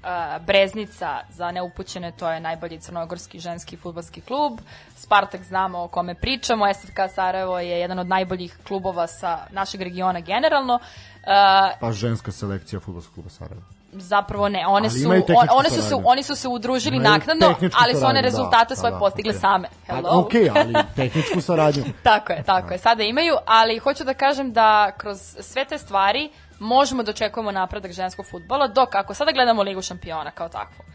Breznica, za neupućene to je najbolji crnogorski ženski futbolski klub, Spartak znamo o kome pričamo, SFK Sarajevo je jedan od najboljih klubova sa našeg regiona generalno. Uh, pa ženska selekcija futbolskog kluba Sarajevo zapravo ne, one su one su se oni su se udružili imaju naknadno, ali su one da, rezultate da, svoje da, postigle okay. same. Hello. A, ok, ali <laughs> tehničku saradnju. tako je, tako je. Sada imaju, ali hoću da kažem da kroz sve te stvari možemo da očekujemo napredak ženskog fudbala, dok ako sada gledamo Ligu šampiona kao takvu,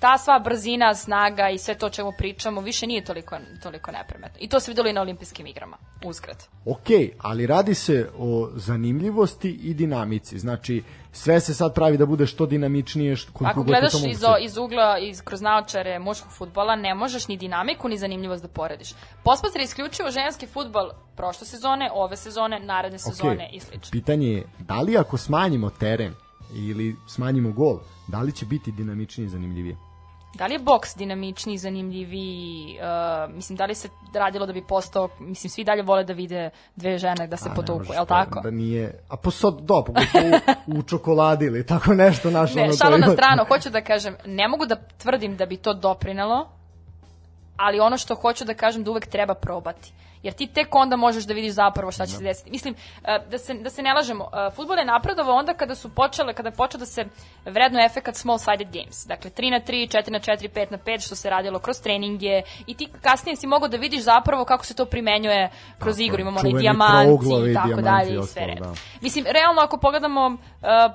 ta sva brzina, snaga i sve to o čemu pričamo više nije toliko, toliko nepremetno. I to se videlo i na olimpijskim igrama, uskrat. Ok, ali radi se o zanimljivosti i dinamici. Znači, sve se sad pravi da bude što dinamičnije. Što, Ako gledaš iz, o, iz ugla, iz, kroz naočare muškog futbola, ne možeš ni dinamiku, ni zanimljivost da porediš. Posmatra isključivo ženski futbol prošle sezone, ove sezone, naredne sezone okay. i slično. Pitanje je, da li ako smanjimo teren ili smanjimo gol, da li će biti dinamičnije i zanimljivije? Da li je boks dinamičniji, zanimljiviji? Uh, mislim, da li se radilo da bi postao, mislim, svi dalje vole da vide dve žene da se potuku, je li tako? Da nije, a po sad, da, po u, u čokoladi ili tako nešto našo. Ne, šalo na stranu, hoću da kažem, ne mogu da tvrdim da bi to doprinalo, ali ono što hoću da kažem da uvek treba probati jer ti tek onda možeš da vidiš zapravo šta će se da. desiti. Mislim, e, da se, da se ne lažemo, e, futbol je napredovao onda kada su počele, kada je počeo da se vredno efekat small sided games. Dakle, 3 na 3, 4 na 4, 5 na 5, što se radilo kroz treninge i ti kasnije si mogao da vidiš zapravo kako se to primenjuje kroz tako, igru. Imamo onaj dijamanti i tako dalje i sve red. Da. Mislim, realno ako pogledamo, uh,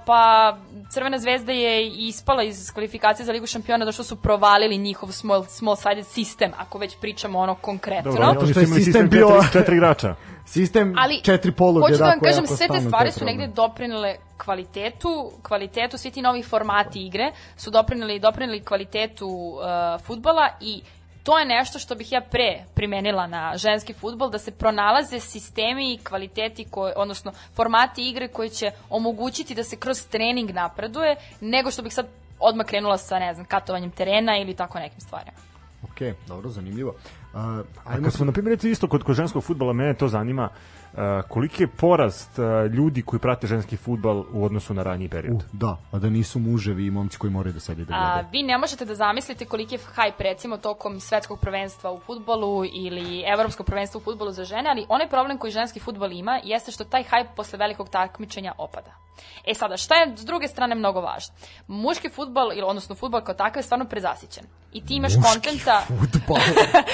pa Crvena zvezda je ispala iz kvalifikacije za Ligu šampiona da što su provalili njihov small, small sided sistem, ako već pričamo ono konkretno. Dobro, to što je sistem bio četiri, četiri igrača. Sistem Ali, četiri poluge. Hoću da vam kažem, sve te stvari su negde doprinele kvalitetu, kvalitetu, svi ti novi formati igre su doprineli, doprineli kvalitetu uh, futbala i to je nešto što bih ja pre primenila na ženski futbol, da se pronalaze sistemi i kvaliteti, koje, odnosno formati igre koji će omogućiti da se kroz trening napreduje, nego što bih sad odmah krenula sa, ne znam, katovanjem terena ili tako nekim stvarima. Ok, dobro, zanimljivo. Uh, ajmo A kad smo, na primjer, isto kod, kod ženskog futbola, mene to zanima, uh, koliki je porast uh, ljudi koji prate ženski futbol u odnosu na raniji period? Uh, da, a da nisu muževi i momci koji moraju da sedi da gledaju. Vi ne možete da zamislite koliki je hype recimo tokom svetskog prvenstva u futbolu ili evropskog prvenstva u futbolu za žene, ali onaj problem koji ženski futbol ima jeste što taj hype posle velikog takmičenja opada. E sada, šta je s druge strane mnogo važno? Muški futbol, ili odnosno futbol kao takav je stvarno prezasićen. I ti imaš Muški kontenta... futbol.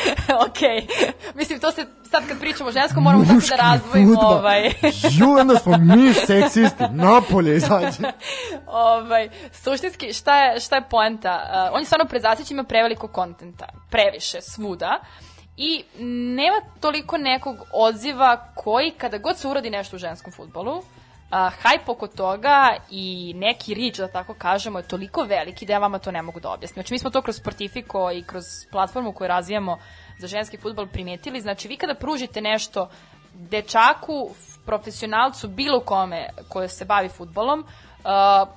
<laughs> ok. <laughs> Mislim, to se sad kad pričamo o ženskom moramo tako da razdvojimo futbol. ovaj... <laughs> Ju, onda smo mi seksisti. Napolje izađe. <laughs> ovaj, suštinski, šta je, šta je poenta? Uh, on je stvarno prezasićen, ima preveliko kontenta. Previše, svuda i nema toliko nekog odziva koji kada god se uradi nešto u ženskom futbolu a, hajp oko toga i neki rič, da tako kažemo, je toliko veliki da ja vama to ne mogu da objasnim. Znači, mi smo to kroz Sportifiko i kroz platformu koju razvijamo za ženski futbol primetili. Znači, vi kada pružite nešto dečaku, profesionalcu, bilo kome koje se bavi futbolom, uh,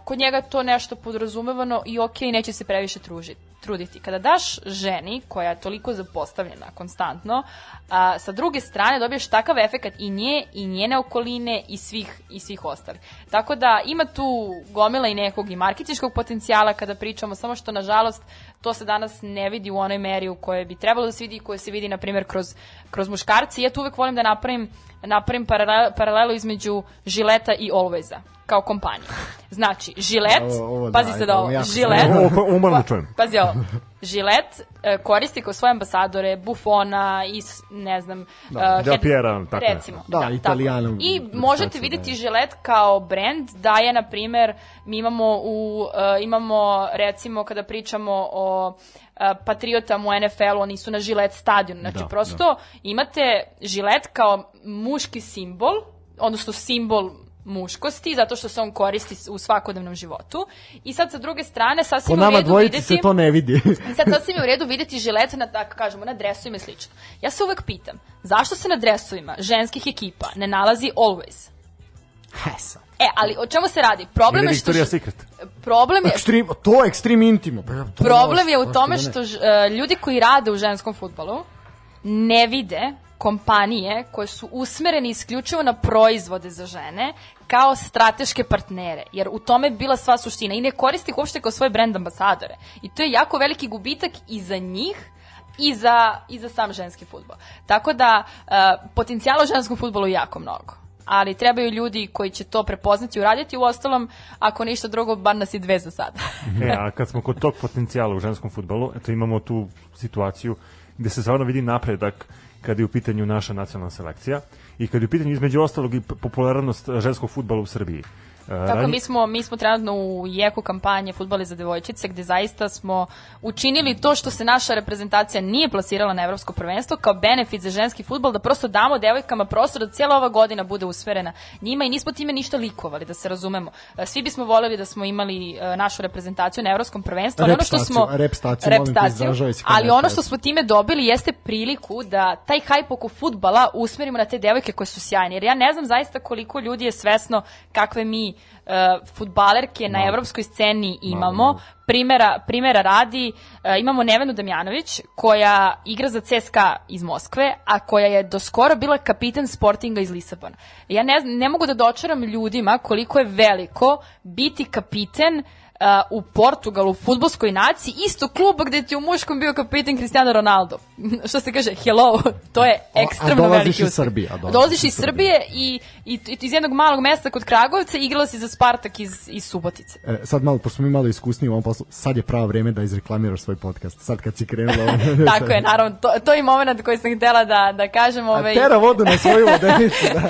kod njega je to nešto podrazumevano i ok, neće se previše tružiti truditi. Kada daš ženi koja je toliko zapostavljena konstantno, a, sa druge strane dobiješ takav efekat i nje i njene okoline i svih i svih ostalih. Tako da ima tu gomila i nekog i marketinškog potencijala kada pričamo, samo što nažalost to se danas ne vidi u onoj meri u kojoj bi trebalo da se vidi i koje se vidi na primjer kroz kroz muškarci. Ja tu uvek volim da napravim napravim paralelu između Žileta i Alwaysa kao kompanija. Znači, Žilet, da, pazi se da ovo Žilet, da čujem. Pazi ovo, Žilet e, koristi kao svoje ambasadore Buffona i ne znam Da, e, Del Piera, tako recimo. Da, Italijanu, I tako možete videti da. Žilet kao brand da je na primer mi imamo u e, imamo recimo kada pričamo o patriotama u NFL-u, oni su na Žilet stadionu. Znači Da, prosto imate Žilet kao muški simbol, odnosno simbol muškosti, zato što se on koristi u svakodnevnom životu. I sad sa druge strane, sasvim u redu videti... se to ne vidi. <laughs> Sad sasvim je u redu videti žilete na, tako kažemo, na dresovima i slično. Ja se uvek pitam, zašto se na dresovima ženskih ekipa ne nalazi always? Hesa. E, ali o čemu se radi? Problem je što... Victoria's Secret. Problem je, Ekstrem, to je ekstrem intimo. Pa, to problem je u tome što ž- e, ljudi koji rade u ženskom futbolu ne vide kompanije koje su usmereni isključivo na proizvode za žene kao strateške partnere, jer u tome je bila sva suština i ne koristi ih uopšte kao svoje brand ambasadore. I to je jako veliki gubitak i za njih i za, i za sam ženski futbol. Tako da, e, potencijala u ženskom futbolu je jako mnogo. Ali trebaju ljudi koji će to prepoznati i uraditi. U ostalom, ako ništa drugo, bar nas je dve za sada. <laughs> E, a <laughs> kad smo kod tog potencijala u ženskom futbolu, eto imamo tu situaciju gde se stvarno vidi napredak kada je u pitanju naša nacionalna selekcija i kada je u pitanju između ostalog i popularnost e, ženskog futbola u Srbiji. Tako mi smo, mi smo trenutno u jeku kampanje Futboli za devojčice gde zaista smo učinili to što se naša reprezentacija nije plasirala na evropsko prvenstvo kao benefit za ženski futbol da prosto damo devojkama prostor da cijela ova godina bude usmerena njima i nismo time ništa likovali da se razumemo. E, Svi bismo voljeli da smo imali e, našu reprezentaciju na evropskom prvenstvu, ali ono što smo Repstaciju, repstaciju, molim te, ali ono što smo time dobili jeste priliku da taj hajp oko futbala usmerimo na te devojke koje su sjajne. Jer ja ne znam zaista koliko ljudi je svesno kakve mi uh, futbalerke na evropskoj sceni imamo. Primera, primera radi, uh, imamo Nevenu Damjanović koja igra za CSKA iz Moskve, a koja je do skoro bila kapitan Sportinga iz Lisabona. Ja ne, ne mogu da dočaram ljudima koliko je veliko biti kapiten uh, u Portugalu, u futbolskoj naciji, isto kluba gde ti u muškom bio kapitan Cristiano Ronaldo. <laughs> Što se kaže, hello, to je a ekstremno dolaziš veliki iz uspeh. Srbije, a dolaziš Dolaziš iz iz Srbije i, i, i iz jednog malog mesta kod Kragovica i igrala si za Spartak iz, iz Subotice. E, sad malo, pošto smo mi malo iskusniji u ovom poslu, sad je pravo vreme da izreklamiraš svoj podcast. Sad kad si krenula... <laughs> Tako je, naravno, to, to je moment koji sam htela da, da kažem. A Ovaj, tera vodu na svoju <laughs> vodenicu, da.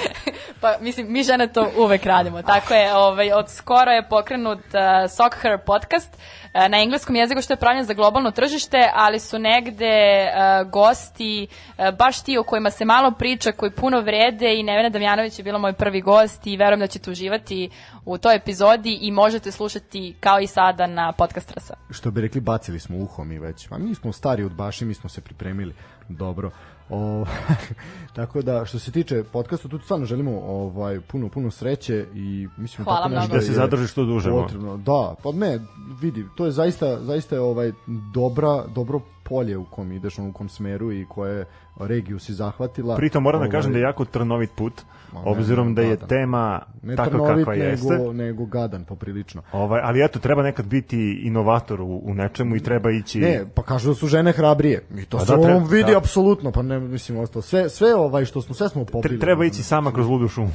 pa mislim, mi žene to uvek radimo. Tako je, ovaj, od skoro je pokrenut uh, Sock Her podcast uh, na engleskom jeziku što je pravljen za globalno tržište, ali su negde uh, gosti, uh, baš ti o kojima se malo priča, koji puno vrede i Nevena Damjanović je bila moj prvi gost i verujem da ćete uživati u toj epizodi i možete slušati kao i sada na podcast Rasa. Što bi rekli, bacili smo uho mi već. A mi smo stari od baši, mi smo se pripremili dobro. O, <laughs> tako da, što se tiče podcasta, tu stvarno želimo ovaj, puno, puno sreće i mislim Hvala tako nešto Da se zadrži što duže. Potrebno, da, pa ne, vidi, to je zaista, zaista je ovaj dobra, dobro polje u kom ideš, u kom smeru i koje regiju si zahvatila. Pritom moram da Ovaj, kažem da je jako trnovit put, Ma, ne, obzirom da je da. tema ne takva trnovit, kakva jeste. nego, nego gadan poprilično. Ovaj, ali eto, treba nekad biti inovator u, u nečemu i treba ići... Ne, pa kažu da su žene hrabrije. I to Pa se da, da, treba- ovom vidi da. apsolutno, pa ne mislim ostalo. Sve sve ovaj što smo sve smo popili. Tre- treba ići sama kroz ludu šumu.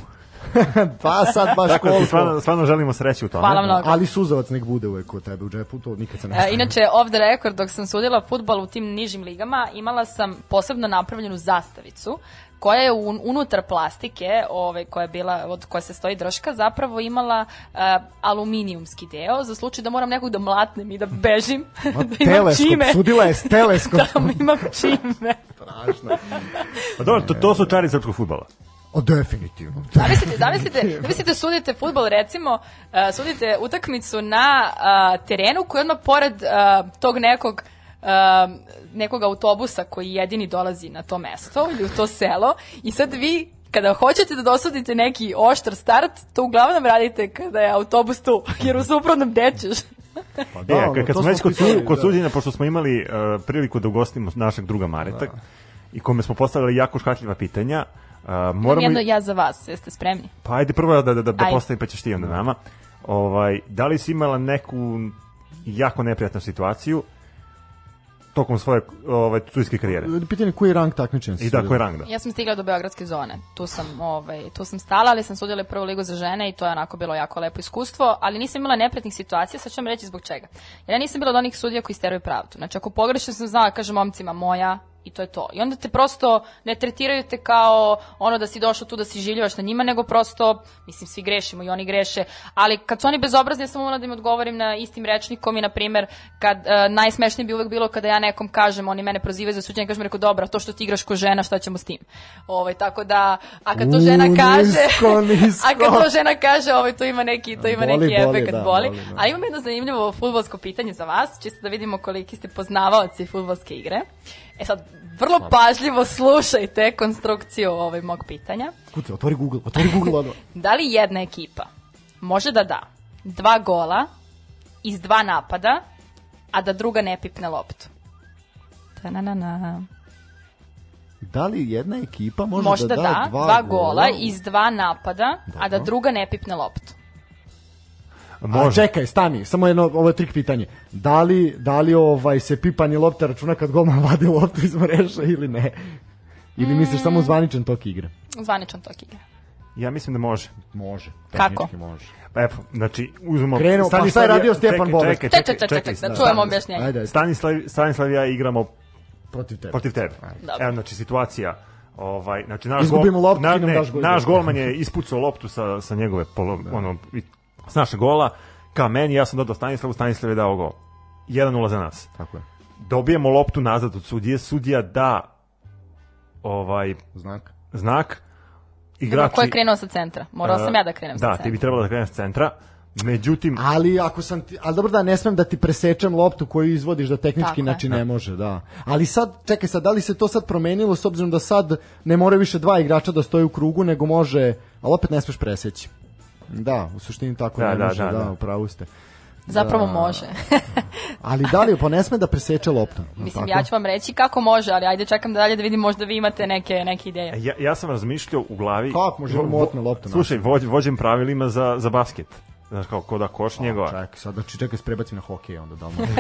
<laughs> pa sad baš Tako da ti koliko. stvarno, stvarno želimo sreću u tome. Hvala mnogo. Ali suzavac nek bude uvek kod tebe u džepu, to nikad se ne E, inače, off the record, dok sam sudila futbol u tim nižim ligama, imala sam posebno napravljenu zastavicu, koja je un, unutar plastike, ovaj, koja je bila, od koje se stoji drška, zapravo imala uh, aluminijumski deo, za slučaj da moram nekog da mlatnem i da bežim, Ma, <laughs> da imam teleskop, čime. sudila je s teleskop. <laughs> da imam čime. Strašno. Pa dobro, to, to su čari srpskog futbala. O, definitivno. Zamislite, <laughs> zamislite, zamislite sudite futbol recimo, uh, sudite utakmicu na uh, terenu koji je odmah pored uh, tog nekog uh, nekog autobusa koji jedini dolazi na to mesto ili u to selo i sad vi kada hoćete da dosudite neki oštar start, to uglavnom radite kada je autobus tu, jer u suprotnom dečeš. Pa da, e, kad smo već smo kod, pisali, su, kod da. suđenja, pošto smo imali uh, priliku da ugostimo našeg druga Mareta, i kome smo postavili jako škakljiva pitanja, uh, Moram moramo... jedno ja za vas, jeste spremni? Pa ajde prvo da, da, da, da Ajde. postavim, pa ćeš ti onda nama. Ovaj, da li si imala neku jako neprijatnu situaciju tokom svoje ovaj, sudijske karijere? Pitanje koji je rang takmičenja? I da, koji je rang da? Ja sam stigla do Beogradske zone. Tu sam, ovaj, tu sam stala, ali sam sudjela prvu ligu za žene i to je onako bilo jako lepo iskustvo, ali nisam imala nepretnih situacija, sad ću vam reći zbog čega. Jer ja nisam bila od onih sudija koji steraju pravdu. Znači, ako pogrešno sam znala, kažem momcima moja, i to je to. I onda te prosto ne tretiraju te kao ono da si došao tu da si življivaš na njima, nego prosto, mislim, svi grešimo i oni greše, ali kad su oni bezobrazni, ja sam umela da im odgovorim na istim rečnikom i, na primer, kad, uh, najsmešnije bi uvek bilo kada ja nekom kažem, oni mene prozivaju za suđenje, kažem, rekao, dobro, to što ti igraš ko žena, šta ćemo s tim? Ovaj, tako da, a kad to U, žena kaže, nisko, nisko. <laughs> a kad to žena kaže, ovaj, to ima neki, to ima Boli, neki boli, efekt, da, boli. boli, da. A imam jedno zanimljivo futbolsko pitanje za vas, čisto da vidimo koliki ste poznavaoci futbolske igre. E sad, vrlo pažljivo slušajte konstrukciju ovaj mog pitanja. Kuce, otvori Google, otvori Google odmah. <laughs> Da li jedna ekipa može da da dva gola iz dva napada, a da druga ne pipne loptu? Ta-na-na-na. Da li jedna ekipa može, Može da, da da, dva, dva gola gola iz dva napada, a da Dobro. druga ne pipne loptu. A Može. čekaj, stani, samo jedno, ovo je trik pitanje. Da li, da li ovaj, se pipanje lopte računa kad golman vadi loptu iz mreža ili ne? Ili misliš samo zvaničan tok igre? Zvaničan tok igre. Ja mislim da može. Može. Kako? tehnički Može. Pa evo, znači, uzmemo... Krenuo, pa šta je radio Stjepan Bobek? Čekaj, Čekaj, čekaj, čekaj, čekaj, čekaj, da čujemo objašnjenje. Ajde, ajde, Stanislav, Stanislav i ja igramo protiv tebe. protiv tebe. Dobro. Evo, znači, situacija, ovaj, znači, naš, Izgubimo gol, loptu, na, ne, daš gol. naš golman je ispucao loptu sa, sa njegove, polo, ono, i- s našeg gola, ka meni, ja sam dodao Stanislavu, Stanislav je dao gol. 1-0 za nas. Tako je. Dobijemo loptu nazad od sudije, sudija da ovaj Znak. znak, igrači... ko je krenuo sa centra? Morao sam ja da krenem sa Da, centra. ti bi trebalo da kreneš s centra. Međutim, Ali ako sam ti, ali dobro da ne smem da ti presečem loptu koju izvodiš da tehnički znači ne može, da. Ali sad čekaj sad da li se to sad promenilo s obzirom da sad ne moraju više dva igrača da stoje u krugu nego može, ali opet ne smeš preseći. Da, u suštini tako Da, ne da, može, da, da, da. upravo ste. Zapravo Da. može. <laughs> Ali da li, pa ne sme da preseče loptu. Mislim, tako? ja ću vam reći kako može, ali ajde čekam dalje da vidim možda vi imate neke, neke ideje. ja, ja sam razmišljao u glavi... Kako može vo- on vo- otme loptu Slušaj, vođ, vođem pravilima za, za basket. Znaš, kao, ko da koš njegova. Čekaj, sad znači čekaj, sprebacim na hokej onda da li <laughs> može.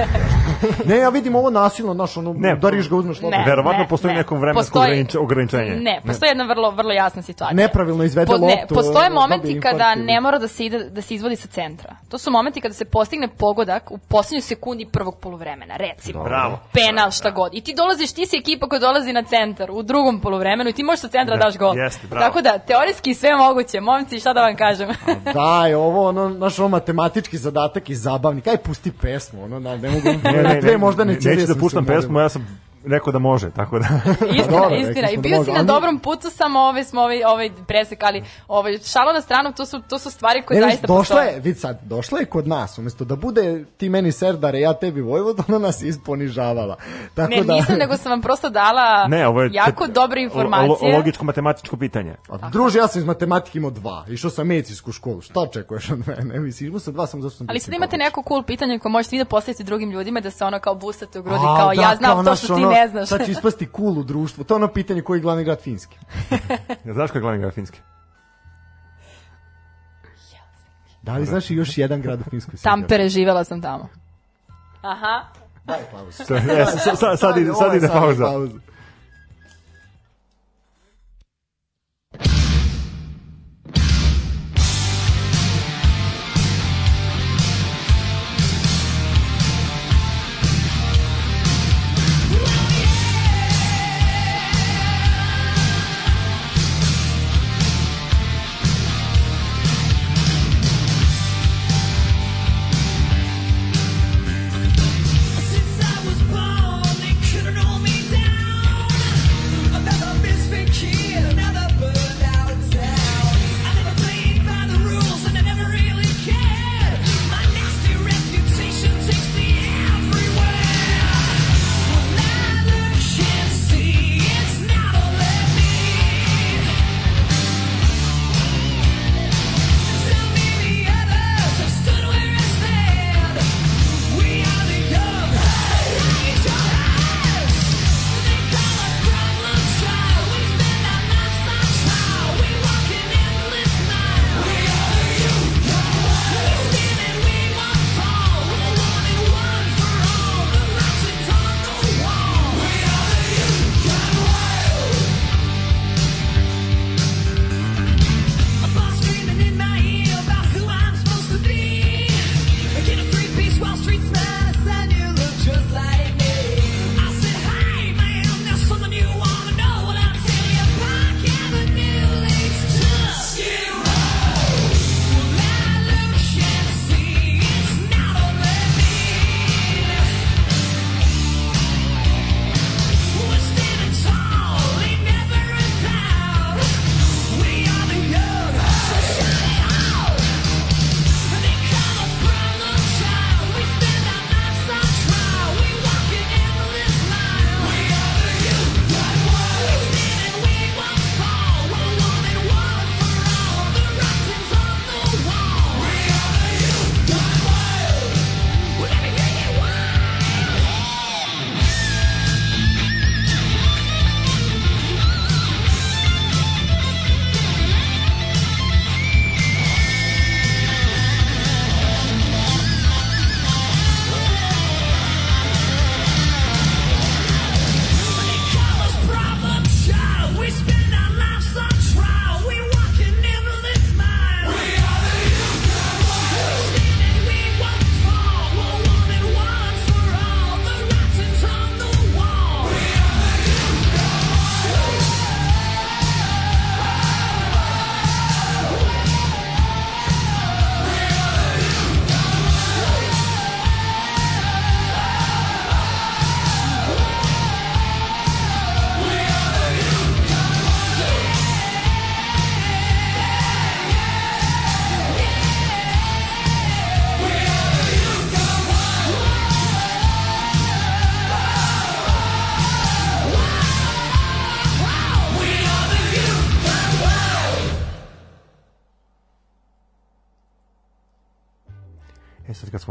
ne, ja vidim ovo nasilno, znaš, ono, Ne, udariš ga, uzmeš loptu. Ne, Verovatno ne, postoji ne. neko vremensko Postoji- ogranič- ograničenje. Ne, postoji jedna vrlo, vrlo jasna situacija. Nepravilno izvede Po- ne, loptu, postoje momenti kada ne mora da se, ide, da se izvodi sa centra. To su momenti kada se postigne pogodak u poslednjoj sekundi prvog poluvremena, recimo. Bravo. Penal, šta god. I ti dolaziš, ti si ekipa koja dolazi na centar u drugom poluvremenu i ti možeš sa centra Da, daš gol. jeste, bravo. Tako da, teorijski sve je moguće. Momci, šta da vam kažem? Daj, ovo, ono, naš ovo matematički zadatak i zabavni. Kaj pusti pesmu, ono, na, ne mogu, Ne, ne, <laughs> ne, možda ne ne, ćelije neću da puštam pesmu, ja sam rekao da može, tako da... <laughs> Istina, dobro, rekli istina. I da bio može, si na ali- dobrom putu, samo ove smo ovaj, ovaj presekali. Ovaj, šalo na stranu, to su, to su stvari koje Ne, zaista došla postoje. je, vid sad, došla je kod nas, umjesto da bude ti meni serdare, ja tebi Vojvod, ona nas isponižavala. Tako Ne, da, nisam, nego sam vam prosto dala <laughs> Ne, ovo je... jako dobre informacije. Logičko-matematičko pitanje. A, druže, ja sam iz matematike imao dva, išao sam medicinsku školu, šta očekuješ od mene? <laughs> Mislim, imao sam dva, sam zašto sam... Ali sad imate neko cool pitanje koje možete vi da postavite drugim ljudima da se ono kao busate u grudi, A, kao da, ja znam to što ti ne znaš. Sad će ispasti cool u društvu. To je ono pitanje koji je glavni grad Finski. <laughs> Znaš koji je glavni grad Finske? Da li znaš i još jedan grad u Finskoj? Tampere, živela sam tamo. Aha. Daj pauzu. E, sad, sad, sad, ide, sad ide pauza. Since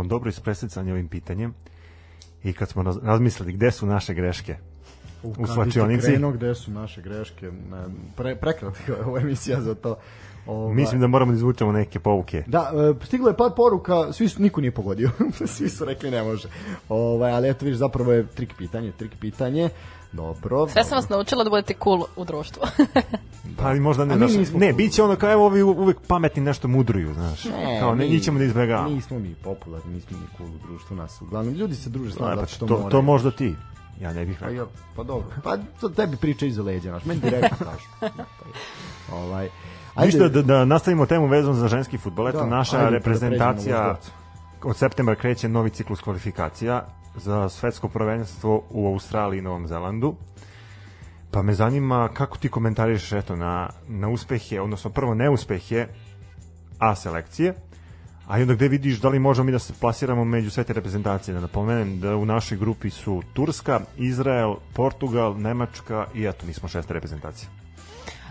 smo dobro ispresecani ovim pitanjem i kad smo raz- razmislili gde su naše greške u ti slačionici, krenuo gde su naše greške, pre, prekratka je ova emisija za to. Ovaj, mislim da moramo da izvučemo neke pouke. Da, e, stiglo je par poruka, svi su, niko nije pogodio, <laughs> svi su rekli ne može. Ovaj, ali eto vidiš, zapravo je trik pitanje, trik pitanje. Dobro. Sve sam vas naučila da budete cool u društvu. Pa ali možda ne, znaš, ne, cool. biće ono kao evo ovi uvek pametni nešto mudruju, znaš. Ne, kao ne, mi- ćemo da izbjegavamo. Nismo mi popularni, nismo mi cool u društvu nas. Uglavnom, ljudi se druže s nama Pa, zato što to, moraju. to možda ti. Ja ne bih Pa, rekao. ja, pa dobro. Pa to tebi priča iza leđa, znaš. Meni direktno kažu. <laughs> Da, pa ovaj, Ništa da, da nastavimo temu vezanu za ženski futbol. Eto, Da, naša ajde, reprezentacija da pređemo na od septembra kreće novi ciklus kvalifikacija za svetsko prvenstvo u Australiji i Novom Zelandu. Pa me zanima kako ti komentariš eto, na, na uspehe, odnosno prvo neuspehe A selekcije, a i onda gde vidiš da li možemo mi da se plasiramo među sve te reprezentacije. Da napomenem da u našoj grupi su Turska, Izrael, Portugal, Nemačka i eto, mi smo šesta reprezentacija.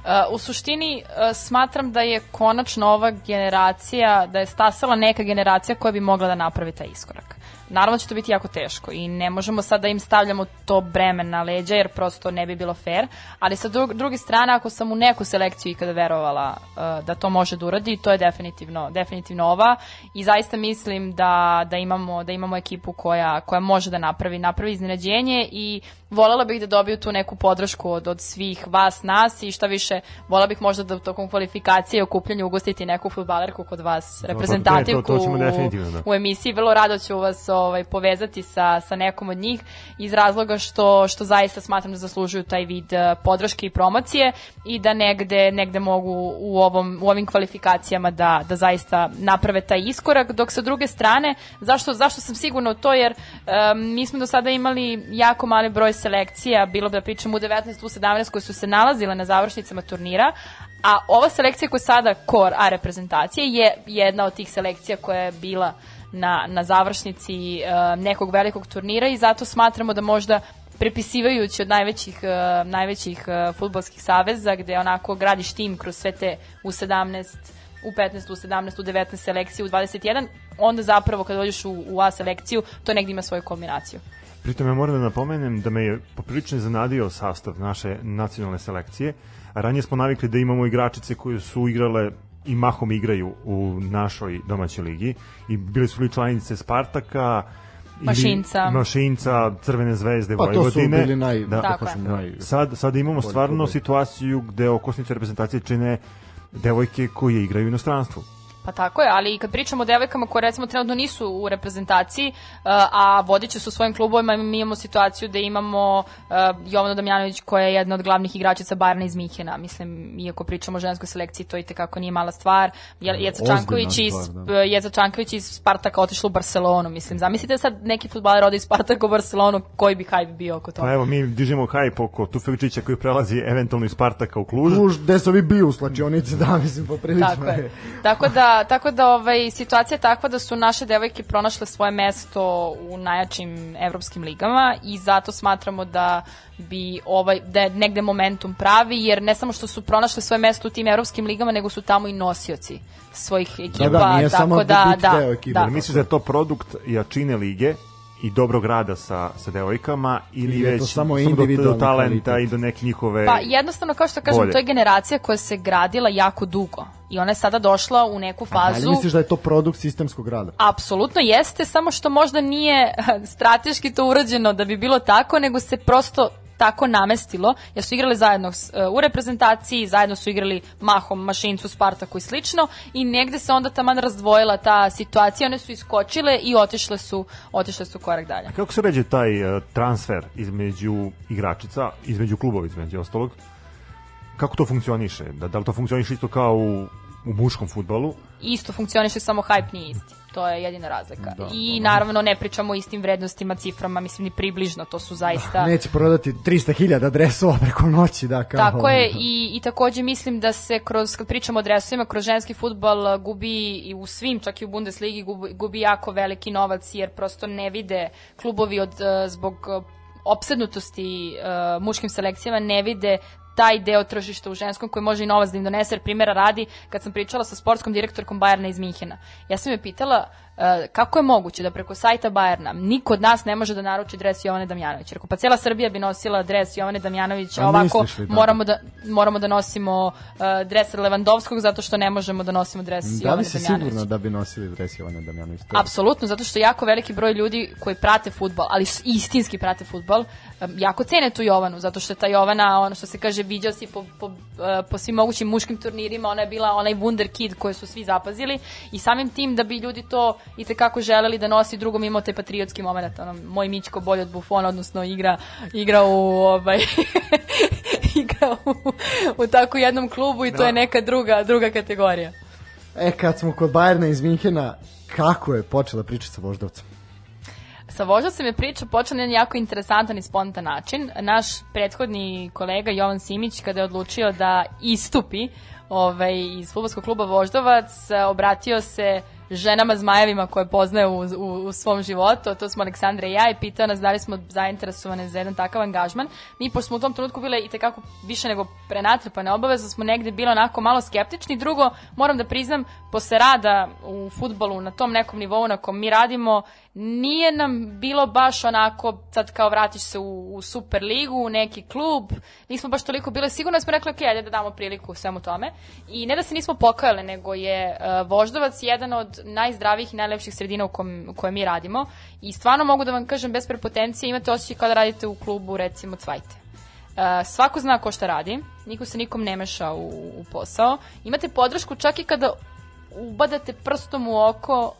Uh, u suštini uh, smatram da je konačno ova generacija, da je stasala neka generacija koja bi mogla da napravi taj iskorak. Naravno će to biti jako teško i ne možemo sad da im stavljamo to breme na leđa jer prosto ne bi bilo fair, ali sa drug, druge strane ako sam u neku selekciju ikada verovala uh, da to može da uradi, to je definitivno, definitivno ova i zaista mislim da, da, imamo, da imamo ekipu koja, koja može da napravi, napravi iznenađenje i volela bih da dobiju tu neku podršku od, od svih vas, nas i šta više, volela bih možda da tokom kvalifikacije i okupljanju ugostiti neku futbalerku kod vas, reprezentativku to- to ćemo u- da. u emisiji. Vrlo rado ću vas ovaj, povezati sa, sa nekom od njih iz razloga što, što zaista smatram da zaslužuju taj vid eh, podrške i promocije i da negde, negde mogu u, ovom, u ovim kvalifikacijama da, da zaista naprave taj iskorak, dok sa druge strane, zašto, zašto sam sigurna u to, jer em, mi smo do sada imali jako mali broj selekcija, bilo da pričamo u 19, u 17 koje su se nalazile na završnicama turnira, a ova selekcija koja sada core A reprezentacije je jedna od tih selekcija koja je bila na, na završnici e, nekog velikog turnira i zato smatramo da možda prepisivajući od najvećih, e, najvećih e, futbolskih saveza gde onako gradiš tim kroz sve te u 17 u 15, u 17, u 19 selekciju, u 21, onda zapravo kad dođeš u, u A selekciju, to negdje ima svoju kombinaciju. Pritom ja moram da napomenem da me je poprilično zanadio sastav naše nacionalne selekcije. Ranije smo navikli da imamo igračice koje su igrale i mahom igraju u našoj domaćoj ligi i bili su li članice Spartaka ili Mašinca. Mašinca, Crvene zvezde, Pa to su Vojvodine. bili naj... Da. Da, Tako je. naj... Sad, sad imamo stvarno situaciju gde okosnice reprezentacije čine devojke koje igraju u inostranstvu. Pa tako je, ali kad pričamo o devojkama koje recimo trenutno nisu u reprezentaciji, uh, a vodiće su u svojim klubovima, mi imamo situaciju da imamo uh, Jovanu Damjanović koja je jedna od glavnih igračica Bayerna iz Mihena. Mislim, iako pričamo o ženskoj selekciji, to i tekako nije mala stvar. Je- Jeca Čanković iz, da. Jeca Čanković iz Spartaka otišla u Barcelonu. Mislim, zamislite sad neki futbaler ode iz Spartaka u Barcelonu, koji bi hajb bio oko toga. Pa evo, mi dižemo hajp oko Tufekčića koji prelazi eventualno iz Spartaka u Kluž. Kluž, gde su ovi bio u slačionici, da, mislim, poprilično Tako je. tako da, tako da ovaj, situacija je takva da su naše devojke pronašle svoje mesto u najjačim evropskim ligama i zato smatramo da bi ovaj, da je negde momentum pravi, jer ne samo što su pronašle svoje mesto u tim evropskim ligama, nego su tamo i nosioci svojih ekipa. da, nije tako samo da, da, deo ekipe. da. Misliš da je to produkt jačine lige i dobrog rada sa, sa devojkama ili je već to samo do, individualni do talenta kvalitet? i do neke njihove... Pa jednostavno, kao što kažem, Bolje. to je generacija koja se gradila jako dugo i ona je sada došla u neku fazu... Ali misliš da je to produkt sistemskog rada? Apsolutno jeste, samo što možda nije <laughs> strateški to urađeno da bi bilo tako, nego se prosto tako namestilo, jer su igrali zajedno e, u reprezentaciji, zajedno su igrali mahom, mašincu, Spartaku i slično i negde se onda taman razdvojila ta situacija, one su iskočile i otišle su, otišle su korak dalje. Kako se ređe taj uh, transfer između igračica, između klubova između ostalog? Kako to funkcioniše? Da, da li to funkcioniše isto kao u, u muškom futbolu? Isto funkcioniše, samo hype nije isti. To je jedina razlika. Da, I naravno ne pričamo o istim vrednostima, ciframa, mislim ni približno, to su zaista... <laughs> Neće prodati 300.000 dresova preko noći, da, kao... Tako je i, i takođe mislim da se kroz, kad pričamo o dresovima, kroz ženski futbal gubi i u svim, čak i u Bundesligi gubi, gubi jako veliki novac jer prosto ne vide klubovi od, zbog opsednutosti eh, muškim selekcijama ne vide taj deo tržišta u ženskom koji može i novac da im donese, jer primjera radi, kad sam pričala sa sportskom direktorkom Bajerna iz Minhena, ja sam je pitala kako je moguće da preko sajta Bajerna niko od nas ne može da naruči dres Jovane Damjanović? Rekao, pa cijela Srbija bi nosila dres Jovane Damjanović, a ovako moramo da, moramo da nosimo uh, dres Levandovskog zato što ne možemo da nosimo dres Da Jovane li si Damjanović. sigurna da bi nosili dres Jovana Damjanović? Apsolutno, zato što jako veliki broj ljudi koji prate futbol, ali istinski prate futbol, em, jako cene tu Jovanu, zato što je ta Jovana, ono što se kaže, viđao si po, po, e, po svim mogućim muškim turnirima, ona je bila onaj wonder kid koji su svi zapazili i samim tim da bi ljudi to i tekako želeli da nosi drugom imao taj patriotski moment, ono, moj Mićko bolje od Buffona, odnosno igra, igra u ovaj, <laughs> igra u, u tako jednom klubu i to je neka druga, druga kategorija. E, kad smo kod Bajerna iz Minhena, kako je počela priča sa Voždovcem? Sa Voždovcem je priča počela na jedan jako interesantan i spontan način. Naš prethodni kolega Jovan Simić, kada je odlučio da istupi ovaj, iz futbolskog kluba Voždovac, obratio se ženama zmajevima koje poznaje u, u, u svom životu, to smo Aleksandra i ja, i pitao nas da li smo zainteresovane za jedan takav angažman. Mi, pošto smo u tom trenutku bile i tekako više nego prenatrpane obavezno, smo negde bile onako malo skeptični. Drugo, moram da priznam, posle rada u futbolu na tom nekom nivou na kom mi radimo, nije nam bilo baš onako, sad kao vratiš se u, u Super ligu, u neki klub, nismo baš toliko bile sigurne, smo rekli, ok, ajde da damo priliku svemu tome. I ne da se nismo pokajale, nego je uh, Voždovac jedan od najzdravijih i najlepših sredina u, kom, u kojoj mi radimo. I stvarno mogu da vam kažem, bez prepotencije, imate osjećaj kao da radite u klubu, recimo, Cvajte. Uh, svako zna ko šta radi, niko se nikom ne meša u, u posao. Imate podršku čak i kada ubadate prstom u oko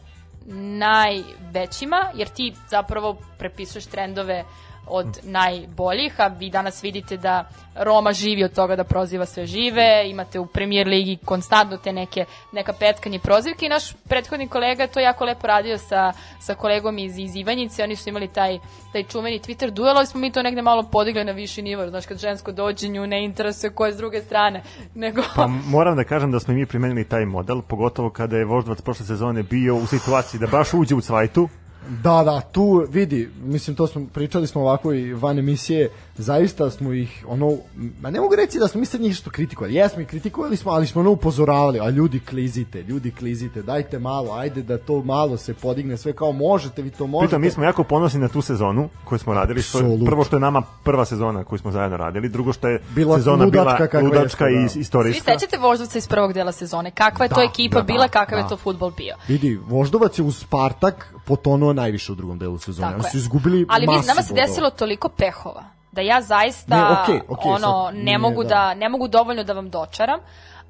najvećima, jer ti zapravo prepisuješ trendove od najboljih, a vi danas vidite da Roma živi od toga da proziva sve žive, imate u premier ligi konstantno te neke, neka petkanje prozivke i naš prethodni kolega je to jako lepo radio sa, sa kolegom iz, iz Ivanjice, oni su imali taj, taj čuveni Twitter duel, ali smo mi to negde malo podigli na viši nivo, znaš kad žensko dođe nju ne interesuje ko je s druge strane, <laughs> nego... Pa moram da kažem da smo i mi primenili taj model, pogotovo kada je Voždovac prošle sezone bio u situaciji da baš uđe u cvajtu, Da, da, tu vidi, mislim to smo pričali smo ovako i van emisije, zaista smo ih ono, ma ne mogu reći da smo mi sad njih što kritikovali, jesmo ih kritikovali smo, ali smo ono upozoravali, a ljudi klizite, ljudi klizite, dajte malo, ajde da to malo se podigne, sve kao možete, vi to možete. Pritom mi smo jako ponosni na tu sezonu koju smo radili. Što je, prvo što je nama prva sezona koju smo zajedno radili, drugo što je Bila sezona ludačka bila ludačka jeste, i da. Svi istorijska. sećate Voždovca iz prvog dela sezone, kakva je to Da, ekipa da, bila, da, kakav da. je to futbol bio. Vidi, Voždovac je uz Spartak potonuo najviše u drugom delu sezone. Oni su izgubili Ali vidi, nama se desilo toliko pehova da ja zaista Ne, okej, okej, ono sad ne nije, mogu da. da. ne mogu dovoljno da vam dočaram,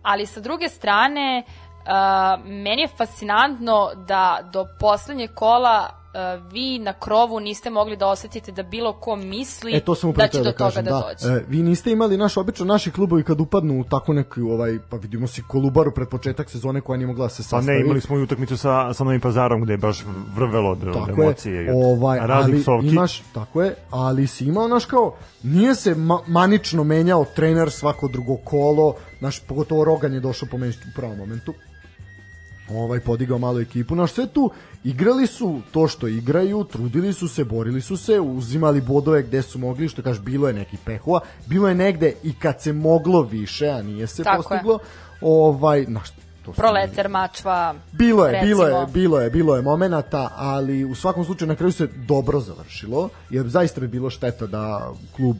ali sa druge strane uh, meni je fascinantno da do poslednjeg kola vi na krovu niste mogli da osetite da bilo ko misli E, to sam da će da, do toga kažem, da, da. dođe. E, vi niste imali naš obično naši klubovi kad upadnu u tako neki ovaj pa vidimo si Kolubaru pred početak sezone koja nije mogla da se Pa sastavi. ne, imali smo i utakmicu sa, sa Novim pazarom gde je baš vrvelo od, tako emocije je, ovaj, ali psovki. imaš, tako je, ali si imao, naš kao, nije se ma manično menjao trener svako drugo kolo, naš, pogotovo Rogan je došao po meni u pravom momentu, ovaj podigao malo ekipu, naš sve tu igrali su to što igraju, trudili su se, borili su se, uzimali bodove gde su mogli, što kaže bilo je neki pehova, bilo je negde i kad se moglo više, a nije se Tako je. postiglo, ovaj, naš, to su Proleter, Mačva, Bilo je, recimo. bilo je, bilo je, bilo je momenata, ali u svakom slučaju na kraju se dobro završilo, jer zaista bi bilo šteta da klub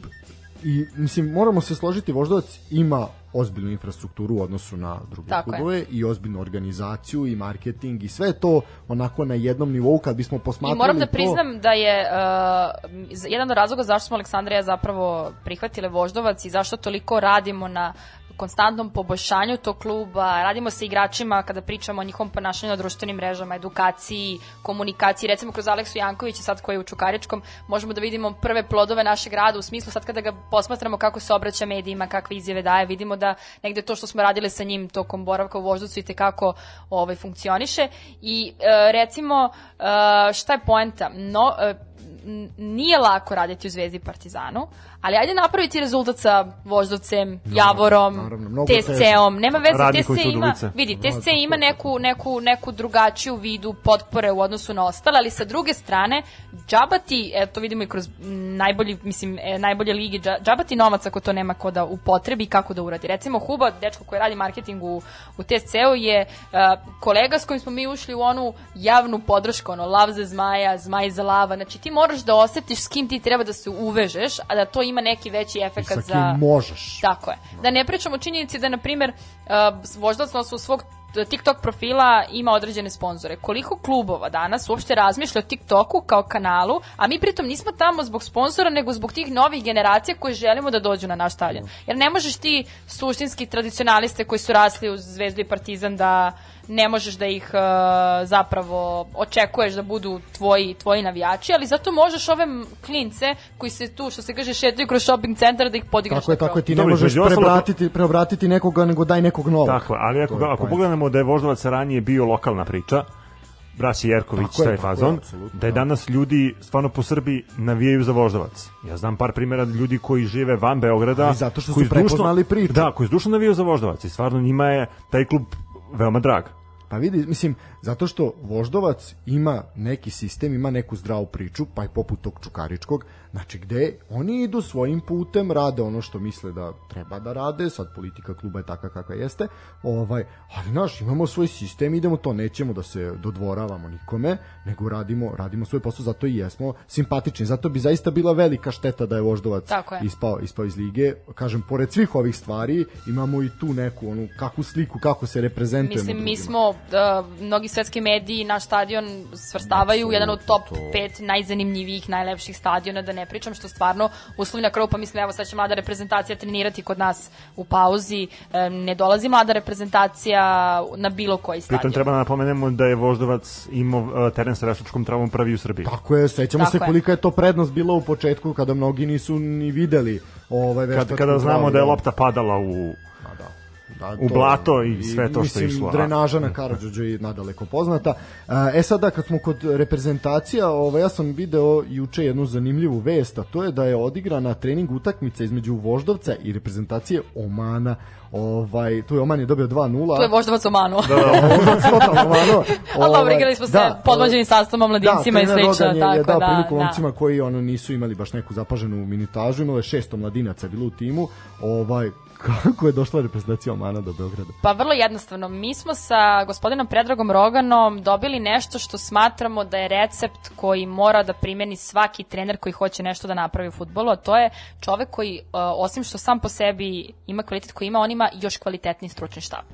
i mislim moramo se složiti Voždovac ima ozbiljnu infrastrukturu u odnosu na druge Tako je. klubove i ozbiljnu organizaciju i marketing i sve je to onako na jednom nivou kad bismo I posmatrali moram da to- priznam da je uh, jedan od razloga zašto smo Aleksandra i ja zapravo prihvatile Voždovac i zašto toliko radimo na konstantnom poboljšanju tog kluba, radimo sa igračima kada pričamo o njihovom ponašanju na društvenim mrežama, edukaciji, komunikaciji, recimo kroz Aleksu Jankovića sad koji je u Čukaričkom, možemo da vidimo prve plodove našeg rada. U smislu sad kada ga posmatramo kako se obraća medijima, kakve izjave daje, vidimo da negde to što smo radili sa njim tokom boravka u Voždovcu i tekako ovaj, funkcioniše. I e, recimo e, šta je poenta? No, e, nije lako raditi u Zvezdi Partizanu, ali ajde napraviti rezultat sa Voždovcem, Javorom, naravno, mnogo TSC-om. Nema veze, TSC ima, vidi, TSC ima neku, neku, neku drugačiju vidu potpore u odnosu na ostale, ali sa druge strane, džabati, eto to vidimo i kroz najbolji, mislim, e, najbolje ligi, dža- džabati novac ako to nema ko da upotrebi i kako da uradi. Recimo, Huba, dečko koji radi marketing u, u TSC-u je a, kolega s kojim smo mi ušli u onu javnu podršku, ono, lav za zmaja, zmaj za lava, znači ti moraš da osetiš s kim ti treba da se uvežeš, a da to ima neki veći I efekt sa kim za... možeš. Tako je. Da ne pričamo o činjenici da, na primjer, uh, voždac na osnovu svog TikTok profila ima određene sponzore. Koliko klubova danas uopšte razmišlja o TikToku kao kanalu, a mi pritom nismo tamo zbog sponzora, nego zbog tih novih generacija koje želimo da dođu na naš stadion. Jer ne možeš ti suštinski tradicionaliste koji su rasli uz Zvezdu i Partizan da ne možeš da ih uh, zapravo očekuješ da budu tvoji, tvoji navijači, ali zato možeš ove klince koji se tu, što se kaže, šetaju kroz shopping centar da ih podigneš Tako je, tako je, ti ne Dobro, možeš preobratiti, preobratiti nekoga, nego daj nekog novog. Tako, ali ako, je ako pogledamo da je Voždovac ranije bio lokalna priča, Braći Jerković, Tako je, taj tako je, fazon, da je da. danas ljudi stvarno po Srbiji navijaju za Voždovac. Ja znam par primjera ljudi koji žive van Beograda. Ali zato što su prepoznali priču. Da, koji zdušno navijaju za Voždovac i stvarno njima je taj klub veoma drag. Pa vidi, mislim, zato što Voždovac ima neki sistem, ima neku zdravu priču, pa i poput tog Čukaričkog, znači gde oni idu svojim putem, rade ono što misle da treba da rade, sad politika kluba je taka kakva jeste, ovaj, ali naš, imamo svoj sistem, idemo to, nećemo da se dodvoravamo nikome, nego radimo, radimo svoj posao, zato i jesmo simpatični, zato bi zaista bila velika šteta da je Voždovac je. ispao, ispao iz lige, kažem, pored svih ovih stvari, imamo i tu neku, onu, kakvu sliku, kako se reprezentujemo Mislim, mi drugima. smo, da, mnogi svetski mediji naš stadion svrstavaju u jedan od top to- 5 najzanimljivijih, najlepših stadiona, da ne pričam što stvarno uslovi na kraju, pa mislim, evo sad će mlada reprezentacija trenirati kod nas u pauzi, e, ne dolazi mlada reprezentacija na bilo koji stadion. Pritom treba da napomenemo da je Voždovac imao uh, teren sa rešačkom travom prvi u Srbiji. Tako je, sećamo Tako se je. kolika je to prednost bila u početku kada mnogi nisu ni videli ovaj Kad, veštačku kada znamo travu, da je lopta padala u da. Da, u blato i sve to što je mislim, išlo, Drenaža na Karadžođu je nadaleko poznata. E sada kad smo kod reprezentacija, ovaj, ja sam video juče jednu zanimljivu vest, a to je da je odigrana trening utakmica između Voždovca i reprezentacije Omana. Ovaj, tu je Oman je dobio 2:0. Tu je voždovac u manu. Voždovac totalno Omano. <laughs> Ali dobro, Ovaj, igrali smo se da, podvođenim sastavom mladincima i trener slično, je, je tako dao da, priliku da. momcima koji ono nisu imali baš neku zapaženu minutažu, imalo je 600 mladinaca bilo u timu. Ovaj kako je došla reprezentacija Omana do Beograda? Pa vrlo jednostavno, mi smo sa gospodinom Predragom Roganom dobili nešto što smatramo da je recept koji mora da primeni svaki trener koji hoće nešto da napravi u futbolu, a to je čovek koji, uh, osim što sam po sebi ima kvalitet koji ima, on ima još kvalitetni stručni štab.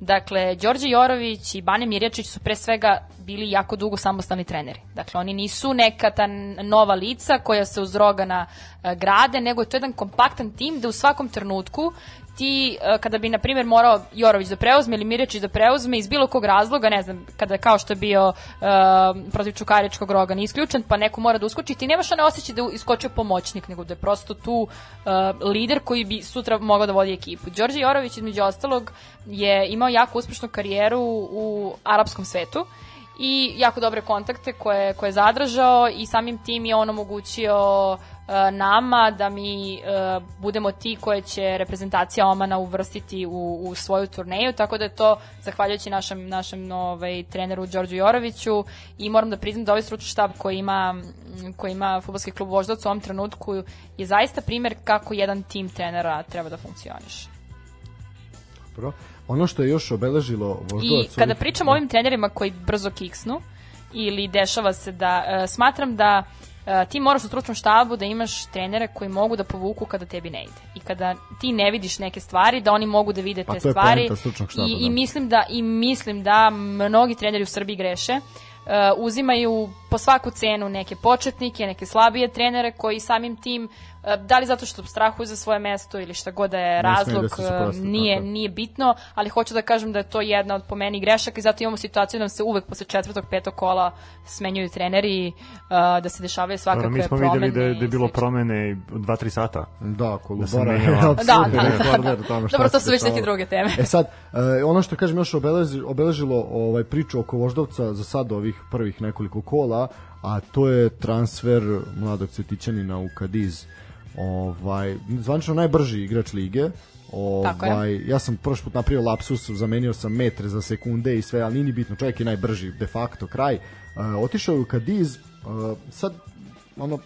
Dakle, Đorđe Jorović i Bane Mirjačić su pre svega bili jako dugo samostalni treneri. Dakle, oni nisu neka ta nova lica koja se uz Rogana uh, grade, nego je to jedan kompaktan tim da u svakom trenutku ti, e, kada bi, na primjer, morao Jorović da preuzme ili Mirjačić da preuzme iz bilo kog razloga, ne znam, kada kao što je bio uh, protiv Čukaričkog roga ni isključen, pa neko mora da uskoči, ti nemaš one osjećaj da iskočio pomoćnik, nego da je prosto tu uh, lider koji bi sutra mogao da vodi ekipu. Đorđe Jorović, između ostalog, je imao jako uspešnu karijeru u arapskom svetu i jako dobre kontakte koje, koje je zadržao i samim tim je on omogućio e, nama da mi e, budemo ti koje će reprezentacija Omana uvrstiti u, u svoju turneju, tako da je to zahvaljujući našem, našem ovaj, treneru Đorđu Joroviću i moram da priznam da ovaj stručni štab koji ima, koji ima futbolski klub Voždovac u ovom trenutku je zaista primer kako jedan tim trenera treba da funkcioniše. Dobro. Ono što je još obeležilo I Voždovac... kada ovih- pričamo o ovim trenerima koji brzo kiksnu ili dešava se da e, smatram da e, ti moraš u stručnom štabu da imaš trenere koji mogu da povuku kada tebi ne ide. I kada ti ne vidiš neke stvari, da oni mogu da vide Pa te je stvari. štaba, I, I da. mislim da i mislim da mnogi treneri u Srbiji greše. E, uzimaju po svaku cenu neke početnike, neke slabije trenere koji samim tim da li zato što strahuju za svoje mesto ili šta god da je smeju razlog, da e, nije, nije bitno, ali hoću da kažem da je to jedna od po meni grešaka i zato imamo situaciju da nam se uvek posle četvrtog, petog kola smenjuju treneri, uh, da se dešavaju svakakve Dobro, mi smo promene. videli da je, da je bilo promene 2-3 sata. Da, Da se kolubara. <laughs> Da, da, da, da. tamo šta Dobro, to su već neke druge teme. E sad, e, ono što kažem još obeleži, obeležilo ovaj priču oko Voždovca za sad ovih prvih nekoliko kola, a to je transfer mladog Cvetićanina u Kadiz. Ovaj, zvanično najbrži igrač lige, Ovaj, ja sam prošli put napravio lapsus, zamenio sam metre za sekunde i sve, ali nije ni bitno, čovjek je najbrži, de facto, kraj. Uh, otišao je u Kadiz, uh, sad, ono,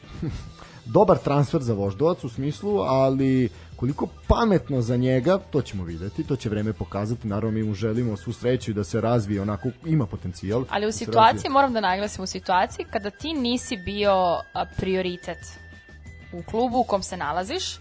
<laughs> dobar transfer za Voždovac u smislu, ali koliko pametno za njega, to ćemo videti, to će vreme pokazati, naravno mi mu želimo svu sreću da se razvije onako, ima potencijal. Ali u da situaciji, moram da naglasim, u situaciji kada ti nisi bio prioritet u klubu u kom se nalaziš,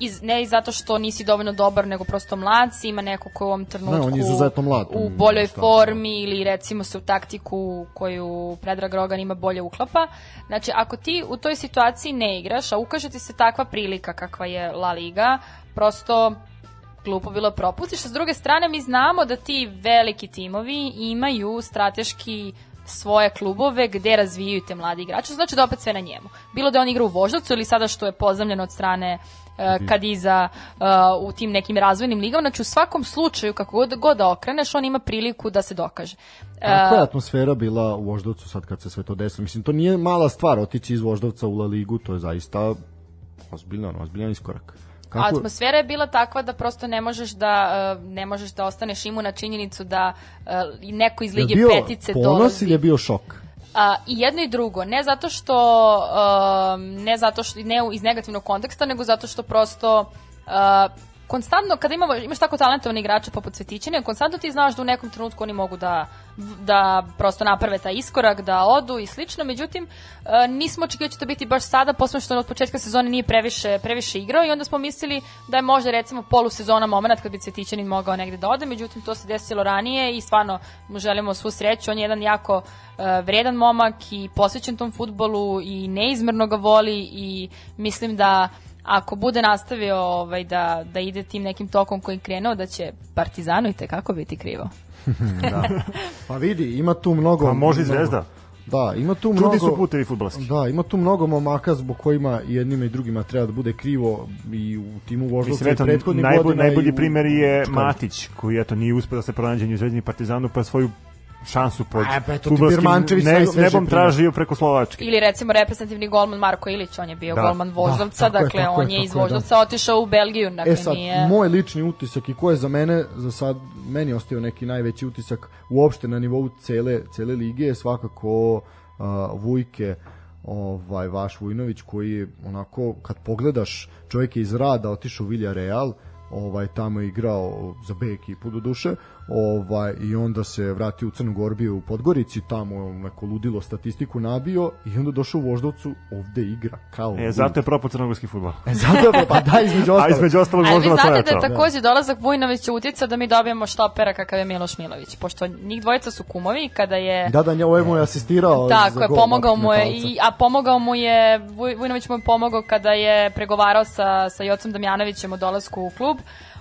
iz, ne zato što nisi dovoljno dobar, nego prosto mlad si, ima neko ko u ovom trenutku ne, on je izuzetno mlad, u boljoj šta, formi ili recimo se u taktiku koju Predrag Rogan ima bolje uklapa. Znači, ako ti u toj situaciji ne igraš, a ukaže ti se takva prilika kakva je La Liga, prosto glupo bilo propustiš. A s druge strane, mi znamo da ti veliki timovi imaju strateški svoje klubove gde razvijaju te mlade igrače, znači da opet sve na njemu. Bilo da on igra u Voždovcu ili sada što je pozamljeno od strane uh, Kadiza uh, u tim nekim razvojnim ligama, znači u svakom slučaju, kako god, god da okreneš, on ima priliku da se dokaže. Kako je atmosfera bila u Voždovcu sad kad se sve to desilo? Mislim, to nije mala stvar otići iz Voždovca u La Ligu, to je zaista ozbiljan, ozbiljan iskorak. Kako? Atmosfera je bila takva da prosto ne možeš da uh, ne možeš da ostaneš imu na činjenicu da uh, neko iz lige je bio petice ponos dolazi. ili je bio šok? A, I jedno i drugo, ne zato što uh, ne zato što ne iz negativnog konteksta, nego zato što prosto konstantno kada imamo, imaš tako talentovane igrače poput Cvetićine, konstantno ti znaš da u nekom trenutku oni mogu da, da prosto naprave taj iskorak, da odu i slično, međutim e, nismo očekivali da će to biti baš sada, posle što od početka sezone nije previše, previše igrao i onda smo mislili da je možda recimo polusezona moment kad bi Cvetićanin mogao negde da ode, međutim to se desilo ranije i stvarno mu želimo svu sreću, on je jedan jako e, vredan momak i posvećen tom futbolu i neizmerno ga voli i mislim da ako bude nastavio ovaj, da, da ide tim nekim tokom kojim krenuo, da će Partizanu i tekako biti krivo. <laughs> da. Pa vidi, ima tu mnogo... Pa može i Zvezda. Da, ima tu mnogo... Čudi su putevi futbolski. Da, ima tu mnogo momaka zbog kojima i jednima i drugima treba da bude krivo i u timu Voždovca i prethodnih najbolj, godina. Najbolji u... primjer je Matić, koji eto nije uspeo da se pronađe ni u Zvezdini Partizanu, pa svoju šansu pod A, pa eto, futbolskim ne, nebom tražio preko Slovačke. Ili recimo reprezentativni golman Marko Ilić, on je bio da. golman Voždovca, da, dakle je, on je, je iz Voždovca da. otišao u Belgiju. Dakle, e sad, nije... moj lični utisak i ko je za mene, za sad, meni ostao neki najveći utisak uopšte na nivou cele, cele lige je svakako uh, Vujke, ovaj vaš Vujnović koji je onako kad pogledaš čovjek je iz rada otišao u Villarreal ovaj tamo je igrao za B ekipu do duše ovaj i onda se vratio u Crnu Goru bio u Podgorici tamo neko ludilo statistiku nabio i onda došao u Voždovcu ovde igra kao e zato je propao crnogorski fudbal. E zato je pa da između ostalog. a između ostalog možda to znate da je takođe dolazak Vujnovića utica da mi dobijemo štopera kakav je Miloš Milović pošto njih dvojica su kumovi kada je da da njemu je mu je asistirao tako je pomogao mu je i a pomogao mu je Vujnović mu je pomogao kada je pregovarao sa sa Jocom Damjanovićem o dolasku u klub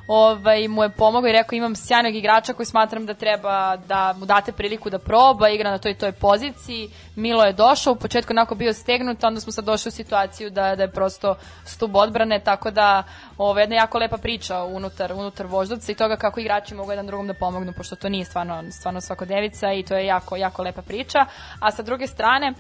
ovaj, mu je pomogao i rekao imam sjajnog igrača koji smatram da treba da mu date priliku da proba, igra na toj toj poziciji. Milo je došao, u početku onako bio stegnut, onda smo sad došli u situaciju da, da je prosto stub odbrane, tako da ovo, jedna jako lepa priča unutar, unutar Voždovca i toga kako igrači mogu jedan drugom da pomognu, pošto to nije stvarno, stvarno svakodevica i to je jako, jako lepa priča. A sa druge strane,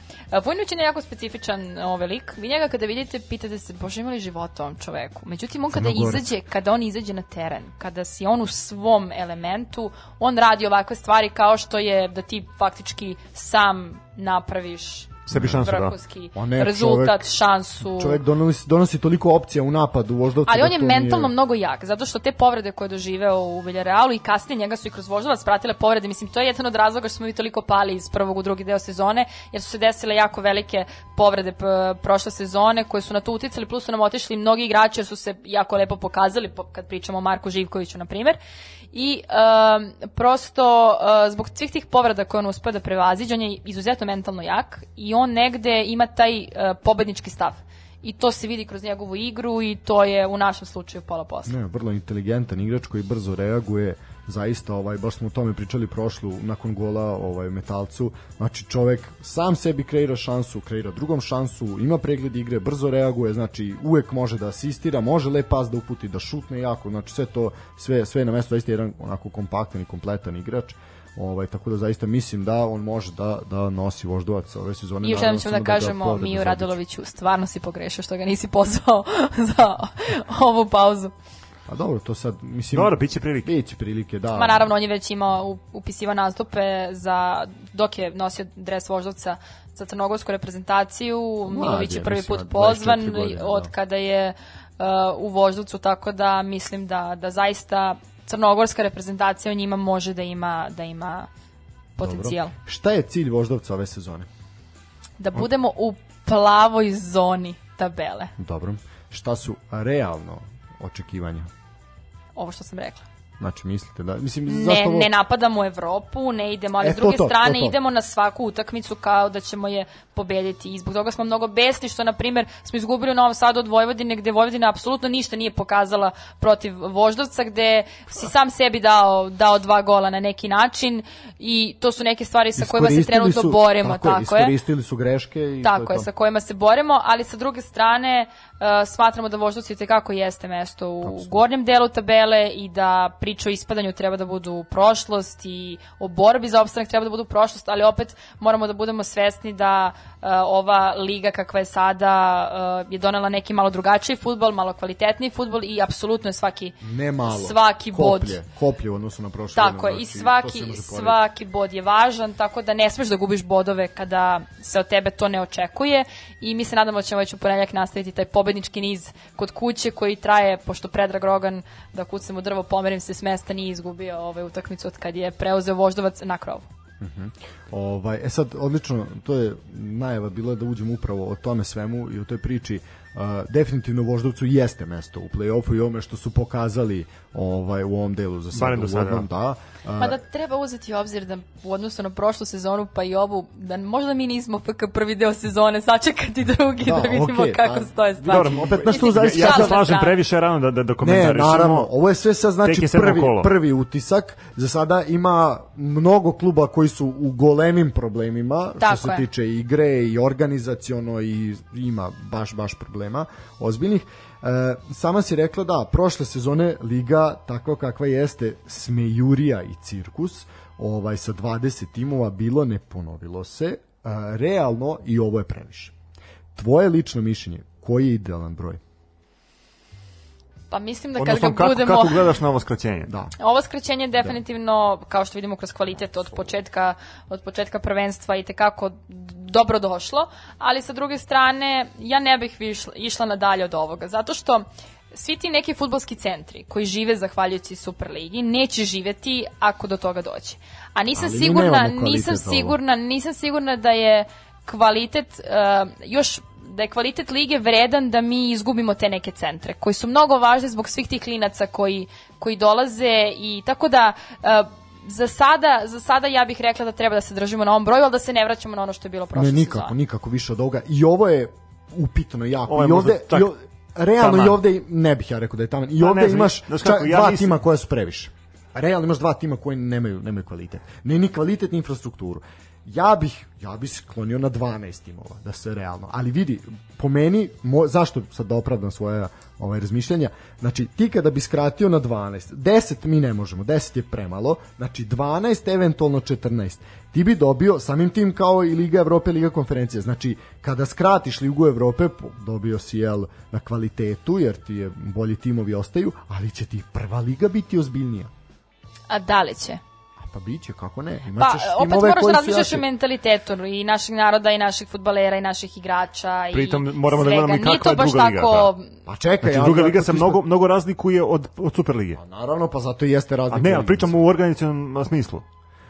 Vojnović je jako specifičan ovaj lik. Vi njega kada vidite, pitate se, bože imali života ovom čoveku. Međutim, on kada izađe, kada on izađe na teren, kada si on u svom elementu, on radi ovakve stvari kao što je da ti faktički sam napraviš sebi šansu, da. ne, rezultat, čovek, šansu. Čovek donosi, donosi toliko opcija u napadu u Voždovcu. Ali da on je mentalno nije... mnogo jak, zato što te povrede koje je doživeo u Villarealu i kasnije njega su i kroz Voždovac pratile povrede, mislim, to je jedan od razloga što smo mi toliko pali iz prvog u drugi deo sezone, jer su se desile jako velike povrede prošle sezone koje su na to uticali, plus su nam otišli mnogi igrači jer su se jako lepo pokazali, kad pričamo o Marku Živkoviću, na primer i um, prosto uh, zbog svih tih povreda koje on uspio da prevaziđe, on je izuzetno mentalno jak i on negde ima taj uh, pobednički stav i to se vidi kroz njegovu igru i to je u našem slučaju pola posla. Ne, vrlo inteligentan igrač koji brzo reaguje, zaista ovaj baš smo o tome pričali prošlu nakon gola ovaj metalcu znači čovek sam sebi kreira šansu kreira drugom šansu ima pregled igre brzo reaguje znači uvek može da asistira može lep pas da uputi da šutne jako znači sve to sve sve na mestu zaista jedan onako kompaktan i kompletan igrač Ovaj tako da zaista mislim da on može da da nosi voždovac ove sezone. I još jednom ćemo da ga kažemo povrede Miju. Radoloviću, stvarno si pogrešio što ga nisi pozvao <laughs> za ovu pauzu. A dobro, to sad mislim Dobro, bit će prilike. Biće prilike, da. Ma naravno, on je već imao upisiva nastupe za, dok je nosio dres voždovca za crnogorsku reprezentaciju. Mlad Milović je prvi put pozvan 24 godine, od da. kada je uh, u voždovcu, tako da mislim da, da zaista crnogorska reprezentacija u njima može da ima, da ima potencijal. Dobro. Šta je cilj voždovca ove sezone? Da budemo u plavoj zoni tabele. Dobro. Šta su realno očekivanja? Ovo što sam rekla. Znači, mislite da... Mislim, Ne, zašto ovo... ne napadamo Evropu, ne idemo, ali E, s to, druge to, to, strane to. idemo na svaku utakmicu kao da ćemo je pobediti. I zbog toga smo mnogo besni što, na primjer, smo izgubili u Novom Sadu od Vojvodine, gde Vojvodina apsolutno ništa nije pokazala protiv Voždovca, gde si sam sebi dao, dao dva gola na neki način i to su neke stvari sa kojima se trenutno su- borimo. Tako, Tako je. iskoristili su greške i to Tako je je, to. sa kojima se borimo, ali sa druge strane uh, smatramo da Voždovci tekako jeste mesto u gornjem delu tabele i da priče o ispadanju treba da budu prošlost i o borbi za opstanak treba da budu prošlost, ali opet moramo da budemo svesni da ova liga kakva je sada uh, je donela neki malo drugačiji futbol, malo kvalitetniji futbol i apsolutno je svaki Ne malo. svaki bod Koplje, koplje u odnosu na prošle tako je, i znači, svaki, svaki bod je važan, tako da ne smeš da gubiš bodove kada se od tebe to ne očekuje i mi se nadamo da ćemo već u ponedjeljak nastaviti taj pobednički niz kod kuće koji traje, pošto Predrag Rogan, da kucam u drvo, pomerim se s mesta, nije izgubio ovaj utakmicu od kad je preuzeo voždovac na krovu. Ovaj, e sad, odlično, to je najava bila da uđemo upravo o tome svemu i o toj priči. Uh, definitivno Voždovcu jeste mesto u play-offu i ovome što su pokazali ovaj u ovom delu za sada. Barem do sada, uvodnom, da. Uh, Ma da treba uzeti u obzir da u odnosu na prošlu sezonu pa i ovu, da možda mi nismo FK prvi deo sezone, sačekati drugi da, Da, vidimo okej, kako pa- stoje stvari. Dobro, opet, tu Mislim, zavisi- Ja se na slažem stranu. previše rano da, da, da Ne, komentarišemo. naravno, ovo je sve sad znači prvi, kolo. prvi utisak. Za sada ima mnogo kluba koji su u golemim problemima Tako što se je. tiče igre i organizaciono i ima baš baš problema ozbiljnih. E, sama si rekla da prošle sezone liga takva kakva jeste smejurija i cirkus ovaj sa 20 timova bilo ne ponovilo se. E, realno i ovo je previše. Tvoje lično mišljenje koji je idealan broj? Pa mislim da kad Odnosno, ga kako, budemo... kako gledaš na ovo skraćenje? da. Ovo skraćenje je definitivno, kao što vidimo kroz kvalitet od početka, od početka prvenstva i tekako dobro došlo, ali sa druge strane ja ne bih višla, išla nadalje od ovoga, zato što svi ti neki futbolski centri koji žive zahvaljujući Superligi neće živeti ako do toga dođe. A nisam Ali sigurna, nisam ovo. sigurna, nisam sigurna da je kvalitet uh, još da je kvalitet lige vredan da mi izgubimo te neke centre koji su mnogo važni zbog svih tih klinaca koji, koji dolaze i tako da uh, za sada, za sada ja bih rekla da treba da se držimo na ovom broju, ali da se ne vraćamo na ono što je bilo prošle Ne, nikako, sezone. nikako više od ovoga. I ovo je upitno jako. Ovo je I ovde, čak i o- realno taman. i ovde, ne bih ja rekao da je taman, i Pa, ovde ne imaš znaš čak kako, ja dva mislim- tima koja su previše. Realno imaš dva tima koji nemaju, nemaju kvalitet. Ne ni kvalitet, ni infrastrukturu. Ja bih, ja bih sklonio na 12 timova, da se realno. Ali vidi, po meni, mo, zašto sad da opravdam svoje ovaj, razmišljanja, znači ti kada bi skratio na 12, 10 mi ne možemo, 10 je premalo, znači 12, eventualno 14, ti bi dobio samim tim kao i Liga Evrope, Liga konferencije, znači kada skratiš Ligu Evrope, dobio si jel na kvalitetu, jer ti je bolji timovi ostaju, ali će ti prva liga biti ozbiljnija. A da li će? A pa biće, kako ne? Pa, Imaćeš opet timove moraš da razmišljaš o mentalitetu i našeg naroda i naših futbalera i naših igrača Pritom i moramo da svega. gledamo i Nije kakva to je baš druga liga, tako... da. Pa čekaj, Znači, ja- druga liga se mnogo, mnogo razlikuje od, od Superlige. Pa naravno, pa zato i jeste A razlika. ne, ali pričamo u organizacionom smislu.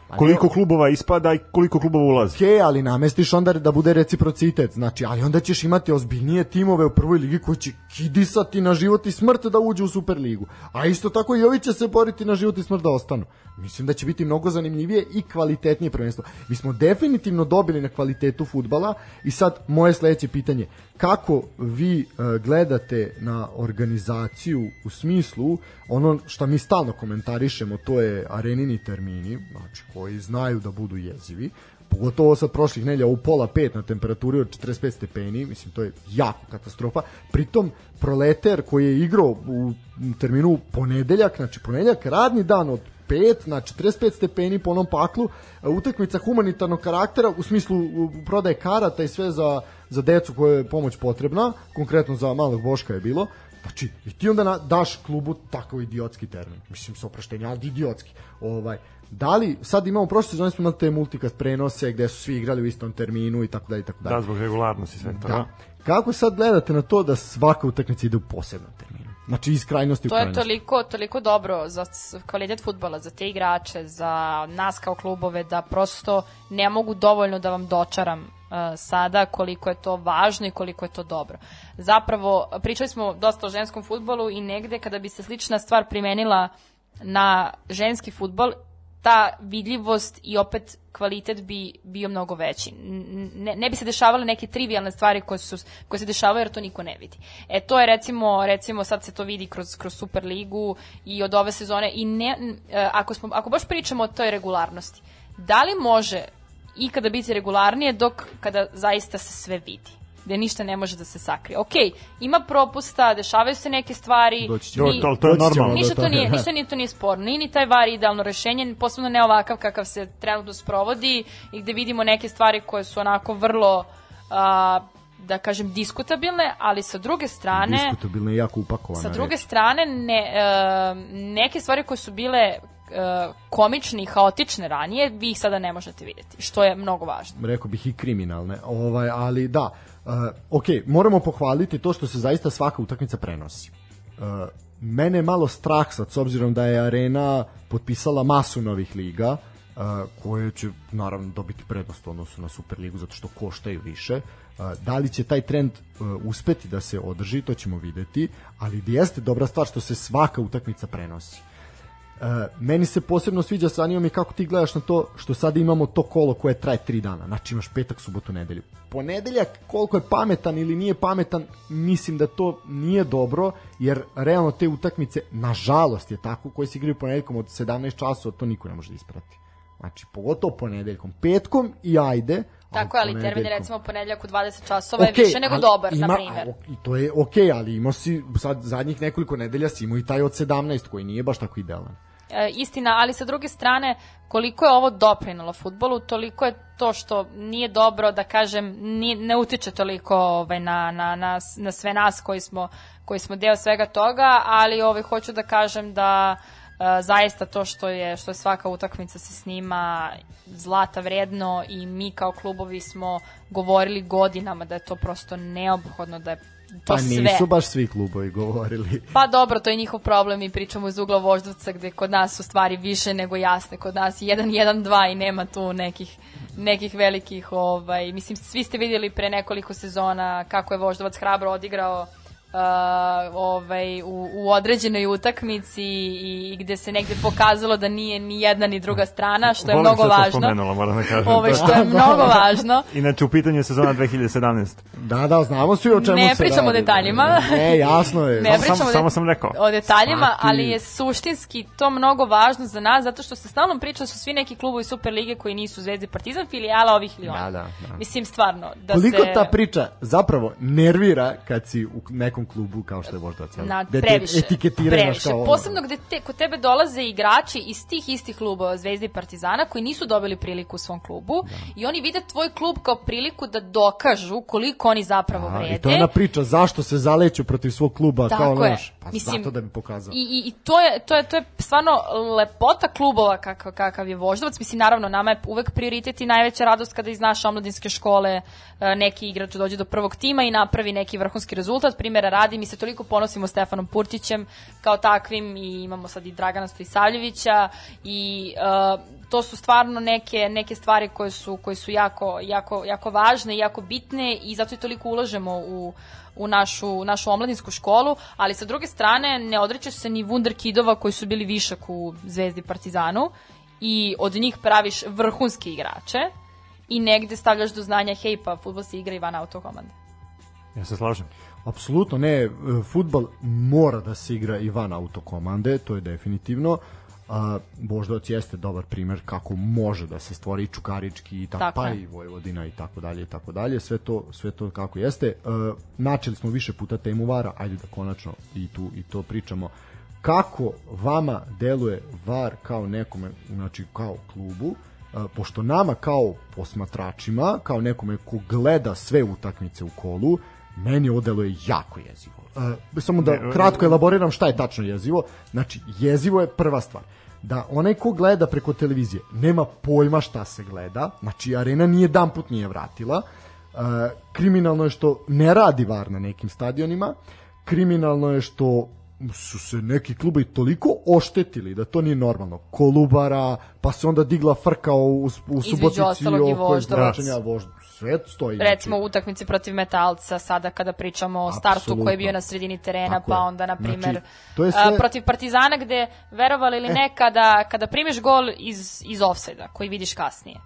Pa Koliko ne- klubova ispada i koliko klubova ulazi. Okej, ali namestiš onda da bude reciprocitet, znači, ali onda ćeš imati ozbiljnije timove u prvoj ligi koji će kidisati na život i smrt da uđu u Superligu. A isto tako i ovi će se boriti na život i smrt da ostanu. Mislim da će biti mnogo zanimljivije i kvalitetnije prvenstvo. Mi smo definitivno dobili na kvalitetu futbala i sad moje sledeće pitanje, kako vi e, gledate na organizaciju u smislu ono što mi stalno komentarišemo, to je arenini termini, znači koji znaju da budu jezivi, pogotovo sa prošlih nelja u pola pet na temperaturi od 45 stepeni, mislim to je jako katastrofa. Pritom proleter koji je igrao u terminu ponedeljak, znači ponedeljak radni dan od 5 na 45 stepeni po onom paklu, utakmica humanitarnog karaktera u smislu prodaje karata i sve za, za decu koje je pomoć potrebna, konkretno za malog Boška je bilo, Znači, i ti onda na, daš klubu takav idiotski termin. Mislim, sa opraštenja, ali idiotski. Ovaj, da li, sad imamo, prošle sezone smo imali te multikast prenose gde su svi igrali u istom terminu i tako dalje i tako dalje. Da, zbog regularnosti sve to. Da. Kako sad gledate na to da svaka utakmica ide u posebnom terminu? Znači iz krajnosti to u krajnosti. To je toliko, toliko dobro za kvalitet futbala, za te igrače, za nas kao klubove, da prosto ne mogu dovoljno da vam dočaram uh, sada koliko je to važno i koliko je to dobro. Zapravo, pričali smo dosta o ženskom futbolu i negde kada bi se slična stvar primenila na ženski futbol, ta vidljivost i opet kvalitet bi bio mnogo veći. Ne, ne bi se dešavale neke trivialne stvari koje, su, koje se dešavaju jer to niko ne vidi. E to je recimo, recimo sad se to vidi kroz, kroz Superligu i od ove sezone i ne, e, ako, smo, ako baš pričamo o toj regularnosti, da li može ikada biti regularnije dok kada zaista se sve vidi? Gde ništa ne može da se sakrije. Ok, ima propusta, dešavaju se neke stvari. Doći ćemo, ni, to, to je normalno. Ništa to nije, <laughs> ništa nije to nije sporno. Nije ni taj var idealno rešenje, posebno ne ovakav kakav se trenutno sprovodi i gde vidimo neke stvari koje su onako vrlo a, da kažem diskutabilne, ali sa druge strane diskutabilne i jako upakovane. Sa druge reč. strane ne, e, neke stvari koje su bile e, komične i haotične ranije, vi ih sada ne možete videti, što je mnogo važno. Rekao bih i kriminalne, ovaj, ali da, Uh, ok, moramo pohvaliti to što se zaista svaka utakmica prenosi. Uh, mene je malo strah sad, s obzirom da je Arena potpisala masu novih liga, uh, koje će naravno dobiti prednost u odnosu na Superligu zato što koštaju više. Uh, da li će taj trend uh, uspeti da se održi, to ćemo videti, ali jeste dobra stvar što se svaka utakmica prenosi. Uh, meni se posebno sviđa sa anijom i kako ti gledaš na to što sada imamo to kolo koje traje 3 dana. Znači imaš petak, subotu, nedelju. Ponedeljak koliko je pametan ili nije pametan, mislim da to nije dobro, jer realno te utakmice, nažalost je tako, koje se igraju ponedeljkom od 17 časova, to niko ne može da isprati. Znači, pogotovo ponedeljkom, petkom i ajde, Tako je, ali termin je recimo ponedeljak u 20 časova okay, je više nego dobar, ima, na primjer. I to je okej, okay, ali imao si sad zadnjih nekoliko nedelja si imao i taj od 17 koji nije baš tako idealan. E, istina, ali sa druge strane, koliko je ovo doprinalo futbolu, toliko je to što nije dobro, da kažem, ni, ne utiče toliko ovaj, na, na, na, na sve nas koji smo, koji smo deo svega toga, ali ovaj, hoću da kažem da e, zaista to što je što je svaka utakmica se snima zlata vredno i mi kao klubovi smo govorili godinama da je to prosto neophodno da je to pa nisu sve. baš svi klubovi govorili. <laughs> Pa dobro, to je njihov problem i pričamo iz ugla voždovca gde kod nas su stvari više nego jasne. Kod nas 1-1-2 i nema tu nekih nekih velikih, ovaj, mislim, svi ste vidjeli pre nekoliko sezona kako je Voždovac hrabro odigrao uh, ovaj, u, u određenoj utakmici i, i gde se negde pokazalo da nije ni jedna ni druga strana, što je Volim mnogo važno. Spomenula, moram da kažem. Ovaj, što je <laughs> mnogo važno. Inače, u pitanju je sezona 2017. Da, da, znamo svi o čemu ne se Ne pričamo o detaljima. Ne, jasno je. Ne pričamo samo, samo sam rekao. o detaljima, Svaki. ali je suštinski to mnogo važno za nas, zato što se stalno priča da su svi neki klubovi Superlige koji nisu Zvezda i Partizan, filijala ovih ili Da, da, da. Mislim, stvarno. Da Koliko se... ta priča zapravo nervira kad si u nekom klubu kao što je Voždovac. jel? Na, Gde te previše. etiketiraju previše. kao... Posebno gde te, kod tebe dolaze igrači iz tih istih klubova Zvezde i Partizana koji nisu dobili priliku u svom klubu da. i oni vide tvoj klub kao priliku da dokažu koliko oni zapravo vrede. I to je ona priča, zašto se zaleću protiv svog kluba Tako kao je. Pa Mislim, zato da bi pokazao. I, i, i to, je, to, je, to je stvarno lepota klubova kakav, kakav je Voždovac. Mislim, naravno, nama je uvek prioritet i najveća radost kada iz naše omladinske škole e, neki igrač dođe do prvog tima i napravi neki vrhunski rezultat. Primera radi, mi se toliko ponosimo Stefanom Purtićem kao takvim i imamo sad i Dragana Stojsavljevića i uh, to su stvarno neke, neke stvari koje su, koje su jako, jako, jako važne i jako bitne i zato i toliko ulažemo u, u našu, našu omladinsku školu, ali sa druge strane ne odrećeš se ni wunderkidova koji su bili višak u Zvezdi Partizanu i od njih praviš vrhunske igrače i negde stavljaš do znanja hej pa futbol se igra i van autokomande. Ja se slažem. Apsolutno ne, futbal mora da se igra i van autokomande, to je definitivno. A, Boždovac jeste dobar primer kako može da se stvori Čukarički i tako, Tako pa i Vojvodina i tako dalje i tako dalje. Sve to sve to kako jeste. Uh, načeli smo više puta temu vara. Ajde da konačno i tu i to pričamo. Kako vama deluje VAR kao nekome, znači kao klubu, a, pošto nama kao posmatračima, kao nekome ko gleda sve utakmice u kolu, meni ovo deluje jako jezivo. A, samo da kratko elaboriram šta je tačno jezivo. Znači, jezivo je prva stvar da onaj ko gleda preko televizije nema pojma šta se gleda, znači arena nije dan put nije vratila, e, kriminalno je što ne radi VAR na nekim stadionima, kriminalno je što su se neki klubovi toliko oštetili da to nije normalno. Kolubara, pa se onda digla frka u, u Subotici ostalog i oko Voždovac. vožd. Sve stoji. recimo u utakmici protiv Metalca sada kada pričamo o startu Apsolutno. koji je bio na sredini terena Tako pa onda na Znači, primer to je a, sve- E. protiv Partizana gde verovali ili ne kada, kada primiš gol iz, iz offside-a koji vidiš kasnije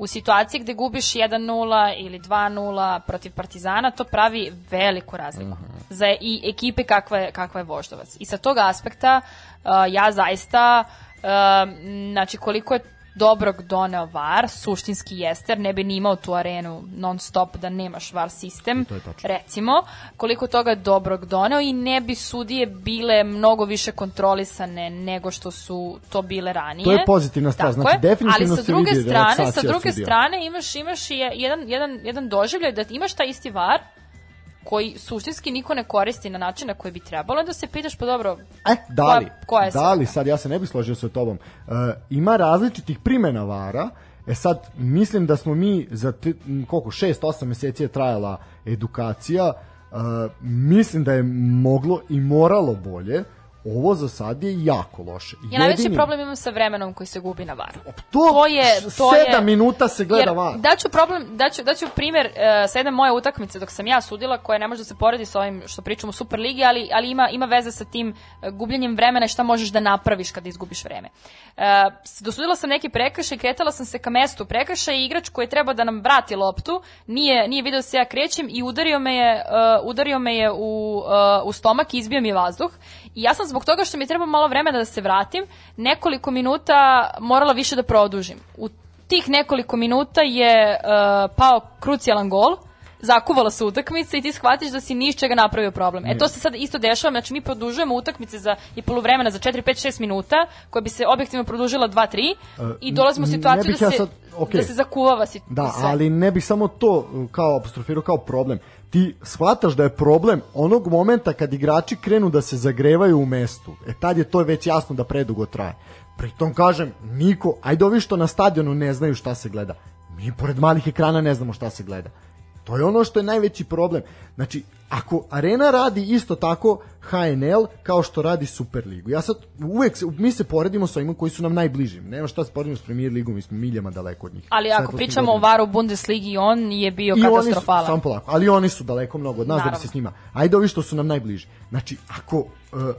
u situaciji gde gubiš 1-0 ili 2-0 protiv Partizana, to pravi veliku razliku Mhm. za i ekipe kakva je, kakva je Voždovac. I sa tog aspekta uh, ja zaista uh, znači koliko je dobrog doneo VAR, suštinski jeste, jer ne bi ni imao tu arenu non stop da nemaš VAR sistem, recimo, koliko toga dobrog doneo i ne bi sudije bile mnogo više kontrolisane nego što su to bile ranije. To je pozitivna stvar, znači, definitivno ali sa druge strane, sa druge sudija. strane imaš imaš jedan jedan jedan doživljaj da imaš taj isti VAR koji suštinski niko ne koristi na način na koji bi trebalo, da se pitaš pa dobro, E, da li, Koja- koja je da li, sad ja se ne bih složio sa tobom, e, ima različitih primjena vara, e sad mislim da smo mi za tri, koliko, 6-8 meseci je trajala edukacija, e, mislim da je moglo i moralo bolje, ovo za sad je jako loše. Ja najveći problem imam sa vremenom koji se gubi na VAR. To, To je to sedam je minuta se gleda jer VAR. Daću problem, daću daću primer uh, sa jedne moje utakmice dok sam ja sudila koja ne može da se poredi sa ovim što pričamo u Superligi, ali ali ima ima veze sa tim uh, gubljenjem vremena i šta možeš da napraviš kada izgubiš vreme. Uh, dosudila sam neki prekršaj, kretala sam se ka mestu prekršaja i igrač koji je trebao da nam vrati loptu, nije nije video da se ja krećem i udario me je uh, udario me je u uh, u stomak i izbio mi vazduh. I ja sam zbog toga što mi treba malo vremena da se vratim, nekoliko minuta morala više da produžim. U tih nekoliko minuta je uh, pao krucijalan gol, zakuvala se utakmica i ti shvatiš da si ni iz čega napravio problem. E to se sad isto dešava, znači mi produžujemo utakmice za i poluvremena za 4 5 6 minuta, koja bi se objektivno produžila 2 3 i dolazimo u situaciju da ja se sad- okej. da se zakuvava si Da, sve. ali ne bih samo to uh, kao apostrofirao kao problem. Ti shvataš da je problem onog momenta kad igrači krenu da se zagrevaju u mestu. E tad je to već jasno da predugo traje. Pritom kažem, niko, ajde ovi što na stadionu ne znaju šta se gleda. Mi pored malih ekrana ne znamo šta se gleda. To je ono što je najveći problem. Znači, ako Arena radi isto tako HNL kao što radi Superligu. Ja sad uvek se, mi se poredimo sa ovima koji su nam najbliži. Nema šta se poredimo s Premier ligom, mi smo miljama daleko od njih. Ali ako pričamo o godinama. varu Bundesligi, on je bio I oni su, katastrofalan. samo polako, ali oni su daleko mnogo od nas da bi Naravno. se s njima. Ajde ovi što su nam najbliži. Znači, ako uh,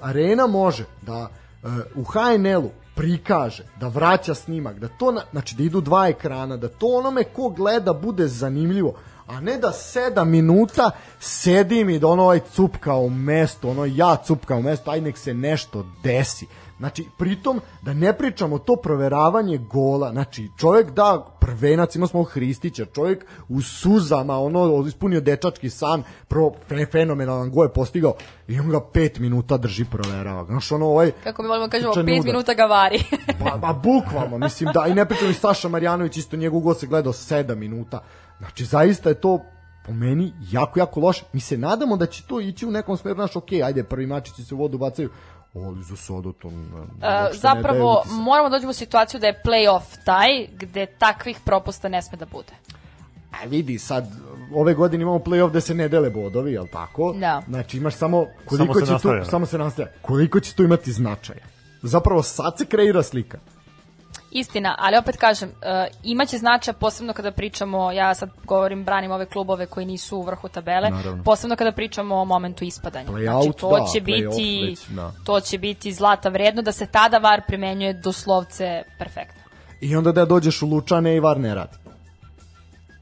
Arena može da uh, u HNL-u prikaže, da vraća snimak, da to, na, znači da idu dva ekrana, da to onome ko gleda bude zanimljivo, a ne da sedam minuta sedim i da ono ovaj cupka u mestu, ono ja cupka u mestu, aj nek se nešto desi. Znači, pritom, da ne pričamo to proveravanje gola, znači, čovjek da prvenac, imao smo Hristića, čovjek u suzama, ono, ispunio dečački san, pro, fe, fenomenalan go je postigao, i on ga pet minuta drži proverava. Znaš, ono, ovaj, Kako mi volimo da kažemo, 5 udar. minuta ga vari. Pa, pa bukvalno, mislim da, i ne pričam i Saša Marjanović, isto njegov gol se gledao 7 minuta. Znači, zaista je to po meni jako, jako loše. Mi se nadamo da će to ići u nekom smeru, znaš, ok, ajde, prvi mačići se u vodu bacaju, ali za sada to... Ne, ne zapravo utisak. moramo da dođemo u situaciju da je playoff taj gde takvih propusta ne sme da bude. A vidi, sad, ove godine imamo play-off gde se ne dele bodovi, jel tako? Da. Znači, imaš samo koliko Samo se će nastavlja. tu, samo se nastavlja, koliko će tu imati značaja. Zapravo sad se kreira slika. Istina, ali opet kažem, uh, imaće značaja posebno kada pričamo, ja sad govorim, branim ove klubove koji nisu u vrhu tabele, Naravno. posebno kada pričamo o momentu ispadanja. Znači, to da, će biti već, da. to će biti zlata vredno da se tada VAR primenjuje doslovce perfektno. I onda da dođeš u Lučane i var ne radi.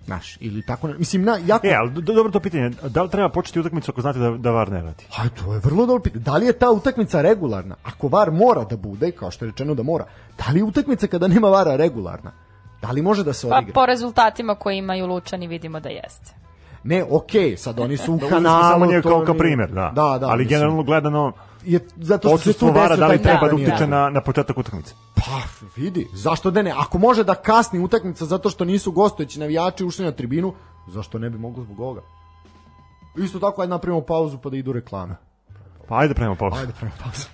Znaš, ili tako, ne, mislim, na, jako... E, ali do- dobro to pitanje, da li treba početi utakmicu ako znate da, da VAR ne radi? Aj, to je vrlo dobro pitanje. Da li je ta utakmica regularna? Ako VAR mora da bude, kao što je rečeno da mora, da li je utakmica kada nema VARa regularna? Da li može da se Pa odigra? po rezultatima koje imaju Lučani vidimo da jeste. Ne, okej, sad oni su u <laughs> kanalu. samo njega to kao, kao nije- primjer, da. Da, da. ali mislim, generalno gledano, je zato što se tu vara desio da li treba da utiče na, na početak utakmice? Pa, vidi, zašto da ne? Ako može da kasni utakmica zato što nisu gostujući navijači ušli na tribinu, zašto ne bi moglo zbog ovoga? Isto tako, ajde napravimo pauzu pa da idu reklame. Pa ajde pravimo pauzu. Ajde, pravimo pauzu.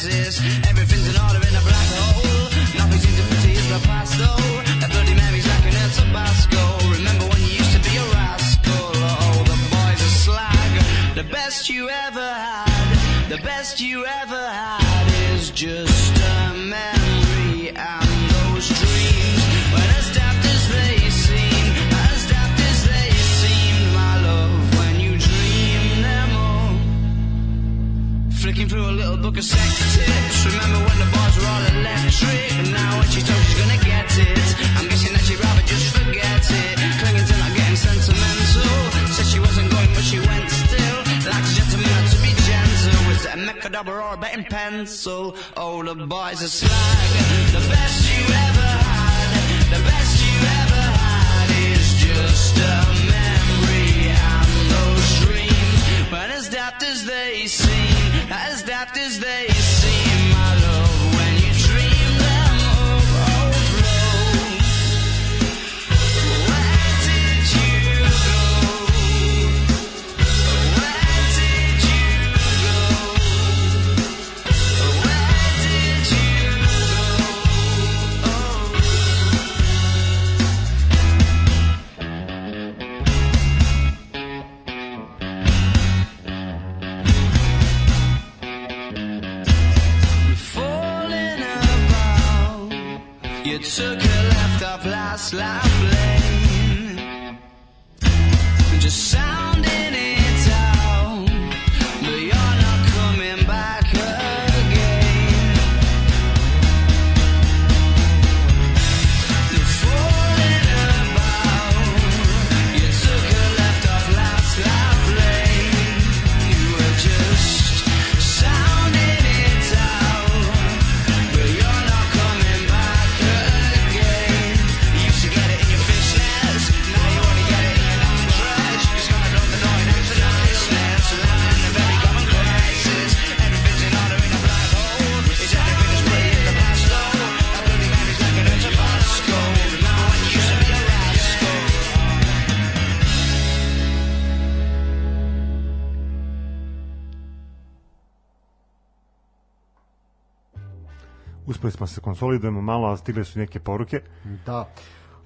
Crisis. Everything's in order in a black hole. Nothing seems to pity the past though. That bloody memory's like an El Tabasco. Remember when you used to be a rascal? Oh, the boys are slag. The best you ever had, the best you ever had is just through a little book of sex tips. Remember when the bars were all electric? And now when she told she's gonna get it, I'm guessing that she'd rather just forget it. Clinging to not getting sentimental. Said she wasn't going, but she went still. Like a gentleman to be gentle. Was it a mechadabra or a betting pencil? Oh, the boys are slag. The best you ever had, the best you ever had is just a memory and those dreams. But as daft as they seem, as daft as they took a left off last life lane. Just sounding Uspeli smo da se konsolidujemo malo, a stigle su neke poruke. Da.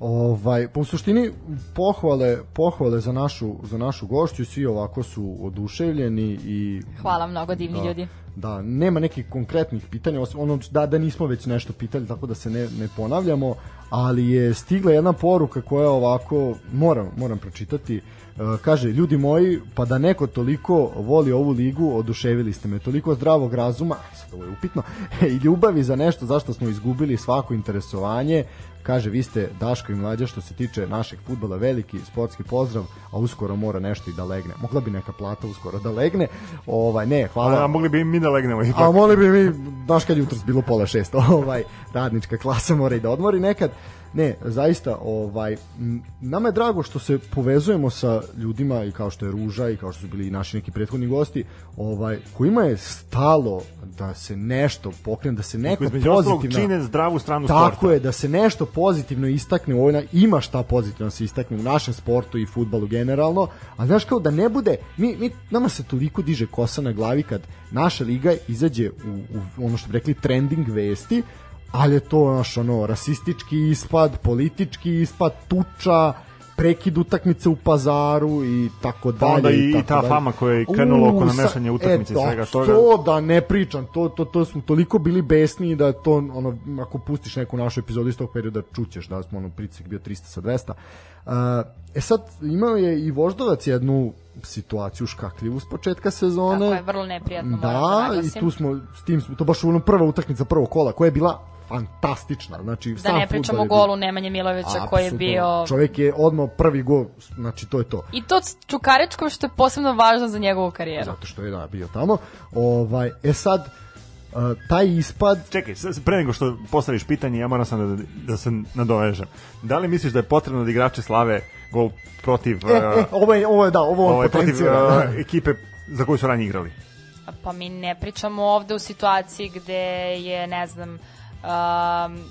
Ovaj, po suštini pohvale, pohvale za našu, za našu gošću, svi ovako su oduševljeni i Hvala mnogo, divni da, ljudi. Da, nema nekih konkretnih pitanja, osim ono da, da nismo već nešto pitali, tako da se ne, ne ponavljamo, ali je stigla jedna poruka koja ovako, moram, moram pročitati, E, kaže, ljudi moji, pa da neko toliko voli ovu ligu, oduševili ste me, toliko zdravog razuma, <laughs> sad ovo je upitno, i ljubavi za nešto zašto smo izgubili svako interesovanje, kaže, vi ste Daško i Mlađa što se tiče našeg futbola, veliki sportski pozdrav, a uskoro mora nešto i da legne. Mogla bi neka plata uskoro da legne, ovaj, ne, hvala. A, a mogli bi mi da legnemo ipak. A mogli bi mi, znaš kad jutros bilo pola šest, <laughs> ovaj, radnička klasa mora i da odmori nekad. Ne, zaista, ovaj, nama je drago što se povezujemo sa ljudima i kao što je Ruža i kao što su bili i naši neki prethodni gosti, ovaj, kojima je stalo da se nešto pokrene, da se neko pozitivno... čine zdravu stranu Tako sporta. je, da se nešto pozitivno istakne u ovoj, na- ima šta pozitivno da se istakne u našem sportu i futbalu generalno, a znaš kao da ne bude, mi, mi, nama se toliko diže kosa na glavi kad naša liga izađe u, u ono što bi rekli trending vesti, ali je to naš ono rasistički ispad, politički ispad, tuča, prekid utakmice u pazaru i tako Pa dalje. onda i, i tako ta dalje. fama koja je krenula oko namešanja sa- utakmice i e, svega da, toga. To da ne pričam, to, to, to smo toliko bili besni da to, ono, ako pustiš neku našu epizodu iz tog perioda, čućeš da smo ono pritisak bio 300 sa 200. Uh, e sad, imao je i Voždovac jednu situaciju škakljivu s početka sezone. Tako je, vrlo neprijatno, da Da, i tu smo, s tim smo, to baš ono prva utakmica prvog kola, koja je bila fantastična. Znači, Da sam ne pričamo o je golu Nemanje Milovića koji je bio... Čovjek je odmah prvi gol, znači to je to. I to s Čukaričkom što je posebno važno za njegovu karijeru. Zato što je da, bio tamo. Ovaj, e sad, uh, taj ispad, Čekaj, pre nego što postaviš pitanje, ja moram sam da, da se nadovežem. Da li misliš da je potrebno da igrači slave gol protiv, e, e, uh, ovo je, ovo je da, ovo on ovaj, protiv potencijira. da. uh, ekipe za koju su ranije igrali? Pa mi ne pričamo ovde u situaciji gde je, ne znam, um,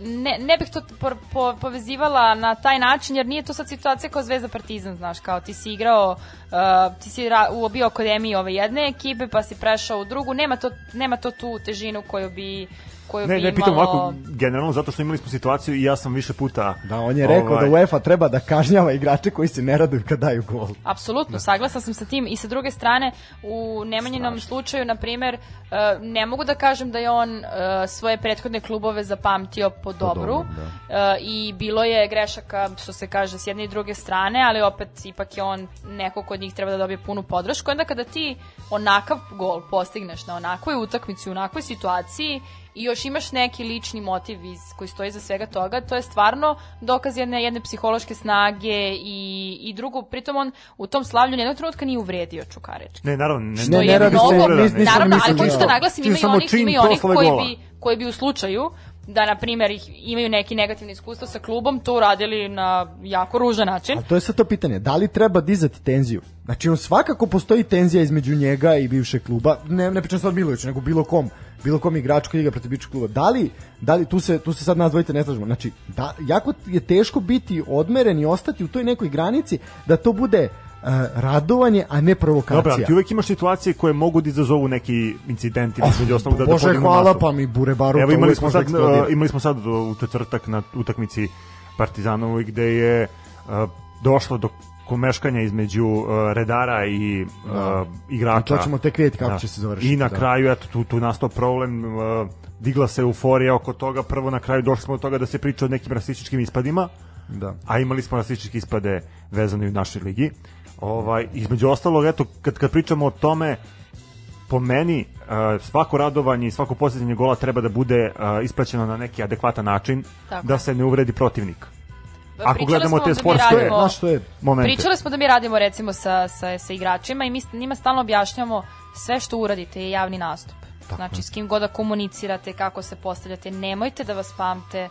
ne, ne bih to po, po, povezivala na taj način, jer nije to sad situacija kao Zvezda Partizan, znaš, kao ti si igrao, uh, ti si ra, u bio akademiji ove jedne ekipe, pa si prešao u drugu, nema to, nema to tu težinu koju bi koju Ne, bi ne pitam imalo... ovako generalno, zato što imali smo situaciju i ja sam više puta... Da, on je rekao ovaj, da UEFA treba da kažnjava igrače koji se ne raduju kad daju gol. Apsolutno, saglasna sam sa tim. I sa druge strane u Nemanjinom slučaju, na primer, e, ne mogu da kažem da je on e, svoje prethodne klubove zapamtio po dobru. dobrom, E, i bilo je grešaka, što se kaže, s jedne i druge strane, ali opet ipak je on neko kod njih treba da dobije punu podršku. Onda kada ti onakav gol postigneš na onakvoj utakmici, u onakvoj situaciji i još imaš neki lični motiv iz, koji stoji za svega toga, to je stvarno dokaz jedne, jedne psihološke snage i, i drugo, pritom on u tom slavlju nijednog trenutka nije uvredio Čukarički. Ne, naravno, ne, Što Ne, je ne radi se- mnogo, nis- nisam naravno, ali hoću da- da naglasim, samo onih, čin imaju onih proslave koji bi, koji bi u slučaju da, na primjer, ih imaju neki negativni iskustvo sa klubom, to uradili na jako ružan način. A to je sad to pitanje, da li treba dizati tenziju? Znači, on svakako postoji tenzija između njega i bivšeg kluba, ne, ne pričam sad o Miloviću, nego bilo kom, bilo kom igraču koji igra protiv bivšeg kluba. Da li, da li tu, se, tu se sad nas dvojice ne slažemo, znači, da, jako je teško biti odmeren i ostati u toj nekoj granici da to bude radovanje, a ne provokacija. Dobro, ali ti uvek imaš situacije koje mogu da izazovu neki incident ili između ostalog da, da Bože, podignu hvala, masu. pa mi Bure Baru Evo imali smo sad uh, imali smo sad u četvrtak na utakmici Partizanovoj gde je uh, došlo do komeškanja između uh, redara i uh, igrača. I to ćemo tek vidjeti kako će se završiti, I na da. kraju eto tu tu nastao problem uh, digla se euforija oko toga. Prvo na kraju došli smo do toga da se priča o nekim rasističkim ispadima. Da. A imali smo rasističke ispade vezane u našoj ligi. Ovaj između ostalog eto kad kad pričamo o tome po meni uh, svako radovanje i svako postizanje gola treba da bude uh, ispraćeno na neki adekvatan način Tako da se ne uvredi protivnik. Ako Pričali gledamo smo te da sportske radimo- Znaš što je? momente. Pričali smo da mi radimo recimo sa, sa, sa igračima i mi njima stalno objašnjamo sve što uradite je javni nastup. znači s kim god da komunicirate, kako se postavljate, nemojte da vas pamte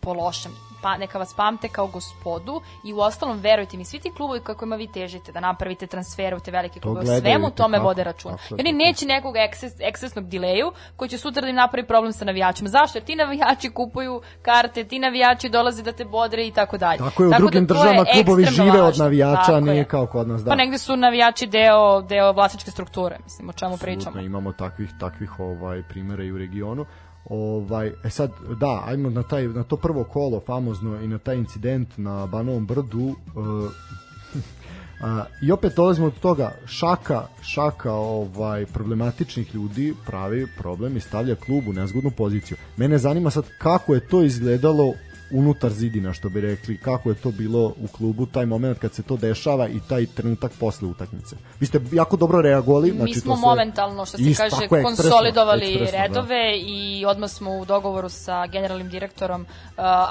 po lošem. Pa, neka vas pamte kao gospodu i u ostalom verujte mi, svi ti klubovi kako ima vi težite da napravite transfere u te velike klubove, gledaju svemu tome vode. Tako je, Jer oni tako neće nekog ekses, eksesnog dileju koji će sutra da im napravi problem sa navijačima. Zašto? Jer ti navijači kupuju karte, ti navijači dolaze da te bodre i tako dalje. Tako je, u da drugim to je državama klubovi žive od navijača, Tako nije je. kao kod nas, da. Pa negde su navijači deo, deo vlasničke strukture, mislim, o čemu Apsolutno, pričamo. imamo takvih takvih ovaj primera i u regionu. Ovaj e sad da, ajmo na taj na to prvo kolo famozno i na taj incident na Banovom brdu e, <laughs> A, I opet dolazimo od toga šaka, šaka ovaj problematičnih ljudi pravi problem i stavlja klub u nezgodnu poziciju. Mene zanima sad kako je to izgledalo unutar zidina, što bi rekli, kako je to bilo u klubu, taj moment kad se to dešava i taj trenutak posle utakmice. Vi ste jako dobro reagovali. Mi znači, to smo sve- momentalno, što se kaže, je, ekspresno, konsolidovali ekspresno, da. redove i odmah smo u dogovoru sa generalnim direktorom uh,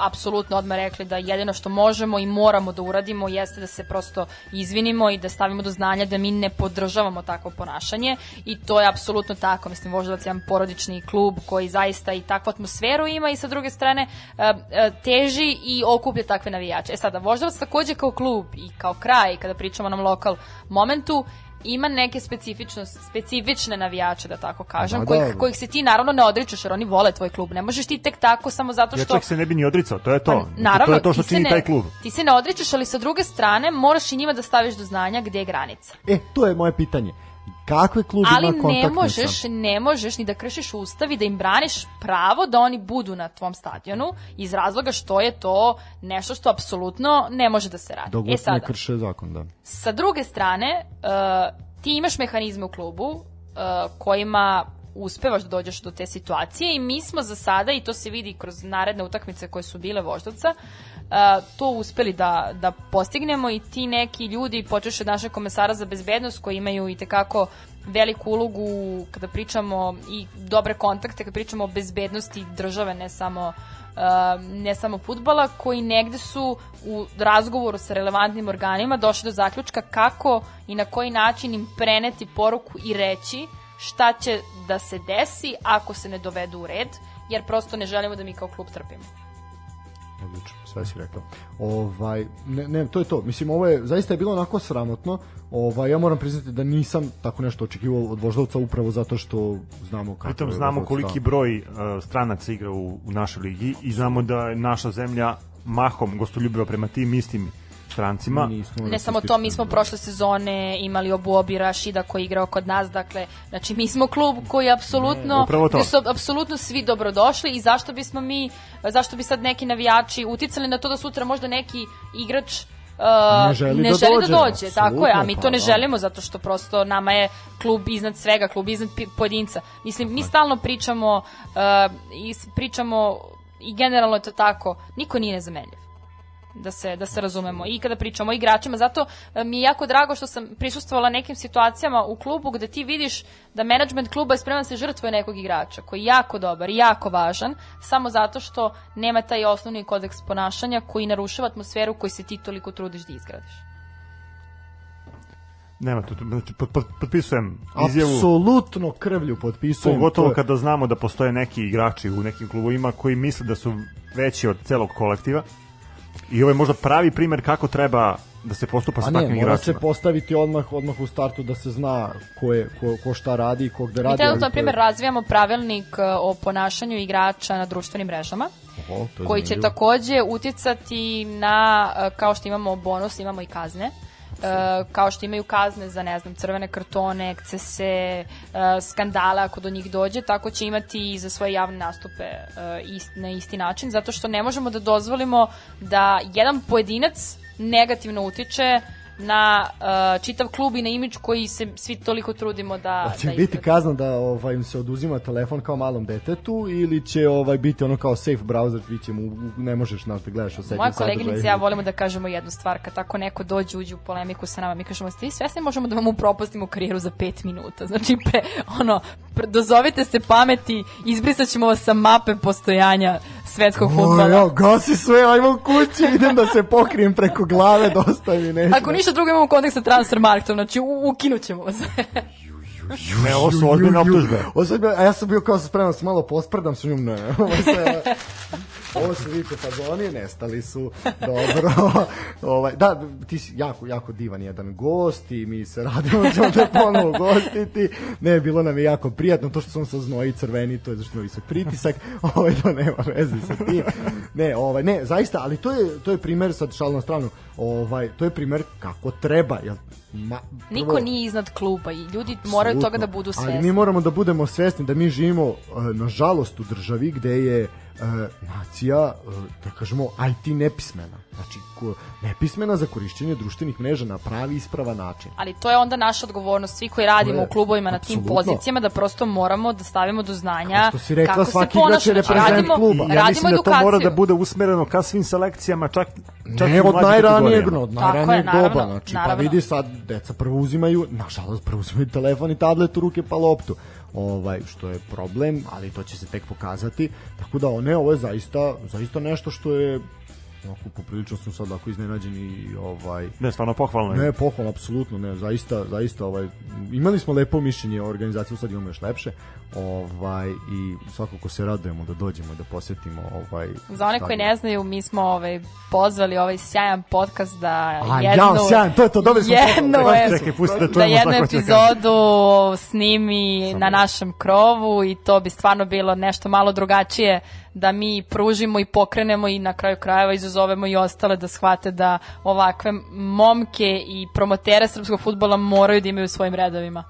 apsolutno odmah rekli da jedino što možemo i moramo da uradimo jeste da se prosto izvinimo i da stavimo do znanja da mi ne podržavamo takvo ponašanje i to je apsolutno tako. Mislim, Voždovac je jedan porodični klub koji zaista i takvu atmosferu ima i sa druge strane uh, uh, teži i okuplja takve navijače. E sada, Voždovac takođe kao klub i kao kraj, kada pričamo o nam lokal momentu, ima neke specifičnost, specifične navijače, da tako kažem, Da, da. kojih, kojih se ti naravno ne odričeš, jer oni vole tvoj klub. Ne možeš ti tek tako samo zato Ja što... čak se ne bi ni odricao, to je to. Pa, naravno, to je to što ti se čini ne- taj klub. Ti se ne odričeš, ali sa druge strane moraš i njima da staviš do znanja gde je granica. E, to je moje pitanje. Kakve klub ali ima ne kontaktne možeš, sa- ne možeš ni da kršiš ustav i da im braniš pravo da oni budu na tvom stadionu iz razloga što je to nešto što apsolutno ne može da se radi. Dok e god ne sada, krše zakon, da. sa druge strane, uh, ti imaš mehanizme u klubu uh, kojima uspevaš da dođeš do te situacije i mi smo za sada, i to se vidi kroz naredne utakmice koje su bile voždovca, uh, to uspeli da, da postignemo i ti neki ljudi, počeš od našeg komesara za bezbednost koji imaju i tekako veliku ulogu kada pričamo i dobre kontakte, kada pričamo o bezbednosti države, ne samo uh, ne samo futbala, koji negde su u razgovoru sa relevantnim organima došli do zaključka kako i na koji način im preneti poruku i reći šta će da se desi ako se ne dovedu u red, jer prosto ne želimo da mi kao klub trpimo. Odlično, sve si rekao. Ovaj, ne, ne, to je to. Mislim, ovo je, zaista je bilo onako sramotno. Ovaj, ja moram priznati da nisam tako nešto očekivao od Voždovca upravo zato što znamo kako Pritom znamo Voždovac, koliki broj uh, stranaca igra u, u našoj ligi i znamo da je naša zemlja mahom gostoljubiva prema tim istim strancima. Ne samo to, mi smo prošle sezone imali Obu Obi Rašida koji je igrao kod nas, dakle, znači mi smo klub koji je apsolutno, Ne, su apsolutno svi dobrodošli i zašto bismo mi, zašto bi sad neki navijači uticali na to da sutra možda neki igrač Uh, Ne želi ne da želi dođe, da dođe, tako je, a mi to ne pa da. želimo zato što prosto nama je klub iznad svega, klub iznad pojedinca. Mislim, mi stalno pričamo uh, i pričamo i generalno je to tako, niko nije nezamenljiv da se da se razumemo i kada pričamo o igračima zato e, mi je jako drago što sam prisustvovala nekim situacijama u klubu gde ti vidiš da menadžment kluba je spreman da se žrtvuje nekog igrača koji je jako dobar i jako važan samo zato što nema taj osnovni kodeks ponašanja koji narušava atmosferu koju se ti toliko trudiš da izgradiš. Nema tu, znači, pot, pot, potpisujem izjavu. Apsolutno krvlju potpisujem. Pogotovo kada znamo da postoje neki igrači u nekim klubovima koji misle da su veći od celog kolektiva. I ovo je možda pravi primer kako treba da se postupa sa A ne, takvim mora se igračima. postaviti odmah odmah u startu da se zna ko, je, ko, ko šta radi i ko gde radi. Mi trenutno, na primjer, razvijamo pravilnik e, o ponašanju igrača na društvenim mrežama. Oho, to je koji će takođe uticati na, e, kao što imamo bonus, imamo i kazne. E, kao što imaju kazne za, ne znam, crvene kartone, ekcese, e, skandala ako do njih dođe, tako će imati i za svoje javne nastupe e, ist, na isti način, zato što ne možemo da dozvolimo da jedan pojedinac negativno utiče na e, čitav klub i na imidž koji se svi toliko trudimo da, Hoće da biti kazna da ovaj, im se oduzima telefon kao malom detetu ili će ovaj biti ono kao safe browser, vi će mu, ne možeš znaš da gledaš osetljiv Moja koleginica ja volimo da kažemo jednu stvar, kad tako neko dođe, uđe u polemiku sa nama, mi kažemo, ste vi svesni možemo da vam upropastimo karijeru za pet minuta. <laughs> Znači, pre, ono, pre, dozovite se pameti, izbrisat ćemo vas sa mape postojanja svetskog futbola. ja, gasi sve, ajmo kući, idem da se pokrijem preko glave, dosta mi neće. Ako ništa drugo imamo kontekst sa transfer marketom, znači ukinut ćemo vas. <laughs> Ne, ovo su ozbiljne optužbe. Sam a ja sam bio kao spreman da se malo posprdam sa njom, ne. Ovo se, <laughs> ovo su viče fazoni, nestali su, dobro. <laughs> ovaj, da, ti si jako, jako divan jedan gost i mi se radimo da ćemo te ponovo gostiti. Ne, bilo nam je jako prijatno, to što sam sa znoji crveni, to je zašto visok pritisak, <laughs> ovaj, to nema veze sa tim. Ne, ovaj, ne, zaista, ali to je, to je primer, sad šal na stranu, ovaj, to je primer kako treba, jel, Ma, Niko prvo- nije iznad kluba i ljudi moraju toga da budu Ali mi svesni. moramo da budemo svesni da mi živimo, e, nažalost, u državi gde je e, nacija, e, da kažemo, IT nepismena. Znači, ko, nepismena za korišćenje društvenih mreža na pravi ispravan način. Ali to je onda naša odgovornost, svi koji radimo je- u klubovima na tim pozicijama, da prosto moramo da stavimo do znanja Kao što si rekla, kako se svaki je ponaša. Znači, reprezent radimo, kluba. Ja radimo mislim da to edukaciju. mora da bude usmereno ka svim selekcijama, čak, čak Ne od najranijeg, od Tako je, najranijeg naravno, doba. Znači, pa naravno. vidi sad, deca prvo uzimaju, nažalost, prvo uzimaju telefon i tablet u ruke pa loptu. Ovaj, što je problem, ali to će se tek pokazati. Tako da, ne, ovo je zaista, zaista nešto što je onako poprilično sam sad ako iznenađen i ovaj Ne, stvarno pohvalno je. Ne, pohvalno, apsolutno, ne, zaista, zaista, ovaj, imali smo lepo mišljenje o organizaciji, sad imamo još lepše, ovaj, i svakako se radujemo da dođemo da posetimo, ovaj, Za one koji ne znaju, mi smo ovaj, pozvali ovaj sjajan podcast da A, jednu, jao, sjajan, to je to, dobili smo jednu, pohvalu. e, Čekaj, pusti da da čujemo jednu da epizodu snimi na našem krovu i to bi stvarno bilo nešto malo drugačije da mi pružimo i pokrenemo i na kraju krajeva izazovemo i ostale da shvate da ovakve momke i promotere srpskog futbola moraju da imaju u svojim redovima.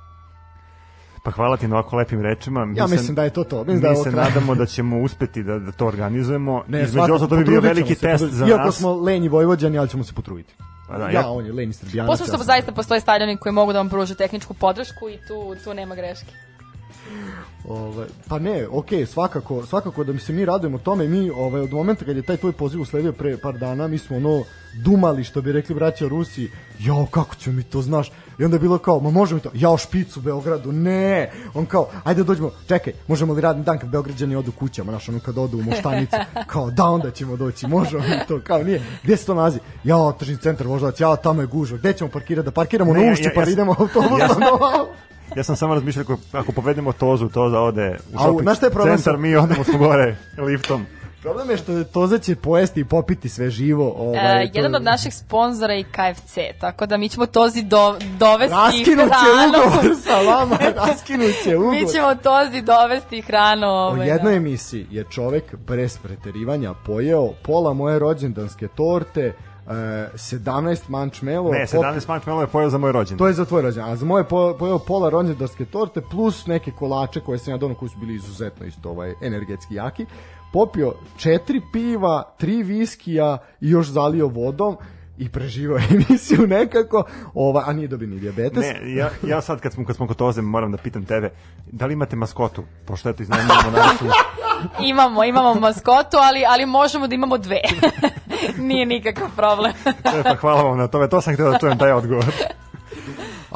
Pa hvala ti na ovako lepim rečima. Mi Ja se- mislim da je to to. Mislim da je mi se nadamo da ćemo uspeti da, da to organizujemo. Ne, Između ostalog, to bi bio veliki se, test za Iako nas. smo lenji vojvođani, ali ćemo se potruditi. Pa da, ja, ja- on je lenji srbijanac. Ja što sam- zaista postoje stadioni koji mogu da vam pruže tehničku podršku i tu, tu nema greške. Ovaj, pa ne, okej, svakako, svakako da mi se mi radujemo tome, mi ovaj, od momenta kad je taj tvoj poziv usledio pre par dana, mi smo ono dumali, što bi rekli braća Rusi, jao, kako ćemo mi to, znaš, i onda je bilo kao, ma možemo to, jao, špicu Beogradu, ne, on kao, ajde dođemo, čekaj, možemo li radni dan kad Beograđani odu kućama, znaš, ono kad odu u Moštanicu, <laughs> kao, da, onda ćemo doći, možemo mi to, kao, nije, gde se to nalazi, jao, tržni centar Voždovac, jao, tamo je gužva, gde ćemo parkirati, da parkiramo Ne, na ušću, ja- pa ja sam- idemo <laughs> autobusom ja. Ja sam samo razmišljao ako, ako povedemo Tozu, Toza ode u shopping šta je problem centar, sa- mi odemo smo gore liftom. Problem je što je Toza će pojesti i popiti sve živo. Ovaj, E, jedan od naših sponzora je KFC, tako da mi ćemo Tozi do, dovesti Raskinut će hranu. <laughs> ugovor sa vama, raskinut će ugovor. mi ćemo Tozi dovesti hranu. U Ovaj, jednoj da. emisiji je čovek bez preterivanja pojeo pola moje rođendanske torte, e, 17 mančmelo. Ne, 17 mančmelo je pojeo za moj rođendan. To je za tvoj rođendan. A za moje po, pojeo pola rođendanske torte plus neke kolače koje sam ja donao koji su bili izuzetno isto ovaj, energetski jaki. Popio četiri piva, tri viskija i još zalio vodom i preživao <laughs> emisiju nekako, ova, a nije dobio ni diabetes. Ne, ja, ja sad kad smo, kad smo kod Toze moram da pitam tebe, da li imate maskotu? Pošto eto iznajmljamo našu... <laughs> Imamo, imamo maskotu, ali, ali možemo da imamo dve. <laughs> Nije nikakav problem. E, pa hvala vam na tome, to sam htio da čujem taj odgovor.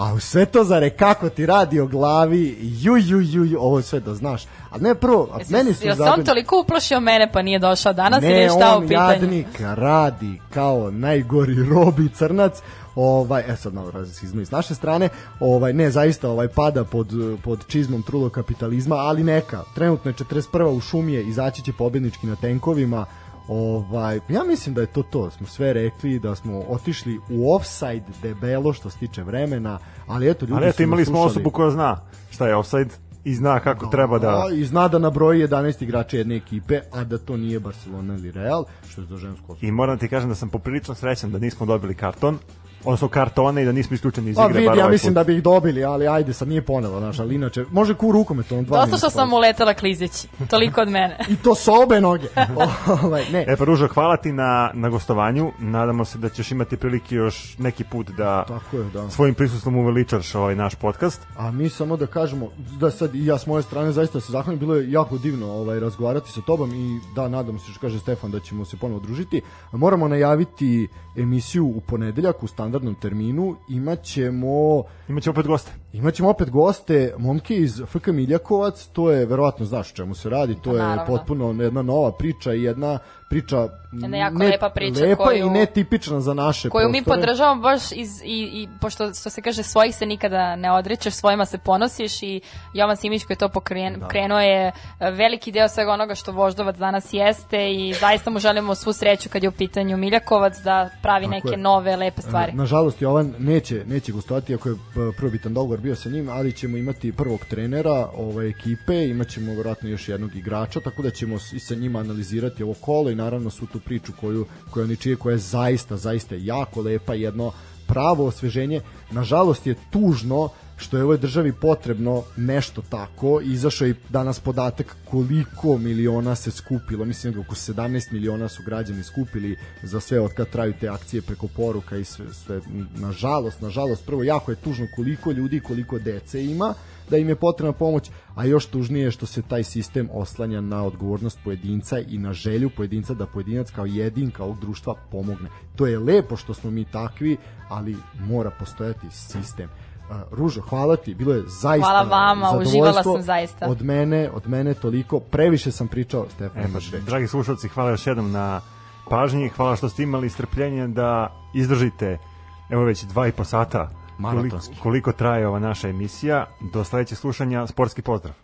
A u sve to zare kako ti radi o glavi, ju, ju, ju, ju, ovo sve da znaš. A ne prvo, a meni su Jel se on toliko uplašio mene pa nije došao danas ili Ne, šta u on pitanju? jadnik radi kao najgori robi crnac. Ovaj, e sad malo rasizma iz naše strane, ovaj, ne, zaista ovaj, pada pod, pod čizmom trulog kapitalizma, ali neka, trenutno je 41. u šumije, izaći će pobednički na tenkovima, Ovaj, ja mislim da je to to, smo sve rekli da smo otišli u offside debelo što se tiče vremena, ali eto ljudi Ali eto imali smo osobu koja zna šta je offside i zna kako treba da... I zna da nabroji 11 igrača jedne ekipe, a da to nije Barcelona ili Real, što je za žensko I moram ti kažem da sam poprilično srećan da nismo dobili karton, odnosno kartone i da nismo isključeni iz Pa igre. vidi, bar ja ovaj mislim put. da bi ih dobili, ali ajde, sad nije ponevo, znaš, ali inače, može ku rukometom, dva Dosta što sam uletela klizeći. Toliko od mene. <laughs> I to sa obe noge. <laughs> ovaj, ne, E pa Ružo, hvala ti na, na gostovanju. Nadamo se da ćeš imati prilike još neki put da tako je, da. svojim prisustvom uveličaš ovaj naš podcast. A mi samo da kažemo, da sad i ja s moje strane zaista se zahvalim, bilo je jako divno ovaj, razgovarati sa tobom i da, nadam se što kaže Stefan da ćemo se ponovo družiti. Moramo najaviti emisiju u ponedeljak u standardnom terminu, imaćemo Imaćemo opet goste. Imaćemo opet goste, momke iz FK Miljakovac, to je verovatno znaš o čemu se radi, to je naravno. potpuno jedna nova priča i jedna priča Jedna jako lepa priča lepa koju- i netipična za naše koju mi prostore. podržavamo baš iz, i, i pošto što se kaže svojih se nikada ne odričeš, svojima se ponosiš i Jovan Simić koji je to pokren, Da. krenuo je e, veliki deo svega onoga što Voždovac danas jeste i zaista mu želimo svu sreću kad je u pitanju Miljakovac da pravi Tako neke je. nove lepe stvari. Nažalost, Jovan neće, neće gostovati, ako je p- prvobitan dogovor bio sa njim, ali ćemo imati prvog trenera ove ekipe, imaćemo verovatno još jednog igrača, tako da ćemo i sa njima analizirati ovo kolo i naravno svu tu priču koju, koju oni čije, koja je zaista, zaista jako lepa, jedno pravo osveženje. Nažalost je tužno što je ovoj državi potrebno nešto tako. Izašao je i danas podatak koliko miliona se skupilo. Mislim da oko 17 miliona su građani skupili za sve od kad traju te akcije preko poruka i sve, sve. Nažalost, nažalost, prvo jako je tužno koliko ljudi, koliko dece ima da im je potrebna pomoć, a još tužnije je što se taj sistem oslanja na odgovornost pojedinca i na želju pojedinca da pojedinac kao jedinka ovog društva pomogne. To je lepo što smo mi takvi, ali mora postojati sistem. Ružo, hvala ti, bilo je zaista Hvala vama, uživala sam zaista. Od mene, od mene toliko, previše sam pričao, Stefan, E, reč. dragi slušalci, hvala još jednom na pažnji, hvala što ste imali strpljenje da izdržite evo već dva i po sata koliko, Maratonski. koliko traje ova naša emisija. Do sledećeg slušanja, sportski pozdrav.